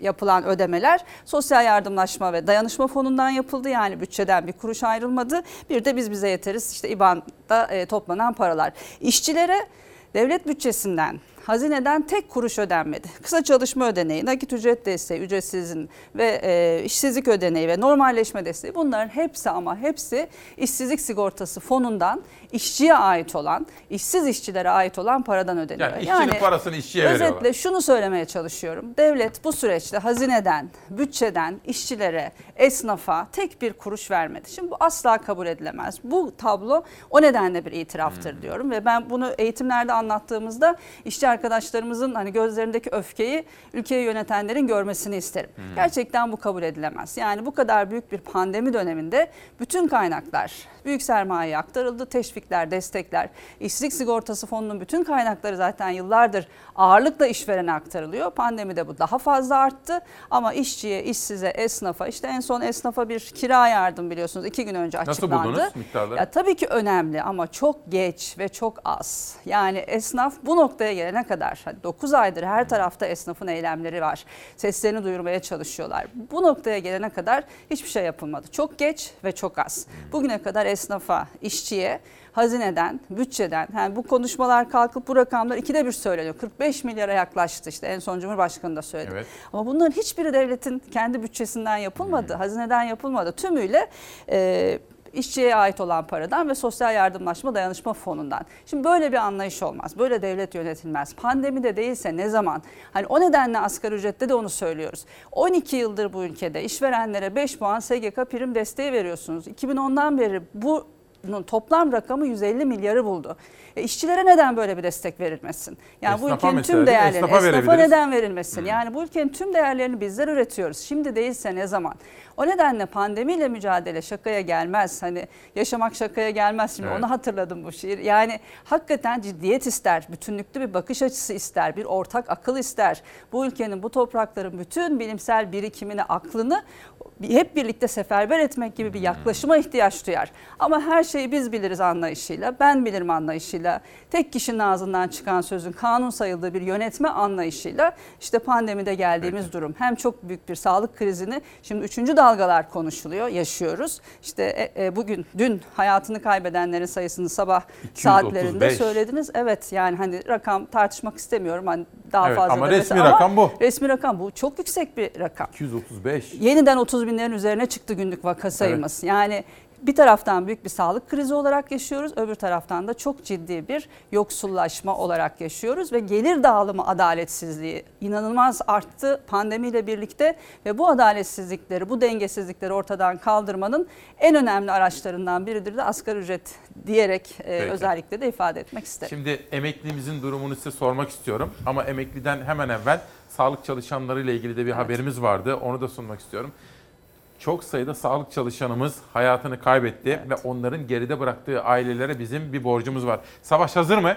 yapılan ödemeler sosyal yardımlaşma ve dayanışma fonundan yapıldı. Yani bütçeden bir kuruş ayrılmadı. Bir de biz bize yeteriz işte İBAN'da e, toplanan paralar. İşçilere devlet bütçesinden hazineden tek kuruş ödenmedi. Kısa çalışma ödeneği, nakit ücret desteği, ücretsizin ve e, işsizlik ödeneği ve normalleşme desteği bunların hepsi ama hepsi işsizlik sigortası fonundan işçiye ait olan, işsiz işçilere ait olan paradan ödeniyor.
Yani işçinin parasını işçiye veriyorlar.
Özetle şunu söylemeye çalışıyorum. Devlet bu süreçte hazineden, bütçeden işçilere, esnafa tek bir kuruş vermedi. Şimdi bu asla kabul edilemez. Bu tablo o nedenle bir itiraftır
Hmm.
diyorum ve ben bunu eğitimlerde anlattığımızda işçi arkadaşlarımızın hani gözlerindeki öfkeyi ülkeyi yönetenlerin görmesini isterim.
Hmm.
Gerçekten bu kabul edilemez. Yani bu kadar büyük bir pandemi döneminde bütün kaynaklar büyük sermayeye aktarıldı. Teşvikler, destekler, işsizlik sigortası fonunun bütün kaynakları zaten yıllardır ağırlıkla işverene aktarılıyor. Pandemide bu daha fazla arttı ama işçiye, işsize, esnafa işte en son esnafa bir kira yardım biliyorsunuz iki gün önce
Nasıl
açıklandı.
buldunuz miktarları?
Ya tabii ki önemli ama çok geç ve çok az. Yani esnaf bu noktaya gelene kadar 9 aydır her tarafta esnafın eylemleri var. Seslerini duyurmaya çalışıyorlar. Bu noktaya gelene kadar hiçbir şey yapılmadı. Çok geç ve çok az. Bugüne kadar esnafa, işçiye hazineden, bütçeden yani bu konuşmalar kalkıp bu rakamlar ikide bir söyleniyor. 45 milyara yaklaştı işte en son Cumhurbaşkanı da söyledi.
Evet.
Ama bunların hiçbiri devletin kendi bütçesinden yapılmadı, hazineden yapılmadı. Tümüyle e, işçiye ait olan paradan ve sosyal yardımlaşma dayanışma fonundan. Şimdi böyle bir anlayış olmaz. Böyle devlet yönetilmez. Pandemide değilse ne zaman? Hani o nedenle asgari ücrette de onu söylüyoruz. 12 yıldır bu ülkede işverenlere 5 puan SGK prim desteği veriyorsunuz. 2010'dan beri bu toplam rakamı 150 milyarı buldu. E, işçilere neden böyle bir destek verilmesin? Yani bu
Esnafa
ülkenin
mesela
tüm değerlerini
Esnafa
esnafa neden verilmesin? Yani bu ülkenin tüm değerlerini bizler üretiyoruz. Şimdi değilse ne zaman? O nedenle pandemiyle mücadele şakaya gelmez. Hani yaşamak şakaya gelmez. Şimdi
Evet.
onu hatırladım bu şiir. Yani hakikaten ciddiyet ister, bütünlüklü bir bakış açısı ister, bir ortak akıl ister. Bu ülkenin, bu toprakların bütün bilimsel birikimini, aklını hep birlikte seferber etmek gibi bir yaklaşıma ihtiyaç duyar. Ama her şeyi biz biliriz anlayışıyla, ben bilirim anlayışıyla, tek kişinin ağzından çıkan sözün kanun sayıldığı bir yönetme anlayışıyla işte pandemide geldiğimiz durum hem çok büyük bir sağlık krizini şimdi üçüncü dalgalar konuşuluyor, yaşıyoruz. İşte e, e, bugün, dün hayatını kaybedenlerin sayısını sabah
235.
saatlerinde söylediniz. Evet yani hani rakam tartışmak istemiyorum. Hani daha
Evet,
fazla
ama
demesi
resmi rakam bu.
Resmi rakam bu. Çok yüksek bir rakam.
235.
Yeniden 30 binlerin üzerine çıktı günlük vaka sayımız. Yani bir taraftan büyük bir sağlık krizi olarak yaşıyoruz, öbür taraftan da çok ciddi bir yoksullaşma olarak yaşıyoruz ve gelir dağılımı adaletsizliği inanılmaz arttı pandemiyle birlikte ve bu adaletsizlikleri, bu dengesizlikleri ortadan kaldırmanın en önemli araçlarından biridir de asgari ücret diyerek e, özellikle de ifade etmek isterim.
Şimdi emeklimizin durumunu size sormak istiyorum. Ama emekliden hemen evvel sağlık çalışanları ile ilgili de bir haberimiz vardı. Onu da sunmak istiyorum. Çok sayıda sağlık çalışanımız hayatını kaybetti ve onların geride bıraktığı ailelere bizim bir borcumuz var. Savaş hazır mı?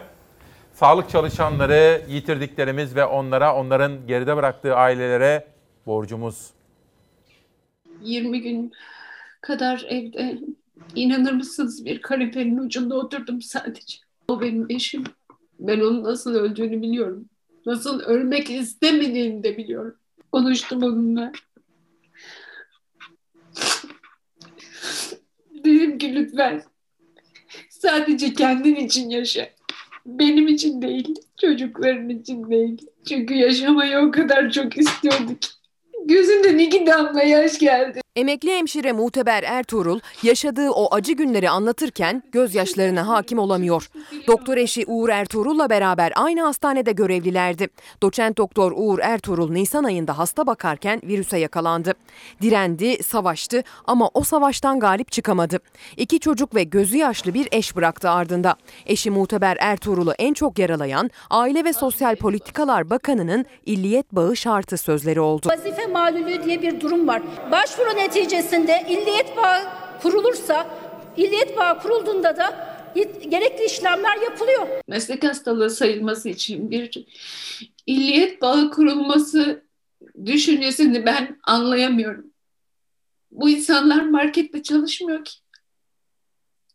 Sağlık çalışanları yitirdiklerimiz ve onlara onların geride bıraktığı ailelere borcumuz.
20 gün kadar evde inanır mısınız bir kanepenin ucunda oturdum sadece. O benim eşim. Ben onun nasıl öldüğünü biliyorum. Nasıl ölmek istemediğini de biliyorum. Konuştum onunla. Dedim ki lütfen sadece kendin için yaşa. Benim için değil, çocukların için değil. Çünkü yaşamayı o kadar çok istiyorduk. Gözünden iki damla yaş geldi.
Emekli hemşire Muteber Ertuğrul yaşadığı o acı günleri anlatırken gözyaşlarına hakim olamıyor. Doktor eşi Uğur Ertuğrul'la beraber aynı hastanede görevlilerdi. Doçent doktor Uğur Ertuğrul Nisan ayında hasta bakarken virüse yakalandı. Direndi, savaştı ama o savaştan galip çıkamadı. İki çocuk ve gözü yaşlı bir eş bıraktı ardında. Eşi Muteber Ertuğrul'u en çok yaralayan Aile ve Sosyal Politikalar Bakanı'nın illiyet bağı şartı sözleri oldu.
Vazife malulü diye bir durum var. Başvuru neticesinde illiyet bağı kurulursa, illiyet bağı kurulduğunda da gerekli işlemler yapılıyor.
meslek hastalığı sayılması için bir illiyet bağı kurulması düşüncesini ben anlayamıyorum. Bu insanlar markette çalışmıyor ki.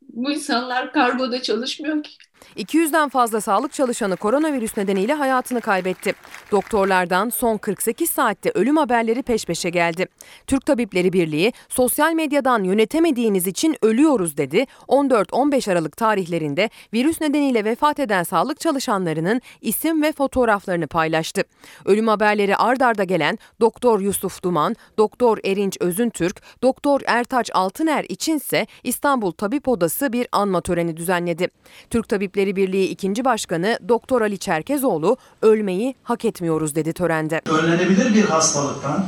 Bu insanlar kargoda çalışmıyor ki.
200'den fazla sağlık çalışanı koronavirüs nedeniyle hayatını kaybetti. Doktorlardan son 48 saatte ölüm haberleri peş peşe geldi. Türk Tabipleri Birliği sosyal medyadan yönetemediğiniz için ölüyoruz dedi. 14-15 Aralık tarihlerinde virüs nedeniyle vefat eden sağlık çalışanlarının isim ve fotoğraflarını paylaştı. Ölüm haberleri ard arda gelen Doktor Yusuf Duman, Doktor Erinç Özüntürk, Doktor Ertaç Altıner içinse İstanbul Tabip Odası bir anma töreni düzenledi. Türk Tabipleri Birliği 2. Başkanı Doktor Ali Çerkezoğlu ölmeyi hak etmiyoruz dedi törende.
önlenebilir bir hastalıktan,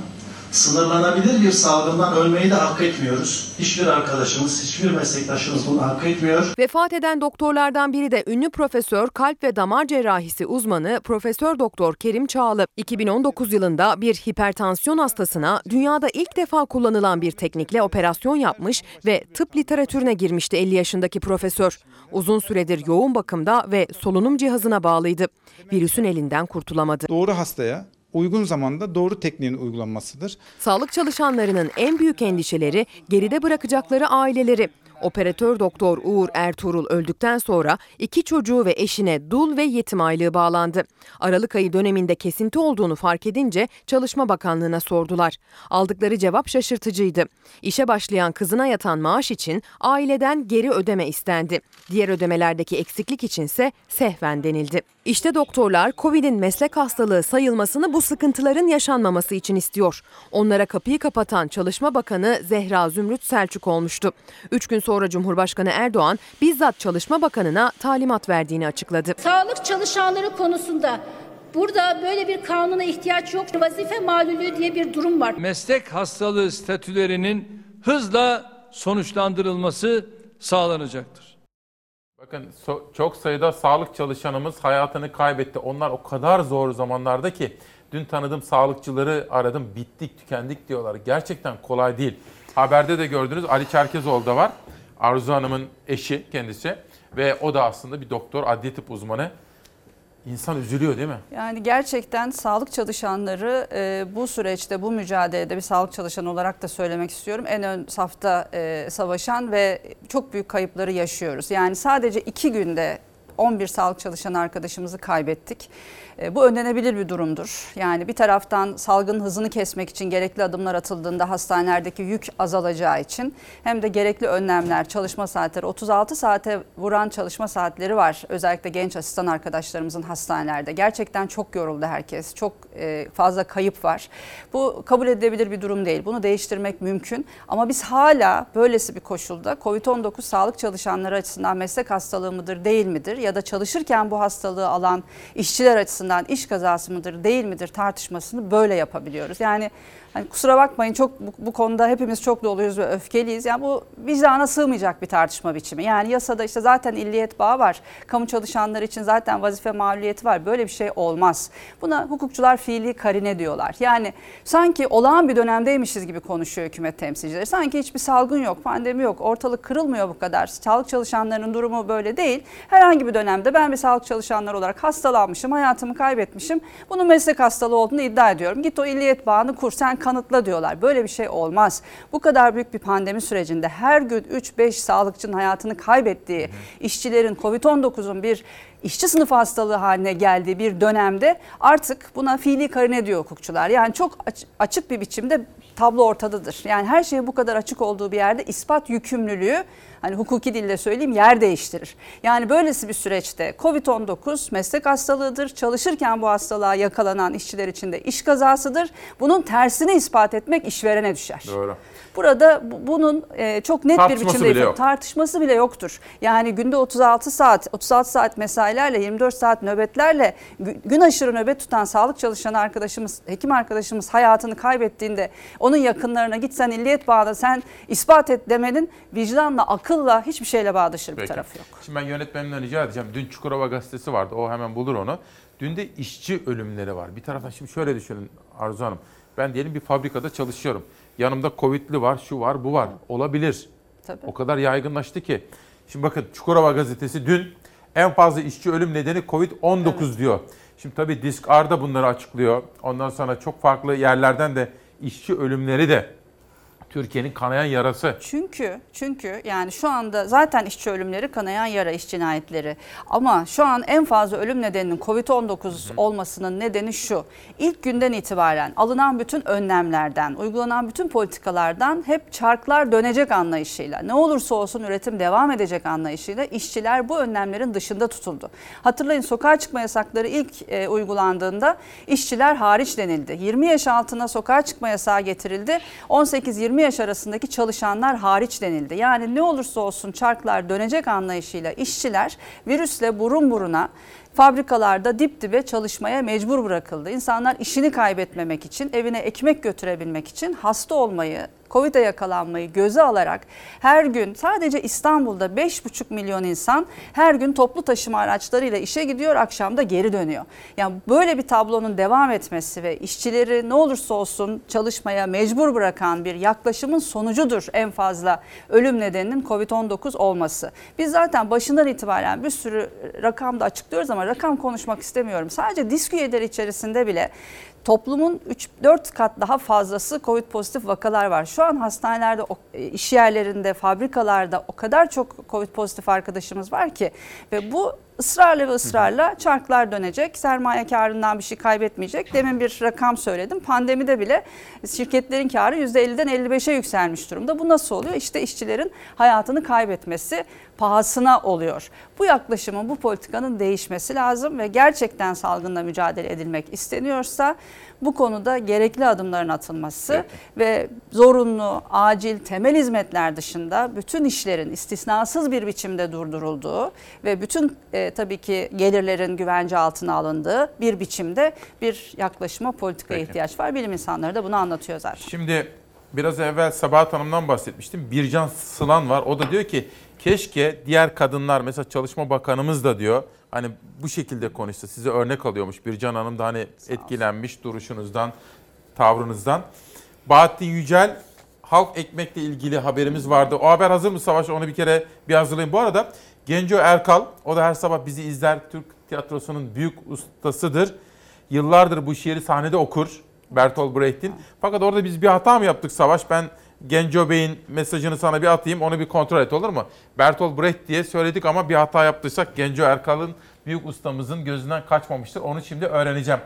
sınırlanabilir bir salgından ölmeyi de hak etmiyoruz. Hiçbir arkadaşımız, hiçbir meslektaşımız bunu hak etmiyor.
Vefat eden doktorlardan biri de ünlü profesör kalp ve damar cerrahisi uzmanı Profesör Doktor Kerim Çağlı. 2019 yılında bir hipertansiyon hastasına dünyada ilk defa kullanılan bir teknikle operasyon yapmış ve tıp literatürüne girmişti 50 yaşındaki profesör. Uzun süredir yoğun bakımda ve solunum cihazına bağlıydı. Virüsün elinden kurtulamadı.
Doğru hastaya uygun zamanda doğru tekniğin uygulanmasıdır.
Sağlık çalışanlarının en büyük endişeleri geride bırakacakları aileleri. Operatör doktor Uğur Ertuğrul öldükten sonra iki çocuğu ve eşine dul ve yetim aylığı bağlandı. Aralık ayı döneminde kesinti olduğunu fark edince Çalışma Bakanlığı'na sordular. Aldıkları cevap şaşırtıcıydı. İşe başlayan kızına yatan maaş için aileden geri ödeme istendi. Diğer ödemelerdeki eksiklik içinse sehven denildi. İşte doktorlar Covid'in meslek hastalığı sayılmasını bu sıkıntıların yaşanmaması için istiyor. Onlara kapıyı kapatan Çalışma Bakanı Zehra Zümrüt Selçuk olmuştu. Üç gün sonra Cumhurbaşkanı Erdoğan bizzat Çalışma Bakanı'na talimat verdiğini açıkladı.
Sağlık çalışanları konusunda burada böyle bir kanuna ihtiyaç yok. Vazife malulü diye bir durum var.
Meslek hastalığı statülerinin hızla sonuçlandırılması
sağlanacaktır.
Bakın so- çok sayıda sağlık çalışanımız hayatını kaybetti. Onlar o kadar zor zamanlarda ki dün tanıdığım sağlıkçıları aradım. Bittik, tükendik diyorlar. Gerçekten kolay değil. Haberde de gördünüz Ali Çerkezoğlu da var. Arzu Hanım'ın eşi kendisi ve o da aslında bir doktor, adli tıp uzmanı. İnsan üzülüyor değil mi?
Yani gerçekten sağlık çalışanları e, bu süreçte, bu mücadelede bir sağlık çalışanı olarak da söylemek istiyorum. En ön safta e, savaşan ve çok büyük kayıpları yaşıyoruz. Yani sadece iki günde 11 sağlık çalışanı arkadaşımızı kaybettik. E, Bu önlenebilir bir durumdur. Yani bir taraftan salgının hızını kesmek için gerekli adımlar atıldığında hastanelerdeki yük azalacağı için hem de gerekli önlemler, çalışma saatleri 36 saate vuran çalışma saatleri var. Özellikle genç asistan arkadaşlarımızın hastanelerde. Gerçekten çok yoruldu herkes. Çok e, fazla kayıp var. Bu kabul edilebilir bir durum değil. Bunu değiştirmek mümkün. Ama biz hala böylesi bir koşulda COVID-19 sağlık çalışanları açısından meslek hastalığı mıdır değil midir? Ya da çalışırken bu hastalığı alan işçiler açısından iş kazası mıdır değil midir tartışmasını böyle yapabiliyoruz. Yani hani kusura bakmayın çok bu, bu konuda hepimiz çok doluyuz ve öfkeliyiz. Yani bu vicdana sığmayacak bir tartışma biçimi. Yani yasada işte zaten illiyet bağı var. Kamu çalışanları için zaten vazife mağluliyeti var. Böyle bir şey olmaz. Buna hukukçular fiili karine diyorlar. Yani sanki olağan bir dönemdeymişiz gibi konuşuyor hükümet temsilcileri. Sanki hiçbir salgın yok, pandemi yok, ortalık kırılmıyor bu kadar. Sağlık çalışanlarının durumu böyle değil. Herhangi bir dönemde ben bir sağlık çalışanları olarak hastalanmışım, hayatımı kaybetmişim. Bunun meslek hastalığı olduğunu iddia ediyorum. Git o illiyet bağını kur, sen kanıtla diyorlar. Böyle bir şey olmaz. Bu kadar büyük bir pandemi sürecinde her gün 3-5 sağlıkçının hayatını kaybettiği, işçilerin COVID-19'un bir işçi sınıfı hastalığı haline geldiği bir dönemde artık buna fiili karine diyor hukukçular. Yani çok aç- açık bir biçimde tablo ortadadır. Yani her şey bu kadar açık olduğu bir yerde ispat yükümlülüğü hani hukuki dille söyleyeyim yer değiştirir. Yani böylesi bir süreçte Covid-19 meslek hastalığıdır. Çalışırken bu hastalığa yakalanan işçiler için de iş kazasıdır. Bunun tersini ispat etmek işverene düşer.
Doğru.
Burada bu- bunun e, çok net bir biçimde
bile yok.
tartışması bile yoktur. Yani günde 36 saat, 36 saat mesailerle, 24 saat nöbetlerle gü- gün aşırı nöbet tutan sağlık çalışanı arkadaşımız, hekim arkadaşımız hayatını kaybettiğinde onun yakınlarına git sen illiyet bağla sen ispat et demenin vicdanla, akılla hiçbir şeyle bağdaşır bir tarafı yok.
Şimdi ben yönetmenimden rica edeceğim. Dün Çukurova gazetesi vardı. O hemen bulur onu. Dün de işçi ölümleri var. Bir taraftan şimdi şöyle düşünün Arzu Hanım. Ben diyelim bir fabrikada çalışıyorum. Yanımda Covid'li var, şu var, bu var. Olabilir.
Tabii.
O kadar yaygınlaştı ki. Şimdi bakın Çukurova gazetesi dün en fazla işçi ölüm nedeni Covid-19 diyor. Şimdi tabii Disk R da bunları açıklıyor. Ondan sonra çok farklı yerlerden de işçi ölümleri de Türkiye'nin kanayan yarası.
Çünkü çünkü yani şu anda zaten işçi ölümleri kanayan yara iş cinayetleri. Ama şu an en fazla ölüm nedeninin Covid-19 olmasının nedeni şu. İlk günden itibaren alınan bütün önlemlerden, uygulanan bütün politikalardan hep çarklar dönecek anlayışıyla, ne olursa olsun üretim devam edecek anlayışıyla işçiler bu önlemlerin dışında tutuldu. Hatırlayın sokağa çıkma yasakları ilk e, uygulandığında işçiler hariç denildi. 20 yaş altına sokağa çıkma yasağı getirildi. 18-20 yaş arasındaki çalışanlar hariç denildi. Yani ne olursa olsun çarklar dönecek anlayışıyla işçiler virüsle burun buruna fabrikalarda dip dibe çalışmaya mecbur bırakıldı. İnsanlar işini kaybetmemek için, evine ekmek götürebilmek için hasta olmayı, Covid'e yakalanmayı göze alarak her gün sadece İstanbul'da 5,5 milyon insan her gün toplu taşıma araçlarıyla işe gidiyor, akşam da geri dönüyor. Yani böyle bir tablonun devam etmesi ve işçileri ne olursa olsun çalışmaya mecbur bırakan bir yaklaşımın sonucudur en fazla ölüm nedeninin Covid-19 olması. Biz zaten başından itibaren bir sürü rakam da açıklıyoruz ama rakam konuşmak istemiyorum. Sadece disk üyeleri içerisinde bile toplumun 3-4 kat daha fazlası Covid pozitif vakalar var. Şu an hastanelerde, e, iş yerlerinde, fabrikalarda o kadar çok Covid pozitif arkadaşımız var ki ve bu ısrarla ve ısrarla çarklar dönecek. Sermaye karından bir şey kaybetmeyecek. Demin bir rakam söyledim. Pandemide bile şirketlerin karı %50'den 55'e yükselmiş durumda. Bu nasıl oluyor? İşte işçilerin hayatını kaybetmesi pahasına oluyor. Bu yaklaşımın, bu politikanın değişmesi lazım ve gerçekten salgınla mücadele edilmek isteniyorsa bu konuda gerekli adımların atılması ve zorunlu, acil, temel hizmetler dışında bütün işlerin istisnasız bir biçimde durdurulduğu ve bütün e, tabii ki gelirlerin güvence altına alındığı bir biçimde bir yaklaşıma politikaya
Peki.
ihtiyaç var. Bilim insanları da bunu anlatıyor zaten.
Şimdi Biraz evvel Sabahat Hanım'dan bahsetmiştim. Bircan Sılan var. O da diyor ki keşke diğer kadınlar mesela Çalışma Bakanımız da diyor hani bu şekilde konuşsa size örnek alıyormuş. Bircan Hanım da hani etkilenmiş duruşunuzdan, tavrınızdan. Bahattin Yücel halk ekmekle ilgili haberimiz vardı. O haber hazır mı Savaş? Onu bir kere bir hazırlayın. Bu arada Genco Erkal, o da her sabah bizi izler. Türk tiyatrosunun büyük ustasıdır. Yıllardır bu şiiri sahnede okur. Bertolt Brecht'in. Fakat orada biz bir hata mı yaptık Savaş? Ben Genco Bey'in mesajını sana bir atayım. Onu bir kontrol et olur mu? Bertolt Brecht diye söyledik ama bir hata yaptıysak Genco Erkal'ın büyük ustamızın gözünden kaçmamıştır. Onu şimdi öğreneceğim.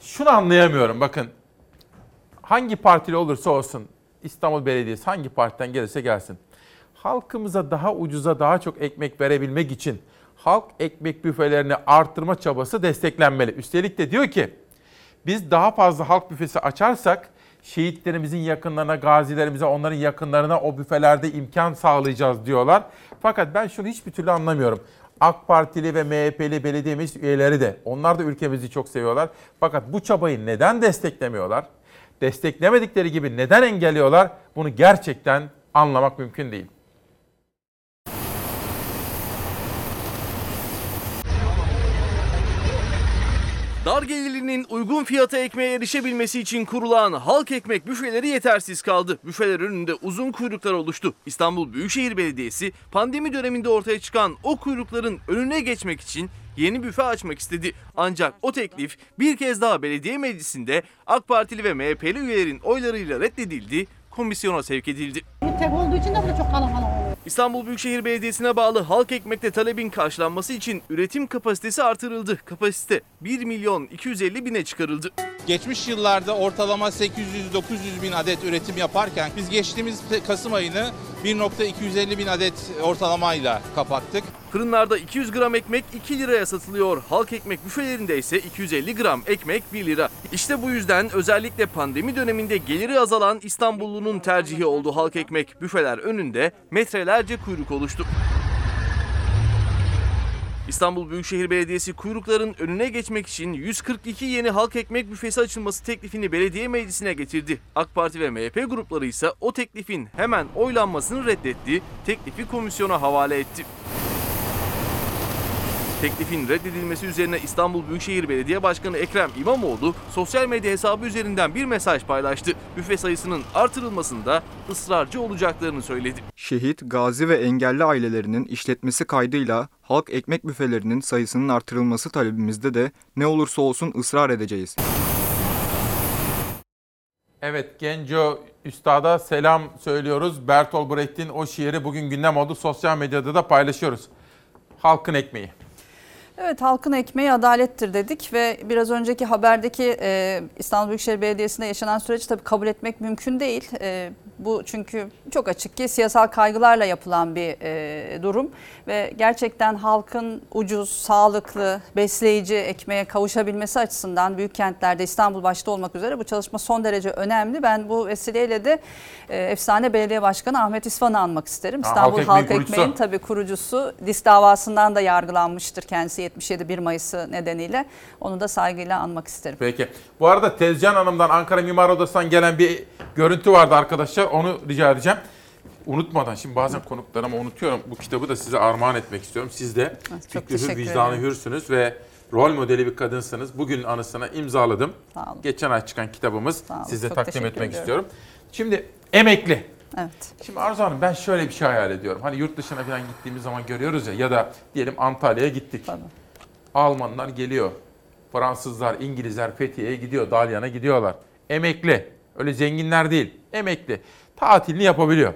Şunu anlayamıyorum bakın. Hangi partili olursa olsun İstanbul Belediyesi hangi partiden gelirse gelsin. Halkımıza daha ucuza daha çok ekmek verebilmek için halk ekmek büfelerini arttırma çabası desteklenmeli. Üstelik de diyor ki biz daha fazla halk büfesi açarsak şehitlerimizin yakınlarına, gazilerimize, onların yakınlarına o büfelerde imkan sağlayacağız diyorlar. Fakat ben şunu hiçbir türlü anlamıyorum. AK Partili ve MHP'li belediye meclis üyeleri de onlar da ülkemizi çok seviyorlar. Fakat bu çabayı neden desteklemiyorlar? Desteklemedikleri gibi neden engelliyorlar? Bunu gerçekten anlamak mümkün değil.
Dar gelirlinin uygun fiyata ekmeğe erişebilmesi için kurulan halk ekmek büfeleri yetersiz kaldı. Büfeler önünde uzun kuyruklar oluştu. İstanbul Büyükşehir Belediyesi pandemi döneminde ortaya çıkan o kuyrukların önüne geçmek için yeni büfe açmak istedi. Ancak o teklif bir kez daha belediye meclisinde AK Partili ve MHP'li üyelerin oylarıyla reddedildi, komisyona sevk edildi.
Tek olduğu için de burada çok kalabalık oluyor.
İstanbul Büyükşehir Belediyesi'ne bağlı halk ekmekte talebin karşılanması için üretim kapasitesi artırıldı. Kapasite 1 milyon 250 bine çıkarıldı.
Geçmiş yıllarda ortalama 800-900 bin adet üretim yaparken biz geçtiğimiz Kasım ayını 1.250 bin adet ortalamayla kapattık.
Fırınlarda 200 gram ekmek 2 liraya satılıyor. Halk ekmek büfelerinde ise 250 gram ekmek 1 lira. İşte bu yüzden özellikle pandemi döneminde geliri azalan İstanbullunun tercihi oldu halk ekmek. Büfeler önünde metrelerce kuyruk oluştu. İstanbul Büyükşehir Belediyesi kuyrukların önüne geçmek için 142 yeni halk ekmek büfesi açılması teklifini belediye meclisine getirdi. AK Parti ve MHP grupları ise o teklifin hemen oylanmasını reddetti, teklifi komisyona havale etti. Teklifin reddedilmesi üzerine İstanbul Büyükşehir Belediye Başkanı Ekrem İmamoğlu sosyal medya hesabı üzerinden bir mesaj paylaştı. Büfe sayısının artırılmasında ısrarcı olacaklarını söyledi.
Şehit, gazi ve engelli ailelerinin işletmesi kaydıyla halk ekmek büfelerinin sayısının artırılması talebimizde de ne olursa olsun ısrar edeceğiz.
Evet Genco Üstad'a selam söylüyoruz. Bertolt Brecht'in o şiiri bugün gündem oldu. Sosyal medyada da paylaşıyoruz. Halkın ekmeği.
Evet halkın ekmeği adalettir dedik ve biraz önceki haberdeki e, İstanbul Büyükşehir Belediyesi'nde yaşanan süreci tabii kabul etmek mümkün değil. E, bu çünkü çok açık ki siyasal kaygılarla yapılan bir e, durum ve gerçekten halkın ucuz, sağlıklı, besleyici ekmeğe kavuşabilmesi açısından büyük kentlerde İstanbul başta olmak üzere bu çalışma son derece önemli. Ben bu vesileyle de e, efsane belediye başkanı Ahmet İsfan'ı anmak isterim.
Ha,
İstanbul
halk
Halk,
ekmeği
Ekmeği'nin tabii kurucusu dis davasından da yargılanmıştır kendisi 77 1 Mayıs'ı nedeniyle. Onu da saygıyla anmak isterim.
Peki. Bu arada Tezcan Hanım'dan Ankara Mimar Odası'ndan gelen bir görüntü vardı arkadaşlar. Onu rica edeceğim. Unutmadan şimdi bazen konuklarıma unutuyorum. Bu kitabı da size armağan etmek istiyorum. Siz de
çok
fikri hür, vicdanı hürsünüz ve rol modeli bir kadınsınız. Bugün anısına imzaladım.
Sağ olun.
Geçen ay çıkan kitabımız.
olun,
Size
çok
takdim etmek
ediyorum.
istiyorum. Şimdi emekli.
Evet.
Şimdi Arzu Hanım ben şöyle bir şey hayal ediyorum. Hani yurt dışına falan gittiğimiz zaman görüyoruz ya ya da diyelim Antalya'ya gittik. Almanlar geliyor. Fransızlar, İngilizler Fethiye'ye gidiyor. Dalyan'a gidiyorlar. Emekli. Öyle zenginler değil. Emekli. Tatilini yapabiliyor.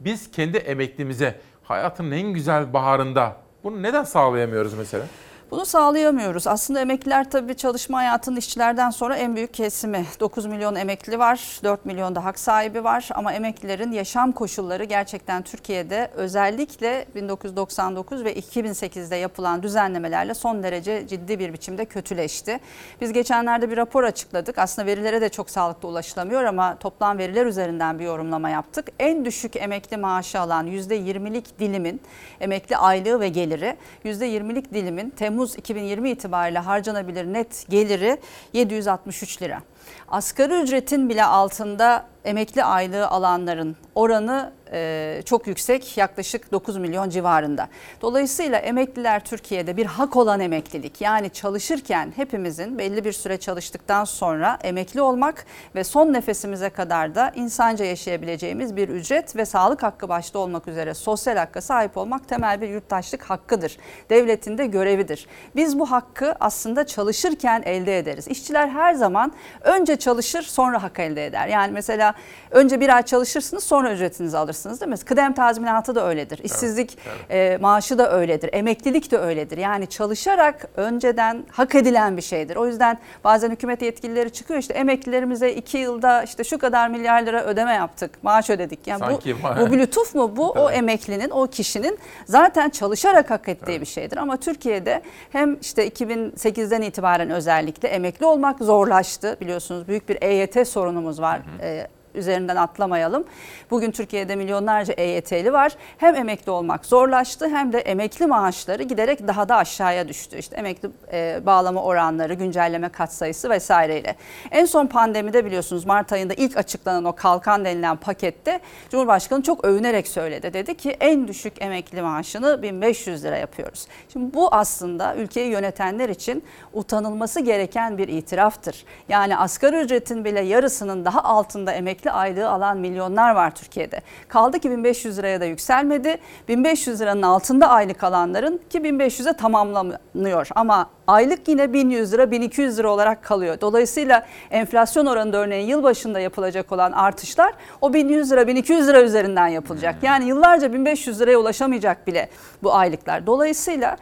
Biz kendi emeklimize hayatın en güzel baharında bunu neden sağlayamıyoruz mesela?
Bunu sağlayamıyoruz. Aslında emekliler tabii çalışma hayatının işçilerden sonra en büyük kesimi. 9 milyon emekli var, 4 milyon da hak sahibi var ama emeklilerin yaşam koşulları gerçekten Türkiye'de özellikle 1999 ve 2008'de yapılan düzenlemelerle son derece ciddi bir biçimde kötüleşti. Biz geçenlerde bir rapor açıkladık. Aslında verilere de çok sağlıklı ulaşılamıyor ama toplam veriler üzerinden bir yorumlama yaptık. En düşük emekli maaşı alan %20'lik dilimin emekli aylığı ve geliri %20'lik dilimin Temmuz 2020 itibariyle harcanabilir net geliri 763 lira. Asgari ücretin bile altında emekli aylığı alanların oranı e, çok yüksek yaklaşık 9 milyon civarında. Dolayısıyla emekliler Türkiye'de bir hak olan emeklilik yani çalışırken hepimizin belli bir süre çalıştıktan sonra emekli olmak ve son nefesimize kadar da insanca yaşayabileceğimiz bir ücret ve sağlık hakkı başta olmak üzere sosyal hakka sahip olmak temel bir yurttaşlık hakkıdır. Devletin de görevidir. Biz bu hakkı aslında çalışırken elde ederiz. İşçiler her zaman önce çalışır sonra hak elde eder. Yani mesela önce bir ay çalışırsınız sonra ücretinizi alırsınız değil mi? Kıdem tazminatı da öyledir. İşsizlik e, maaşı da öyledir. Emeklilik de öyledir. Yani çalışarak önceden hak edilen bir şeydir. O yüzden bazen hükümet yetkilileri çıkıyor işte emeklilerimize iki yılda işte şu kadar milyar lira ödeme yaptık, maaş ödedik. Yani
Sanki
bu, bu bir lütuf mu? Bu o emeklinin, o kişinin zaten çalışarak hak ettiği bir şeydir. Ama Türkiye'de hem işte 2008'den itibaren özellikle emekli olmak zorlaştı. Biliyorsunuz büyük bir EYT sorunumuz var. Ee, üzerinden atlamayalım. Bugün Türkiye'de milyonlarca EYT'li var. Hem emekli olmak zorlaştı hem de emekli maaşları giderek daha da aşağıya düştü. İşte emekli e, bağlama oranları, güncelleme katsayısı vesaireyle. En son pandemide biliyorsunuz Mart ayında ilk açıklanan o kalkan denilen pakette Cumhurbaşkanı çok övünerek söyledi. Dedi ki en düşük emekli maaşını 1500 lira yapıyoruz. Şimdi bu aslında ülkeyi yönetenler için utanılması gereken bir itiraftır. Yani asgari ücretin bile yarısının daha altında emekli aylığı alan milyonlar var Türkiye'de. Kaldı ki 1500 liraya da yükselmedi. 1500 liranın altında aylık alanların ki 1500'e tamamlanıyor ama aylık yine 1100 lira 1200 lira olarak kalıyor. Dolayısıyla enflasyon oranında örneğin yılbaşında yapılacak olan artışlar o 1100 lira 1200 lira üzerinden yapılacak. Yani yıllarca 1500 liraya ulaşamayacak bile bu aylıklar. Dolayısıyla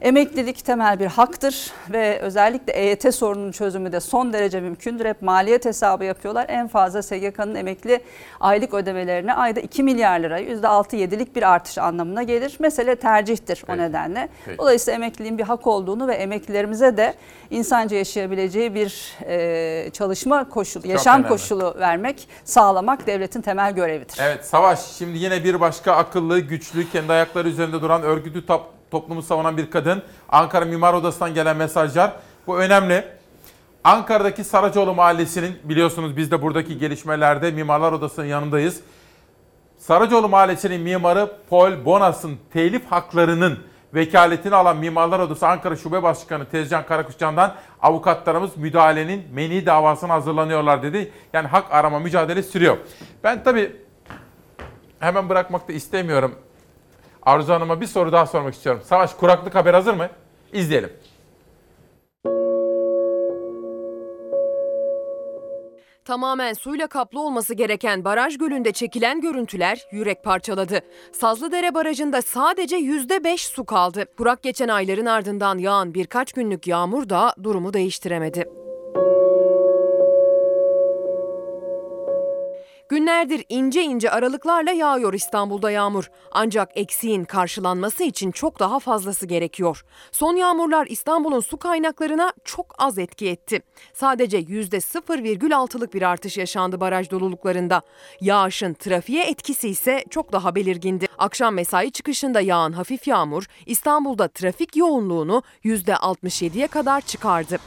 Emeklilik temel bir haktır ve özellikle EYT sorununun çözümü de son derece mümkündür. Hep maliyet hesabı yapıyorlar. En fazla SGK'nın emekli aylık ödemelerine ayda 2 milyar lira %6-7'lik bir artış anlamına gelir. Mesele tercihtir o nedenle.
Peki.
Dolayısıyla emekliliğin bir hak olduğunu ve emeklilerimize de insanca yaşayabileceği bir e, çalışma koşulu, yaşam
önemli.
koşulu vermek, sağlamak devletin temel görevidir.
Evet Savaş şimdi yine bir başka akıllı, güçlü, kendi ayakları üzerinde duran örgütü toplumu savunan bir kadın. Ankara Mimar Odası'ndan gelen mesajlar. Bu önemli. Ankara'daki Saracoğlu Mahallesi'nin biliyorsunuz biz de buradaki gelişmelerde Mimarlar Odası'nın yanındayız. Saracoğlu Mahallesi'nin mimarı Paul Bonas'ın telif haklarının vekaletini alan Mimarlar Odası Ankara Şube Başkanı Tezcan Karakuşcan'dan avukatlarımız müdahalenin meni davasına hazırlanıyorlar dedi. Yani hak arama mücadele sürüyor. Ben tabii hemen bırakmak da istemiyorum. Arzu Hanım'a bir soru daha sormak istiyorum. Savaş kuraklık haber hazır mı? İzleyelim.
Tamamen suyla kaplı olması gereken baraj gölünde çekilen görüntüler yürek parçaladı. Sazlıdere Barajı'nda sadece %5 su kaldı. Kurak geçen ayların ardından yağan birkaç günlük yağmur da durumu değiştiremedi. Günlerdir ince ince aralıklarla yağıyor İstanbul'da yağmur. Ancak eksiğin karşılanması için çok daha fazlası gerekiyor. Son yağmurlar İstanbul'un su kaynaklarına çok az etki etti. Sadece %0,6'lık bir artış yaşandı baraj doluluklarında. Yağışın trafiğe etkisi ise çok daha belirgindi. Akşam mesai çıkışında yağan hafif yağmur İstanbul'da trafik yoğunluğunu %67'ye kadar çıkardı.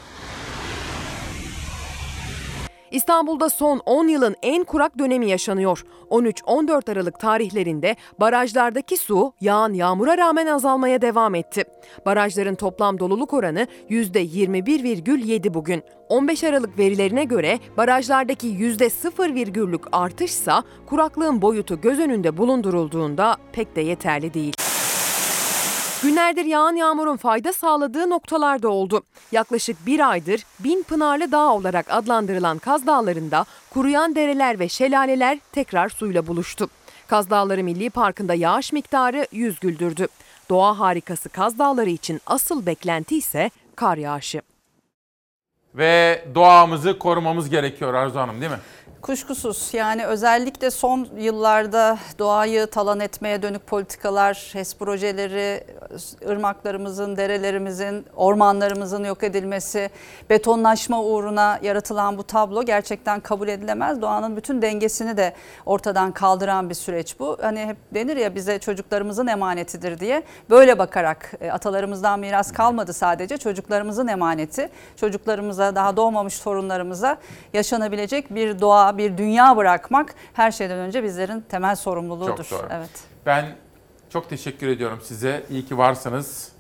İstanbul'da son 10 yılın en kurak dönemi yaşanıyor. 13-14 Aralık tarihlerinde barajlardaki su yağan yağmura rağmen azalmaya devam etti. Barajların toplam doluluk oranı %21,7 bugün. 15 Aralık verilerine göre barajlardaki %0,'lük artışsa kuraklığın boyutu göz önünde bulundurulduğunda pek de yeterli değil. Günlerdir yağan yağmurun fayda sağladığı noktalarda oldu. Yaklaşık bir aydır Bin Pınarlı Dağ olarak adlandırılan Kaz Dağları'nda kuruyan dereler ve şelaleler tekrar suyla buluştu. Kaz Dağları Milli Parkı'nda yağış miktarı yüz güldürdü. Doğa harikası Kaz Dağları için asıl beklenti ise kar yağışı.
Ve doğamızı korumamız gerekiyor Arzu Hanım değil mi?
Kuşkusuz yani özellikle son yıllarda doğayı talan etmeye dönük politikalar, HES projeleri, ırmaklarımızın, derelerimizin, ormanlarımızın yok edilmesi, betonlaşma uğruna yaratılan bu tablo gerçekten kabul edilemez. Doğanın bütün dengesini de ortadan kaldıran bir süreç bu. Hani hep denir ya bize çocuklarımızın emanetidir diye. Böyle bakarak e, atalarımızdan miras kalmadı sadece çocuklarımızın emaneti. Çocuklarımıza, daha doğmamış torunlarımıza yaşanabilecek bir doğa refah, bir dünya bırakmak her şeyden önce bizlerin temel sorumluluğudur.
Çok doğru.
Evet.
Ben çok teşekkür ediyorum size. İyi ki varsınız.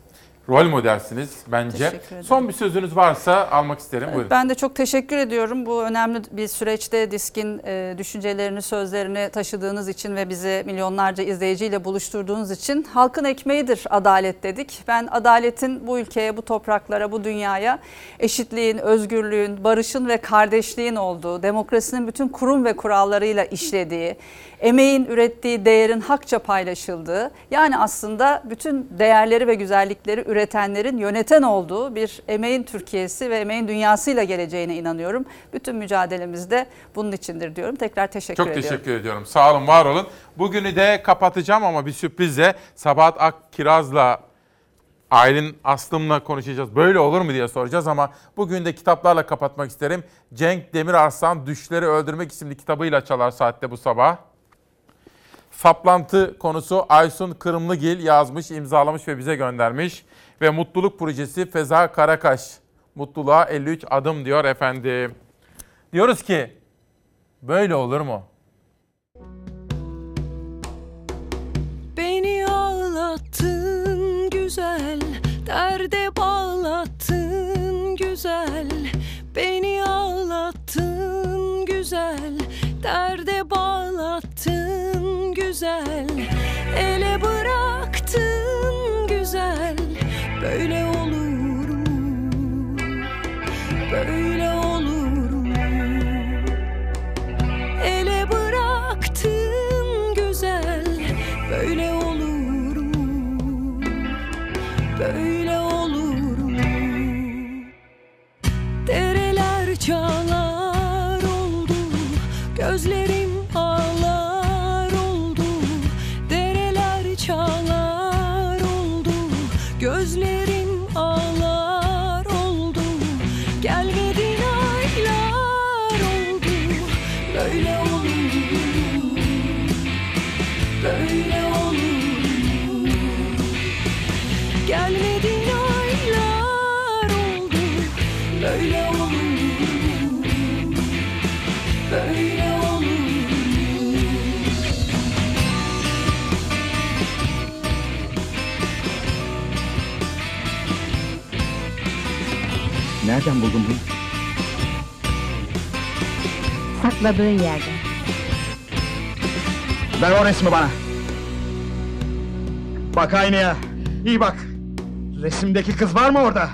Rol modelsiniz bence. Son bir sözünüz varsa almak isterim. Buyurun.
Ben de çok teşekkür ediyorum. Bu önemli bir süreçte DİSK'in e, düşüncelerini, sözlerini taşıdığınız için ve bizi milyonlarca izleyiciyle buluşturduğunuz için halkın ekmeğidir adalet dedik. Ben adaletin bu ülkeye, bu topraklara, bu dünyaya eşitliğin, özgürlüğün, barışın ve kardeşliğin olduğu, demokrasinin bütün kurum ve kurallarıyla işlediği, emeğin ürettiği değerin hakça paylaşıldığı, yani aslında bütün değerleri ve güzellikleri üretenlerin yöneten olduğu bir emeğin Türkiye'si ve emeğin dünyasıyla geleceğine inanıyorum. Bütün mücadelemizde bunun içindir diyorum. Tekrar teşekkür
Çok
ediyorum.
teşekkür ediyorum. Sağ olun, var olun. Bugünü de kapatacağım ama bir sürprizle Sabahat Akkiraz'la Aylin Aslım'la konuşacağız. Böyle olur mu diye soracağız ama bugün de kitaplarla kapatmak isterim. Cenk Demirarslan Düşleri Öldürmek isimli kitabıyla çalar saatte bu sabah. Saplantı konusu Aysun Kırımlıgil yazmış, imzalamış ve bize göndermiş. Ve mutluluk projesi Feza Karakaş. Mutluluğa 53 adım diyor efendim. Diyoruz ki böyle olur mu?
Beni ağlattın güzel, derde bağlattın güzel. Beni ağlattın güzel, derde bağlattın güzel. Ele bıraktın güzel, böyle olur
Nereden buldun bunu?
Sakladığın yerden.
Ver o resmi bana. Bak aynaya. İyi bak. Resimdeki kız var mı orada?